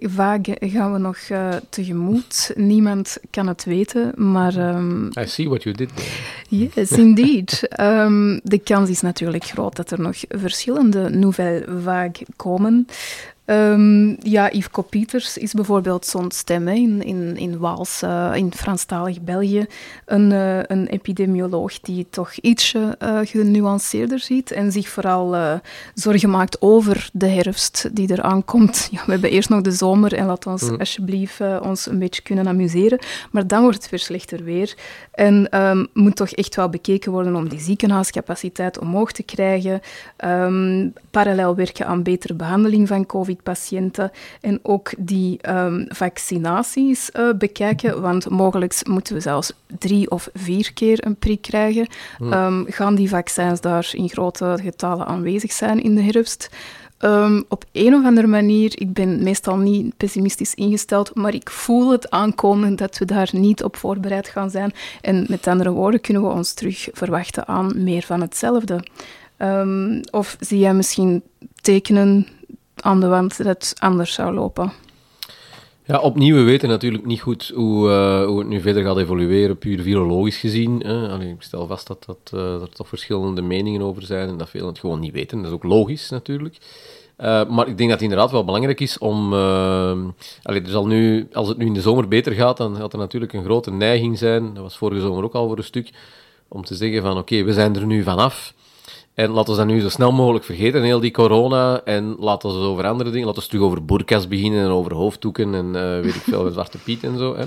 vague gaan we nog eh, tegemoet? Niemand kan het weten, maar ehm, I see what you did there. Yes, indeed. Ehm, de kans is natuurlijk groot dat er nog verschillende nouvelle vagues komen. Ehm, ja, Yves Copieters is bijvoorbeeld zo'n stem hè, in, in, in Waals, eh, in Franstalig België. Een, eh, een epidemioloog die toch ietsje eh, genuanceerder ziet en zich vooral zorgen maakt over de herfst die eraan komt. Ja, we hebben eerst nog de zomer en laat ons Mm. alsjeblieft ons een beetje kunnen amuseren. Maar dan wordt het weer slechter weer. En ehm, moet toch echt wel bekeken worden om die ziekenhuiscapaciteit omhoog te krijgen. Ehm, parallel werken aan betere behandeling van COVID-patiënten. En ook die ehm, vaccinaties eh, bekijken. Want mogelijk moeten we zelfs drie of vier keer een prik krijgen. Ehm, gaan die vaccins daar in grote getallen aanwezig zijn in de herfst? Ehm, op een of andere manier, ik ben meestal niet pessimistisch ingesteld, maar ik voel het aankomen dat we daar niet op voorbereid gaan zijn. En met andere woorden kunnen we ons terug verwachten aan meer van hetzelfde. Of zie jij misschien tekenen aan de wand dat het anders zou lopen? Ja, opnieuw, we weten natuurlijk niet goed hoe, eh, hoe het nu verder gaat evolueren, puur virologisch gezien. Hè. Ik stel vast dat, dat eh, er toch verschillende meningen over zijn en dat velen het gewoon niet weten. Dat is ook logisch natuurlijk. Eh, maar ik denk dat het inderdaad wel belangrijk is om... allee, er zal nu, als het nu in de zomer beter gaat, dan gaat er natuurlijk een grote neiging zijn, dat was vorige zomer ook al voor een stuk, om te zeggen van oké, we zijn er nu vanaf. En laten we dat nu zo snel mogelijk vergeten, heel die corona. En laten we het over andere dingen. Laten we terug over boerkas beginnen en over hoofddoeken en eh, weet ik veel, Zwarte Piet en zo. Hè.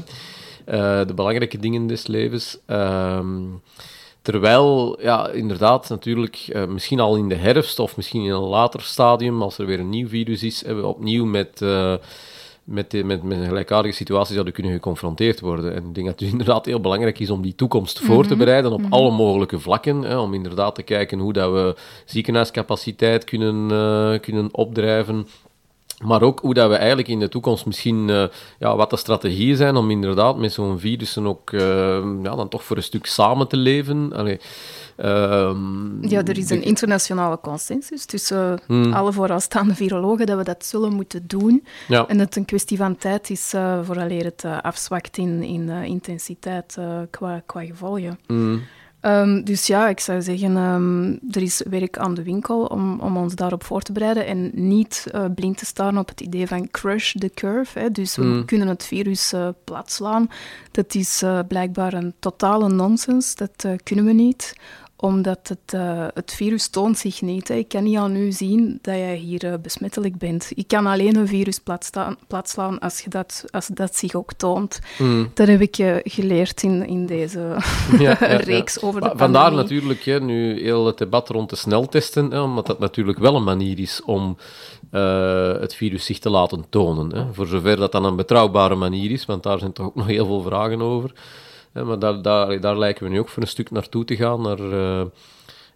Eh, de belangrijke dingen des levens. Ehm, terwijl, ja, inderdaad, natuurlijk, eh, misschien al in de herfst of misschien in een later stadium, als er weer een nieuw virus is, hebben we opnieuw met... eh, met, de, met, met een gelijkaardige situatie zouden kunnen geconfronteerd worden. En ik denk dat het inderdaad heel belangrijk is om die toekomst voor te bereiden op alle mogelijke vlakken. Hè, om inderdaad te kijken hoe dat we ziekenhuiscapaciteit kunnen, eh, kunnen opdrijven. Maar ook hoe dat we eigenlijk in de toekomst misschien eh, ja, wat de strategieën zijn om inderdaad met zo'n virussen ook ja, dan toch voor een stuk samen te leven. Allee, ehm, Ja, er is een internationale consensus tussen Hmm. alle vooraanstaande virologen dat we dat zullen moeten doen. Ja. En dat het een kwestie van tijd is uh, vooraleer het uh, afzwakt in, in uh, intensiteit qua, qua gevolgen. mm, Um, dus ja, ik zou zeggen, um, er is werk aan de winkel om, om ons daarop voor te bereiden en niet uh, blind te staan op het idee van crush the curve. Hè. Dus we Mm. kunnen het virus uh, platslaan. Dat is uh, blijkbaar een totale nonsens. Dat kunnen we niet omdat het, uh, het virus toont zich niet. Hè. Ik kan niet aan u zien dat jij hier uh, besmettelijk bent. Ik kan alleen een virus plaatslaan als, je dat, als dat zich ook toont. mm. Dat heb ik uh, geleerd in, in deze Ja, reeks ja. over de Maar Vandaar pandemie. natuurlijk hè, nu heel het debat rond de sneltesten, hè, omdat dat natuurlijk wel een manier is om eh, het virus zich te laten tonen. Hè. Voor zover dat dan een betrouwbare manier is, want daar zijn toch ook nog heel veel vragen over. Maar daar, daar, daar lijken we nu ook voor een stuk naartoe te gaan, naar, eh,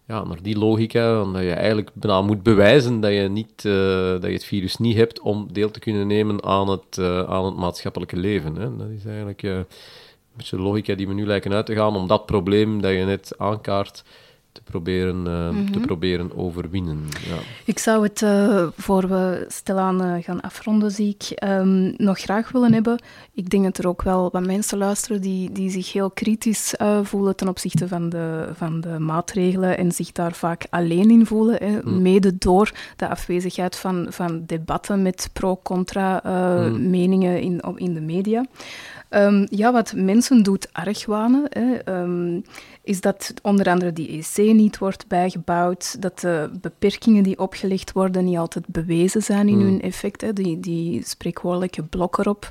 ja, naar die logica, omdat je eigenlijk bijna moet bewijzen dat je, niet, eh, dat je het virus niet hebt om deel te kunnen nemen aan het, eh, aan het maatschappelijke leven. Hè. Dat is eigenlijk een beetje de logica die we nu lijken uit te gaan om dat probleem dat je net aankaart te proberen, eh, te proberen overwinnen. Ja. Ik zou het, uh, voor we stilaan uh, gaan afronden, zie ik, um, nog graag willen hebben. Ik denk dat er ook wel wat mensen luisteren die, die zich heel kritisch voelen ten opzichte van de, van de maatregelen en zich daar vaak alleen in voelen. Hè, Mm. Mede door de afwezigheid van, van debatten met pro-contra Mm. meningen in, in de media. Um, ja, wat mensen doet argwanen, hè, um, is dat onder andere die EC niet wordt bijgebouwd, dat de beperkingen die opgelegd worden niet altijd bewezen zijn in Mm. hun effect, hè, die, die spreekwoordelijke blok erop.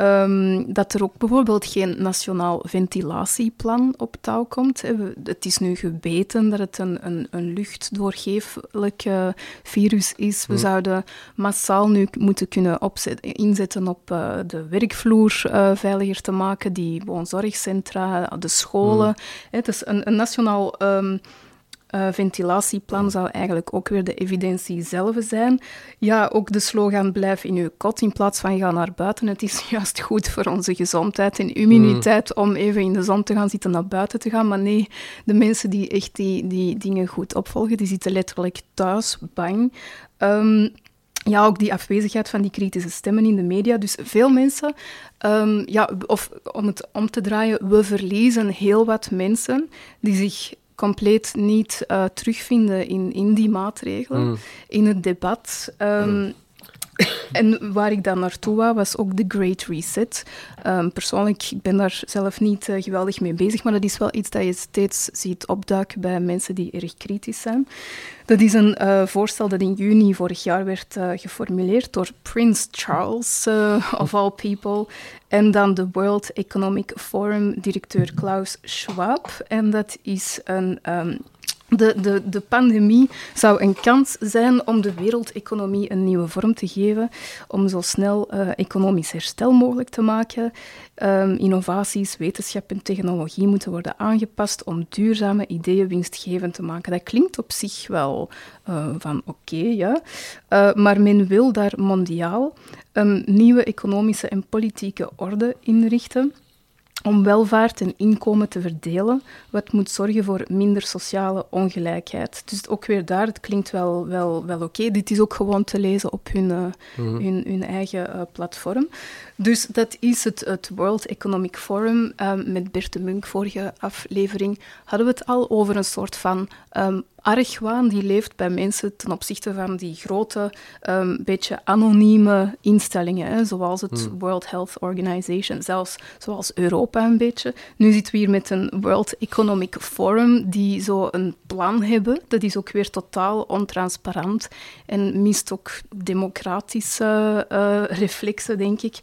Um, dat er ook bijvoorbeeld geen nationaal ventilatieplan op touw komt. Het is nu geweten dat het een, een, een luchtdoorgeeflijk uh, virus is. We Mm. zouden massaal nu moeten kunnen opzetten, inzetten op uh, de werkvloer uh, veiliger te maken, die woonzorgcentra, de scholen. Mm. Het is een, een nationaal um, uh, ventilatieplan zou eigenlijk ook weer de evidentie zelf zijn. Ja, ook de slogan blijf in uw kot in plaats van ga naar buiten. Het is juist goed voor onze gezondheid en immuniteit mm. om even in de zon te gaan zitten, naar buiten te gaan. Maar nee, de mensen die echt die, die dingen goed opvolgen, die zitten letterlijk thuis, bang. Um, ja, ook die afwezigheid van die kritische stemmen in de media. Dus veel mensen, um, ja, of om het om te draaien, we verliezen heel wat mensen die zich compleet niet uh, terugvinden in, in die maatregelen, mm. in het debat. Um, mm. En waar ik dan naartoe wou, was ook de Great Reset. Um, persoonlijk, ik ben daar zelf niet uh, geweldig mee bezig, maar dat is wel iets dat je steeds ziet opduiken bij mensen die erg kritisch zijn. Dat is een uh, voorstel dat in juni vorig jaar werd uh, geformuleerd door Prince Charles, of all people, en dan de World Economic Forum directeur Klaus Schwab. En dat is een... Um, de, de, de pandemie zou een kans zijn om de wereldeconomie een nieuwe vorm te geven, om zo snel uh, economisch herstel mogelijk te maken. Um, innovaties, wetenschap en technologie moeten worden aangepast om duurzame ideeën winstgevend te maken. Dat klinkt op zich wel uh, van oké, ja. Uh, maar men wil daar mondiaal een nieuwe economische en politieke orde inrichten om welvaart en inkomen te verdelen, wat moet zorgen voor minder sociale ongelijkheid. Dus ook weer daar, het klinkt wel, wel, wel oké. Okay. Dit is ook gewoon te lezen op hun, uh, mm-hmm. hun, hun, eigen uh, platform. Dus dat is het, het World Economic Forum. Um, met Bert de Munk, vorige aflevering, hadden we het al over een soort van um, argwaan die leeft bij mensen ten opzichte van die grote, um, beetje anonieme instellingen, hè, zoals het Hmm. World Health Organization, zelfs zoals Europa een beetje. Nu zitten we hier met een World Economic Forum die zo een plan hebben. Dat is ook weer totaal ontransparant en mist ook democratische uh, reflexen, denk ik,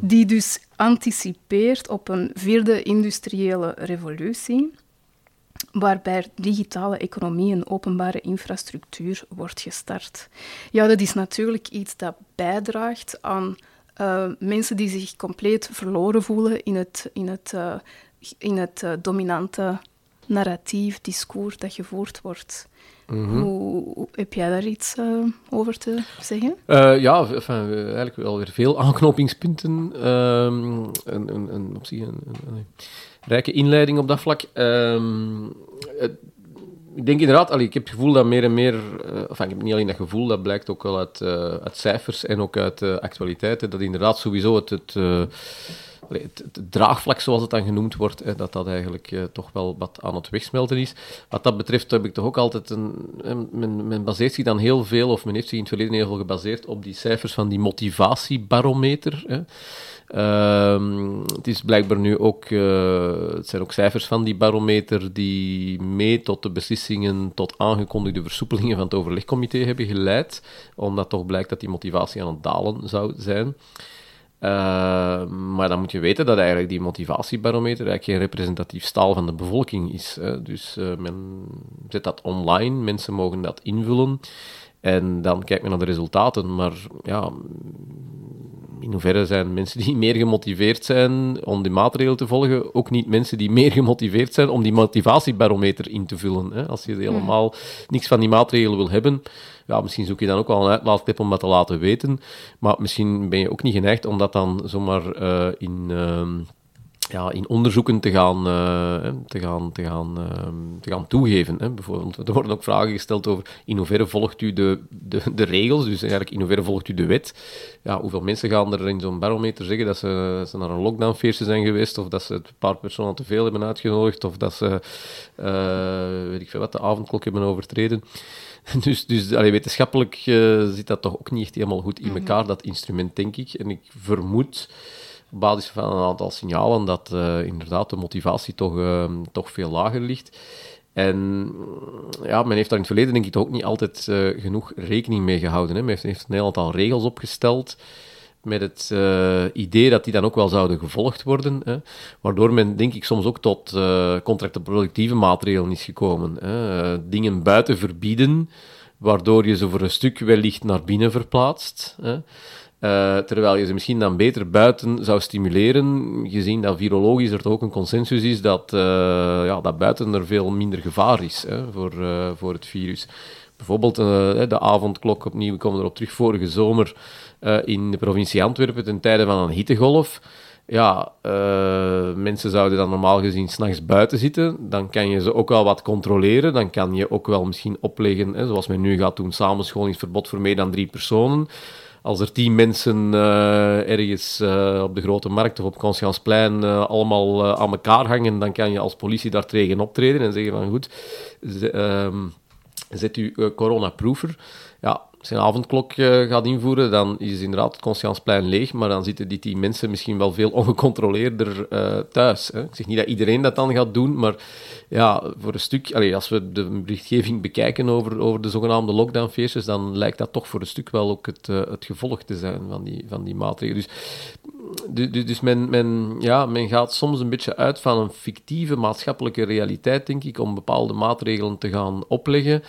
Die dus anticipeert op een vierde industriële revolutie waarbij digitale economie en openbare infrastructuur wordt gestart. Ja, dat is natuurlijk iets dat bijdraagt aan uh, mensen die zich compleet verloren voelen in het, in het, uh, in het uh, dominante narratief, discours dat gevoerd wordt. Mm -hmm. hoe, heb jij daar iets over te zeggen? ja, enfin, eigenlijk wel weer veel aanknopingspunten. Um, een, een, een, op zich een, een, rijke inleiding op dat vlak. Um, het, ik denk inderdaad, allee, ik heb het gevoel dat meer en meer, uh, enfin, ik heb niet alleen dat gevoel, dat blijkt ook wel uit, uit cijfers en ook uit actualiteiten, dat inderdaad sowieso het, het, het, draagvlak, zoals het dan genoemd wordt, dat dat eigenlijk toch wel wat aan het wegsmelten is. Wat dat betreft heb ik toch ook altijd een... Men, men baseert zich dan heel veel, of men heeft zich in het verleden heel veel gebaseerd op die cijfers van die motivatiebarometer. Uh, het is blijkbaar nu ook, uh, het zijn ook cijfers van die barometer die mee tot de beslissingen, tot aangekondigde versoepelingen van het overlegcomité hebben geleid, omdat toch blijkt dat die motivatie aan het dalen zou zijn. Uh, maar dan moet je weten dat eigenlijk die motivatiebarometer eigenlijk geen representatief staal van de bevolking is. Hè. Dus uh, men zet dat online, mensen mogen dat invullen. En dan kijkt men naar de resultaten. Maar ja, in hoeverre zijn mensen die meer gemotiveerd zijn om die maatregelen te volgen, ook niet mensen die meer gemotiveerd zijn om die motivatiebarometer in te vullen. Hè? Als je helemaal niks van die maatregelen wil hebben, ja, misschien zoek je dan ook wel een uitlaatklep om dat te laten weten. Maar misschien ben je ook niet geneigd om dat dan zomaar uh, in... Uh, ja, in onderzoeken te gaan, uh, te gaan, te gaan, uh, te gaan toegeven. Hè. Bijvoorbeeld, er worden ook vragen gesteld over in hoeverre volgt u de, de, de regels, dus eigenlijk in hoeverre volgt u de wet. Ja, hoeveel mensen gaan er in zo'n barometer zeggen dat ze, ze naar een lockdownfeestje zijn geweest, of dat ze een paar personen te veel hebben uitgenodigd, of dat ze, uh, weet ik veel wat, de avondklok hebben overtreden. Dus, dus allee, wetenschappelijk zit dat toch ook niet echt helemaal goed in elkaar, dat instrument, denk ik. En ik vermoed op basis van een aantal signalen dat uh, inderdaad de motivatie toch, uh, toch veel lager ligt. En ja, men heeft daar in het verleden denk ik toch ook niet altijd uh, genoeg rekening mee gehouden. Hè. Men heeft, heeft een heel aantal regels opgesteld met het idee dat die dan ook wel zouden gevolgd worden. Hè. Waardoor men denk ik soms ook tot contractproductieve maatregelen is gekomen. Hè. dingen buiten verbieden, waardoor je ze voor een stuk wellicht naar binnen verplaatst. Hè. Uh, terwijl je ze misschien dan beter buiten zou stimuleren, gezien dat virologisch er toch ook een consensus is dat, uh, ja, dat buiten er veel minder gevaar is hè, voor, uh, voor het virus. Bijvoorbeeld de avondklok, opnieuw, komen erop terug, vorige zomer in de provincie Antwerpen ten tijde van een hittegolf. Ja, mensen zouden dan normaal gezien s'nachts buiten zitten. Dan kan je ze ook wel wat controleren. Dan kan je ook wel misschien opleggen, hè, zoals men nu gaat doen, samenscholingsverbod voor meer dan drie personen als er tien mensen uh, ergens op de grote markt of op Conscienceplein uh, allemaal aan elkaar hangen, dan kan je als politie daar tegen optreden en zeggen van goed, um, zet u coronaproofer. Ja, een avondklok uh, gaat invoeren, dan is inderdaad het Conscienceplein leeg, maar dan zitten die tien mensen misschien wel veel ongecontroleerder uh, thuis. Hè. Ik zeg niet dat iedereen dat dan gaat doen, maar ja, voor een stuk, als we de berichtgeving bekijken over, over de zogenaamde lockdownfeestjes, dan lijkt dat toch voor een stuk wel ook het, uh, het gevolg te zijn van die, van die maatregelen. Dus, dus, dus men, men, ja, men gaat soms een beetje uit van een fictieve maatschappelijke realiteit, denk ik, om bepaalde maatregelen te gaan opleggen.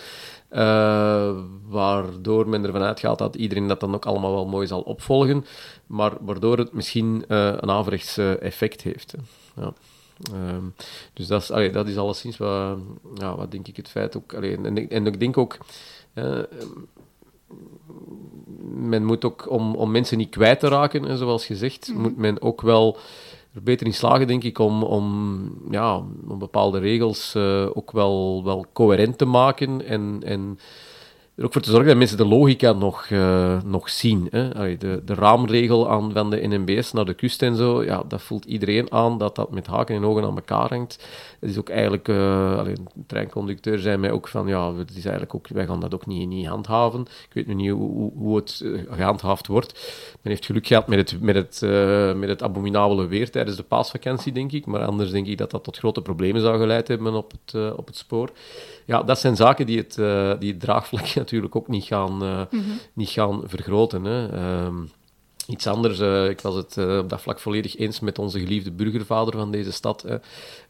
Uh, waardoor men ervan uitgaat dat iedereen dat dan ook allemaal wel mooi zal opvolgen, maar waardoor het misschien uh, een averechts uh, effect heeft. Ja. Ehm, dus dat is, allee, dat is alleszins wat, ja, wat denk ik het feit ook. Allee, en, en ik denk ook, men moet ook, om, om mensen niet kwijt te raken, zoals gezegd, mm. moet men ook wel er beter in slagen, denk ik, om, om, ja, om bepaalde regels uh, ook wel, wel coherent te maken en, en er ook voor te zorgen dat mensen de logica nog, uh, nog zien. Hè. De, de raamregel aan, van de NMBS naar de kust en zo, ja, dat voelt iedereen aan dat dat met haken en ogen aan elkaar hangt. Het is ook eigenlijk, uh, alleen, treinconducteur zei mij ook van, ja, het is eigenlijk ook, wij gaan dat ook niet, niet handhaven. Ik weet nu niet hoe, hoe het uh, gehandhaafd wordt. Men heeft geluk gehad met het, met, het, met het abominabele weer tijdens de paasvakantie, denk ik. Maar anders denk ik dat dat tot grote problemen zou geleid hebben op het, op het spoor ja, dat zijn zaken die het, uh, die het draagvlak natuurlijk ook niet gaan, uh, mm -hmm. niet gaan vergroten. Hè. Um, iets anders, uh, ik was het op dat vlak volledig eens met onze geliefde burgervader van deze stad,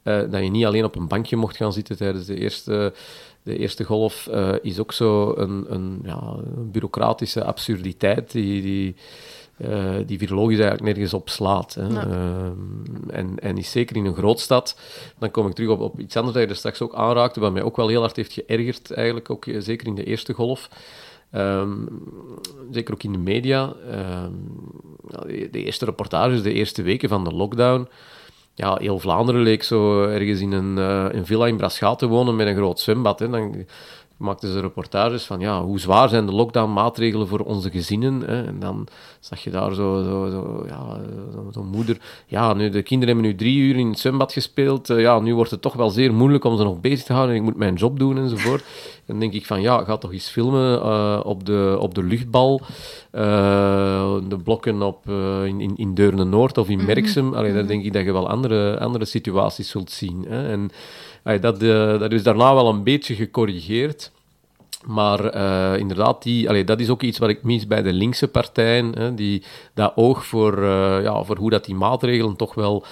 dat je niet alleen op een bankje mocht gaan zitten tijdens de eerste, de eerste golf, is ook zo een, een, ja, een bureaucratische absurditeit die... die eh, die virologisch eigenlijk nergens op slaat. Hè. Ja. Ehm, en, en is zeker in een grootstad. Dan kom ik terug op, op iets anders dat je er straks ook aanraakte, wat mij ook wel heel hard heeft geërgerd, eigenlijk ook eh, zeker in de eerste golf. Ehm, zeker ook in de media. Ehm, de eerste reportages, de eerste weken van de lockdown. Ja, heel Vlaanderen leek zo ergens in een, eh, een villa in Braschaat te wonen met een groot zwembad. Hè. Dan maakten ze reportages van ja, hoe zwaar zijn de lockdown-maatregelen voor onze gezinnen. Hè. En dan zag je daar zo, zo, zo, ja, zo- zo'n moeder. Ja, nu, de kinderen hebben nu drie uur in het zwembad gespeeld. Eh, ja, nu wordt het toch wel zeer moeilijk om ze nog bezig te houden. Ik moet mijn job doen enzovoort. Dan denk ik van ja, ga toch eens filmen eh, op, de, op de luchtbal. Eh, de blokken op, in, in, in Deurne-Noord of in Merksem. Allee, daar denk ik dat je wel andere, andere situaties zult zien. Hè. En dat, eh, dat is daarna wel een beetje gecorrigeerd. Maar eh, inderdaad, die, allee, dat is ook iets wat ik mis bij de linkse partijen. Hè, die, dat oog voor, eh, ja, voor hoe dat die maatregelen toch wel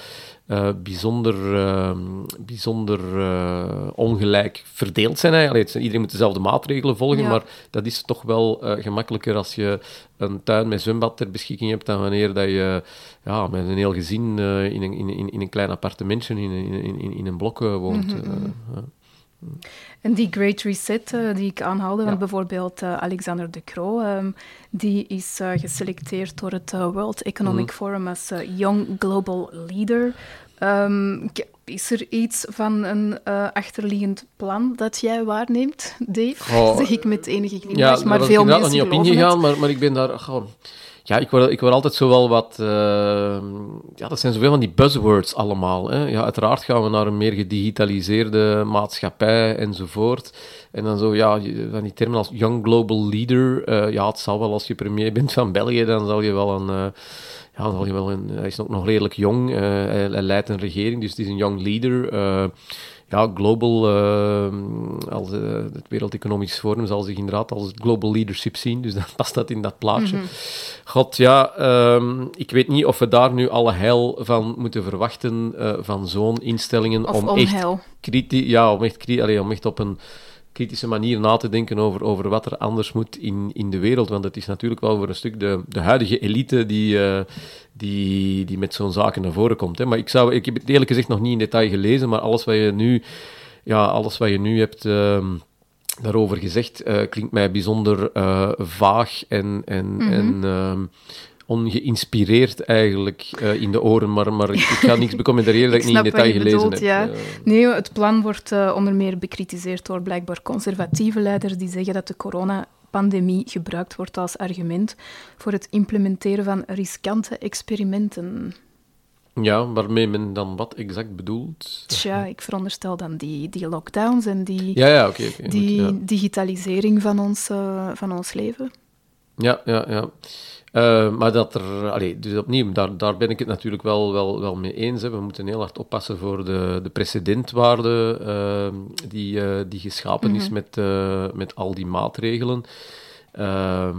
eh, bijzonder, eh, bijzonder eh, ongelijk verdeeld zijn. Het zijn- Iedereen moet dezelfde maatregelen volgen, Ja. maar dat is toch wel eh, gemakkelijker als je een tuin met zwembad ter beschikking hebt dan wanneer dat je ja, met een heel gezin in, een, in, in, in een klein appartementje in, een- in, in, in een blok woont. eh, ja. En die Great Reset eh, die ik aanhaalde, Ja. van bijvoorbeeld eh, Alexander De Croo, ehm, die is eh, geselecteerd door het World Economic Mhm. Forum als Young Global Leader. Ehm, is er iets van een achterliggend plan dat jij waarneemt, Dave? Oh, zeg ik met enige Ja, glimlach, daar maar veel mensen nog niet op ingegaan, maar, maar ik ben daar... goh, ja, ik word, ik word altijd zo wel wat... eh, ja, dat zijn zoveel van die buzzwords allemaal. Hè. Ja, uiteraard gaan we naar een meer gedigitaliseerde maatschappij enzovoort. En dan zo, ja, van die termen als young global leader. eh, ja, het zal wel als je premier bent van België, dan zal je wel een... eh, ja, dan zal je wel een, hij is ook nog redelijk jong. hij leidt een regering, dus het is een young leader. Ja, global, eh, als, eh, het Wereld Economisch Forum zal zich inderdaad als global leadership zien, dus dan past dat in dat plaatje. God, ja, ehm, ik weet niet of we daar nu alle heil van moeten verwachten, eh, van zo'n instellingen, Of om echt, ja, om, echt, allee, om echt op een kritische manier na te denken over, over wat er anders moet in, in de wereld. Want het is natuurlijk wel voor een stuk de, de huidige elite die, eh, die, die met zo'n zaken naar voren komt. Hè. Maar ik, zou, ik heb het eerlijk gezegd nog niet in detail gelezen, maar alles wat je nu, ja, alles wat je nu hebt... ehm, daarover gezegd, eh, klinkt mij bijzonder eh, vaag en, en, Mhm. en ehm, ongeïnspireerd eigenlijk eh, in de oren, maar, maar ik, ik ga niks becommentariëren dat ik, Ik niet in detail gelezen bedoelt, heb. ja. Eh, Nee, het plan wordt eh, onder meer bekritiseerd door blijkbaar conservatieve leiders die zeggen dat de coronapandemie gebruikt wordt als argument voor het implementeren van riskante experimenten. ja, waarmee men dan wat exact bedoelt. Tja, ik veronderstel dan die, die lockdowns en die, Ja, ja, die goed, ja. digitalisering van ons, van ons leven. Ja, ja, ja. Eh, maar dat er, allee, dus opnieuw, daar, daar ben ik het natuurlijk wel, wel, wel mee eens. Hè. We moeten heel hard oppassen voor de, de precedentwaarde eh, die, eh, die geschapen is met, eh, met al die maatregelen. Ehm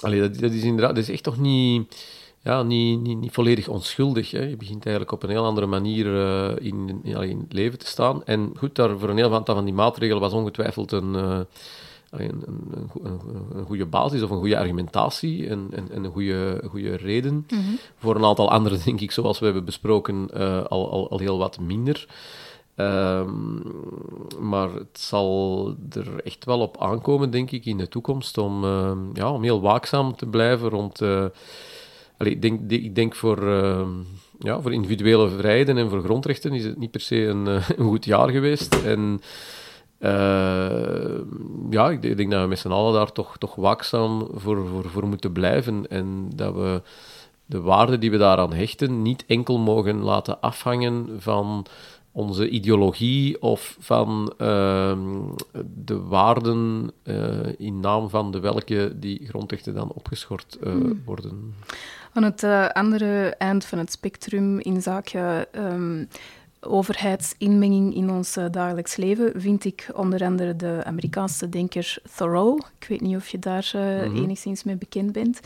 allee, dat, dat is inderdaad, dat is echt toch niet, ja, niet, niet, niet volledig onschuldig. Hè. Je begint eigenlijk op een heel andere manier in, in, in het leven te staan. En goed, daar, voor een heel aantal van die maatregelen was ongetwijfeld een... eh, een, een, een, goe- een, een goede basis of een goede argumentatie en, en, en een goede, goede reden. Voor een aantal andere, denk ik, zoals we hebben besproken, eh, al, al, al heel wat minder. Ehm, maar het zal er echt wel op aankomen, denk ik, in de toekomst om, ehm, ja, om heel waakzaam te blijven rond... eh, allee, ik, denk, ik denk voor, ehm, ja, voor individuele vrijheden en voor grondrechten is het niet per se een, eh, een goed jaar geweest. En eh, ja, ik, denk- ik denk dat we met z'n allen daar toch, toch waakzaam voor, voor, voor moeten blijven. En dat we de waarde die we daaraan hechten niet enkel mogen laten afhangen van onze ideologie of van ehm, de waarden eh, in naam van de welke die grondrechten dan opgeschort eh, worden. Aan het eh, andere eind van het spectrum in zaken ehm, overheidsinmenging in ons eh, dagelijks leven vind ik onder andere de Amerikaanse denker Thoreau. Ik weet niet of je daar eh, enigszins mee bekend bent.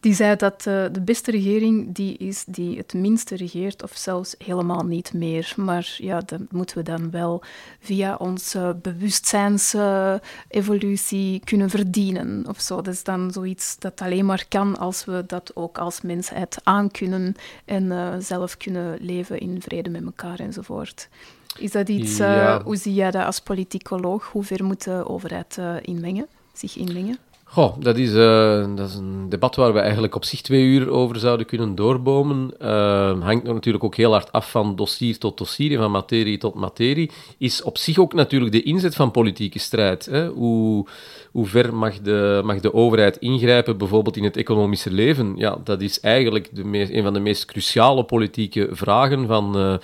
Die zei dat uh, de beste regering die is die het minste regeert, of zelfs helemaal niet meer. Maar ja, dat moeten we dan wel via onze bewustzijnsevolutie kunnen verdienen of zo. Dat is dan zoiets dat alleen maar kan als we dat ook als mensheid aankunnen en uh, zelf kunnen leven in vrede met elkaar enzovoort. Is dat iets, ja. hoe zie jij dat als politicoloog? Hoe ver moet de overheid inmengen, zich inmengen? Goh, dat is, uh, dat is een debat waar we eigenlijk op zich twee uur over zouden kunnen doorbomen. Uh, hangt natuurlijk ook heel hard af van dossier tot dossier en van materie tot materie. Is op zich ook natuurlijk de inzet van politieke strijd. Hè? Hoe, hoe ver mag de, mag de overheid ingrijpen, bijvoorbeeld in het economische leven? Ja, dat is eigenlijk de meest, een van de meest cruciale politieke vragen van... Uh,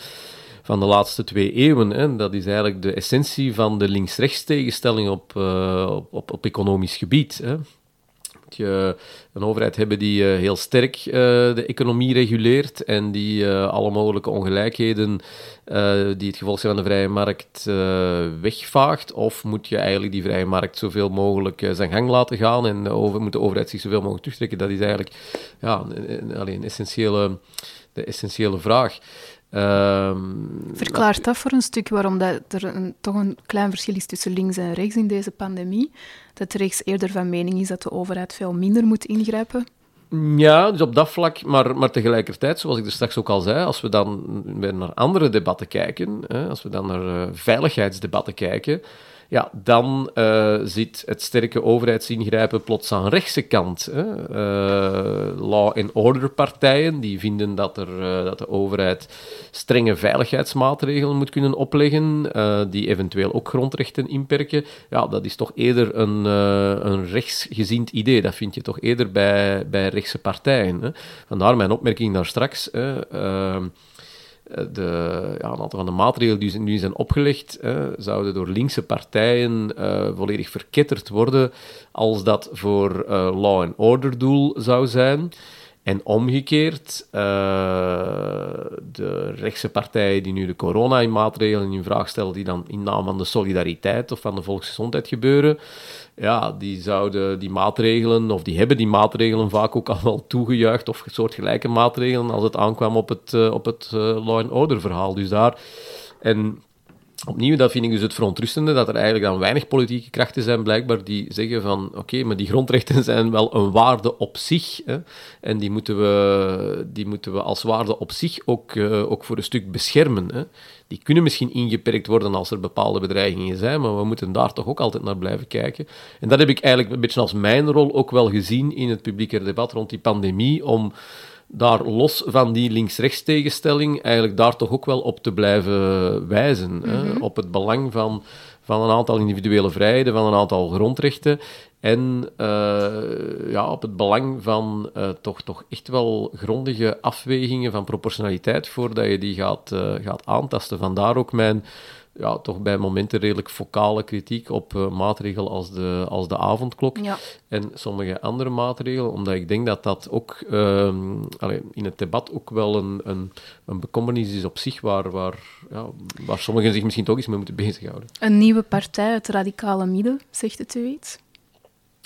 van de laatste twee eeuwen. Hè. Dat is eigenlijk de essentie van de links-rechts tegenstelling op, uh, op, op, economisch gebied. Hè. Moet je een overheid hebben die uh, heel sterk uh, de economie reguleert en die alle mogelijke ongelijkheden die het gevolg zijn van de vrije markt wegvaagt? Of moet je eigenlijk die vrije markt zoveel mogelijk zijn gang laten gaan en over, moet de overheid zich zoveel mogelijk terugtrekken? Dat is eigenlijk ja, een, een essentiële, de essentiële vraag. Um, Verklaart dat voor een stuk waarom dat er een, toch een klein verschil is tussen links en rechts in deze pandemie? Dat rechts eerder van mening is dat de overheid veel minder moet ingrijpen? Ja, dus op dat vlak, maar, maar tegelijkertijd, zoals ik er straks ook al zei, als we dan naar andere debatten kijken, hè, als we dan naar uh, veiligheidsdebatten kijken, ja, dan uh, zit het sterke overheidsingrijpen plots aan rechtse kant. Hè. Uh, law and order partijen die vinden dat, er, uh, dat de overheid strenge veiligheidsmaatregelen moet kunnen opleggen, die eventueel ook grondrechten inperken. Ja, dat is toch eerder een, een rechtsgezind idee. Dat vind je toch eerder bij, bij rechtse partijen. Hè. Vandaar mijn opmerking daar straks. Ehm, eh, de, ja, een aantal van de maatregelen die nu zijn opgelegd, eh, zouden door linkse partijen uh, volledig verketterd worden als dat voor uh, law and order doel zou zijn. En omgekeerd, de rechtse partijen die nu de corona-maatregelen in vraag stellen, die dan in naam van de solidariteit of van de volksgezondheid gebeuren, ja, die zouden die maatregelen, of die hebben die maatregelen vaak ook al wel toegejuicht, of soortgelijke maatregelen, als het aankwam op het, uh, op het uh, law and order verhaal. Dus daar... En Opnieuw, dat vind ik dus het verontrustende, dat er eigenlijk dan weinig politieke krachten zijn, blijkbaar, die zeggen van, oké, maar die grondrechten zijn wel een waarde op zich, hè, en die moeten, we, die moeten we als waarde op zich ook, uh, ook voor een stuk beschermen. Hè. Die kunnen misschien ingeperkt worden als er bepaalde bedreigingen zijn, maar we moeten daar toch ook altijd naar blijven kijken. En dat heb ik eigenlijk een beetje als mijn rol ook wel gezien in het publieke debat rond die pandemie, om daar los van die links-rechts tegenstelling, eigenlijk daar toch ook wel op te blijven wijzen. hè? Mhm. Op het belang van, van een aantal individuele vrijheden, van een aantal grondrechten. En uh, ja, op het belang van uh, toch, toch echt wel grondige afwegingen van proportionaliteit voordat je die gaat, uh, gaat aantasten. Vandaar ook mijn ja, toch bij momenten redelijk focale kritiek op uh, maatregelen als de, als de avondklok ja. en sommige andere maatregelen, omdat ik denk dat dat ook uh, allee, in het debat ook wel een, een, een bekommernis is op zich, waar, waar, ja, waar sommigen zich misschien toch eens mee moeten bezighouden. Een nieuwe partij, het radicale midden, zegt het u iets?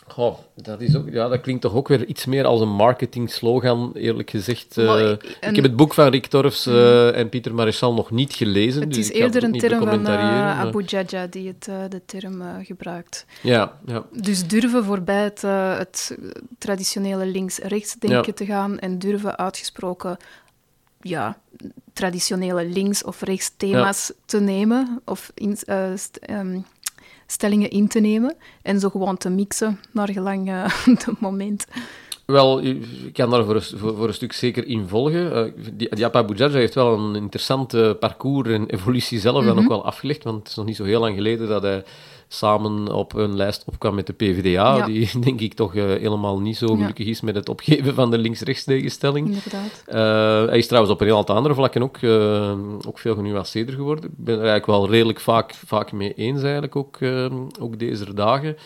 Goh, dat, is ook, ja, dat klinkt toch ook weer iets meer als een marketing slogan, eerlijk gezegd. Uh, Maar, ik heb het boek van Rick Torfs uh, en Pieter Maréchal nog niet gelezen. Het dus is ik ga het eerder een term van uh, Abu Jaja die het, eh, de term eh, gebruikt. Ja, ja. Dus durven voorbij het, eh, het traditionele links-rechts denken Ja. te gaan en durven uitgesproken ja, traditionele links- of rechts thema's te nemen of in, eh, ehm, stellingen in te nemen en zo gewoon te mixen naar gelang eh, het moment. Wel, ik kan daar voor een, voor, voor een stuk zeker in volgen. Eh, die, Jaja heeft wel een interessant parcours en evolutie zelf dan Mhm. ook wel afgelegd, want het is nog niet zo heel lang geleden dat hij samen op een lijst opkwam met de PvdA, Ja. die denk ik toch eh, helemaal niet zo Ja. gelukkig is met het opgeven van de links-rechts tegenstelling. Inderdaad. Eh, hij is trouwens op een heel aantal andere vlakken ook, ook veel genuanceerder geworden. Ik ben er eigenlijk wel redelijk vaak, vaak mee eens, eigenlijk ook, ook deze dagen.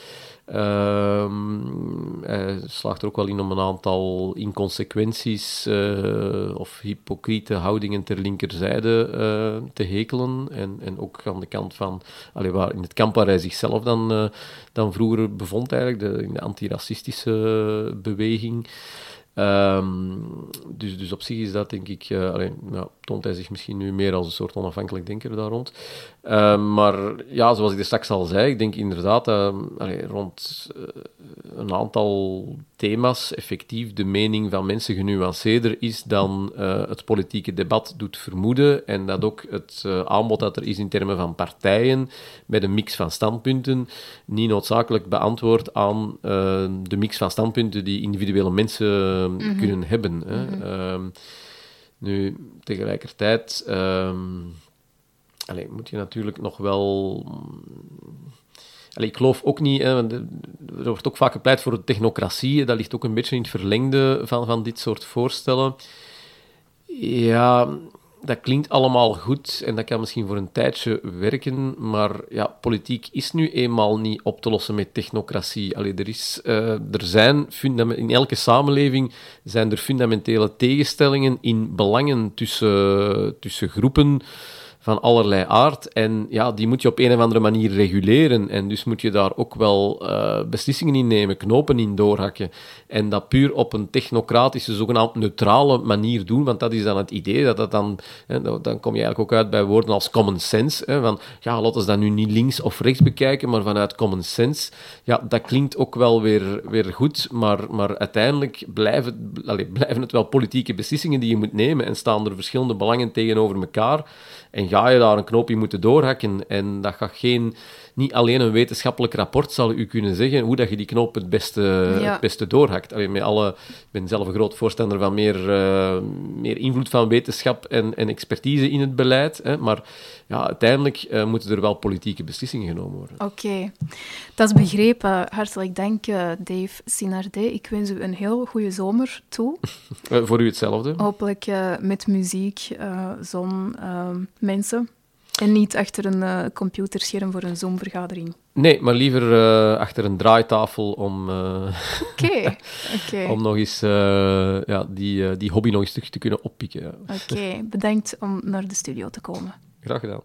Ehm, hij slaagt er ook wel in om een aantal inconsequenties eh, of hypocriete houdingen ter linkerzijde eh, te hekelen. En, en ook aan de kant van, allee, waar, in het kamp waar hij zichzelf dan, eh, dan vroeger bevond, eigenlijk, de, in de antiracistische beweging. Ehm, dus, dus op zich is dat, denk ik, uh, allee, ja, toont hij zich misschien nu meer als een soort onafhankelijk denker daar rond. Ehm, maar ja, zoals ik er straks al zei, ik denk inderdaad allee, rond uh, een aantal thema's effectief de mening van mensen genuanceerder is dan uh, het politieke debat doet vermoeden en dat ook het aanbod dat er is in termen van partijen met een mix van standpunten niet noodzakelijk beantwoordt aan de mix van standpunten die individuele mensen mm -hmm. kunnen hebben. Hè. Mm -hmm. um, nu, tegelijkertijd um, allez, moet je natuurlijk nog wel. Ik geloof ook niet, hè, er wordt ook vaak gepleit voor de technocratie, dat ligt ook een beetje in het verlengde van, van dit soort voorstellen. Ja, dat klinkt allemaal goed en dat kan misschien voor een tijdje werken, maar ja, politiek is nu eenmaal niet op te lossen met technocratie. Allee, er, is, uh, er zijn in elke samenleving zijn er fundamentele tegenstellingen in belangen tussen, tussen groepen van allerlei aard. En ja, die moet je op een of andere manier reguleren. En dus moet je daar ook wel uh, beslissingen in nemen, knopen in doorhakken. En dat puur op een technocratische, zogenaamd neutrale manier doen. Want dat is dan het idee, dat dat dan... Hè, dan kom je eigenlijk ook uit bij woorden als common sense. Hè, van, ja, laten we dat nu niet links of rechts bekijken, maar vanuit common sense. Ja, dat klinkt ook wel weer, weer goed, maar, maar uiteindelijk blijven, blijven het wel politieke beslissingen die je moet nemen. En staan er verschillende belangen tegenover elkaar. En ga je daar een knoopje moeten doorhakken. En dat gaat geen, niet alleen een wetenschappelijk rapport zal u kunnen zeggen hoe dat je die knoop het beste, ja. het beste doorhakt. Allee, met alle, ik ben zelf een groot voorstander van meer, uh, meer invloed van wetenschap en, en expertise in het beleid. Hè, maar ja, uiteindelijk uh, moeten er wel politieke beslissingen genomen worden. Oké, okay. dat is begrepen. Hartelijk dank, uh, Dave Sinardé. Ik wens u een heel goede zomer toe. voor u hetzelfde. Hopelijk met muziek, zon, mensen. En niet achter een uh, computerscherm voor een Zoom-vergadering. Nee, maar liever uh, achter een draaitafel om, uh, okay. Okay. om nog eens ja, die, die hobby nog eens terug te kunnen oppikken. Oké, okay. bedankt om naar de studio te komen. Graag gedaan.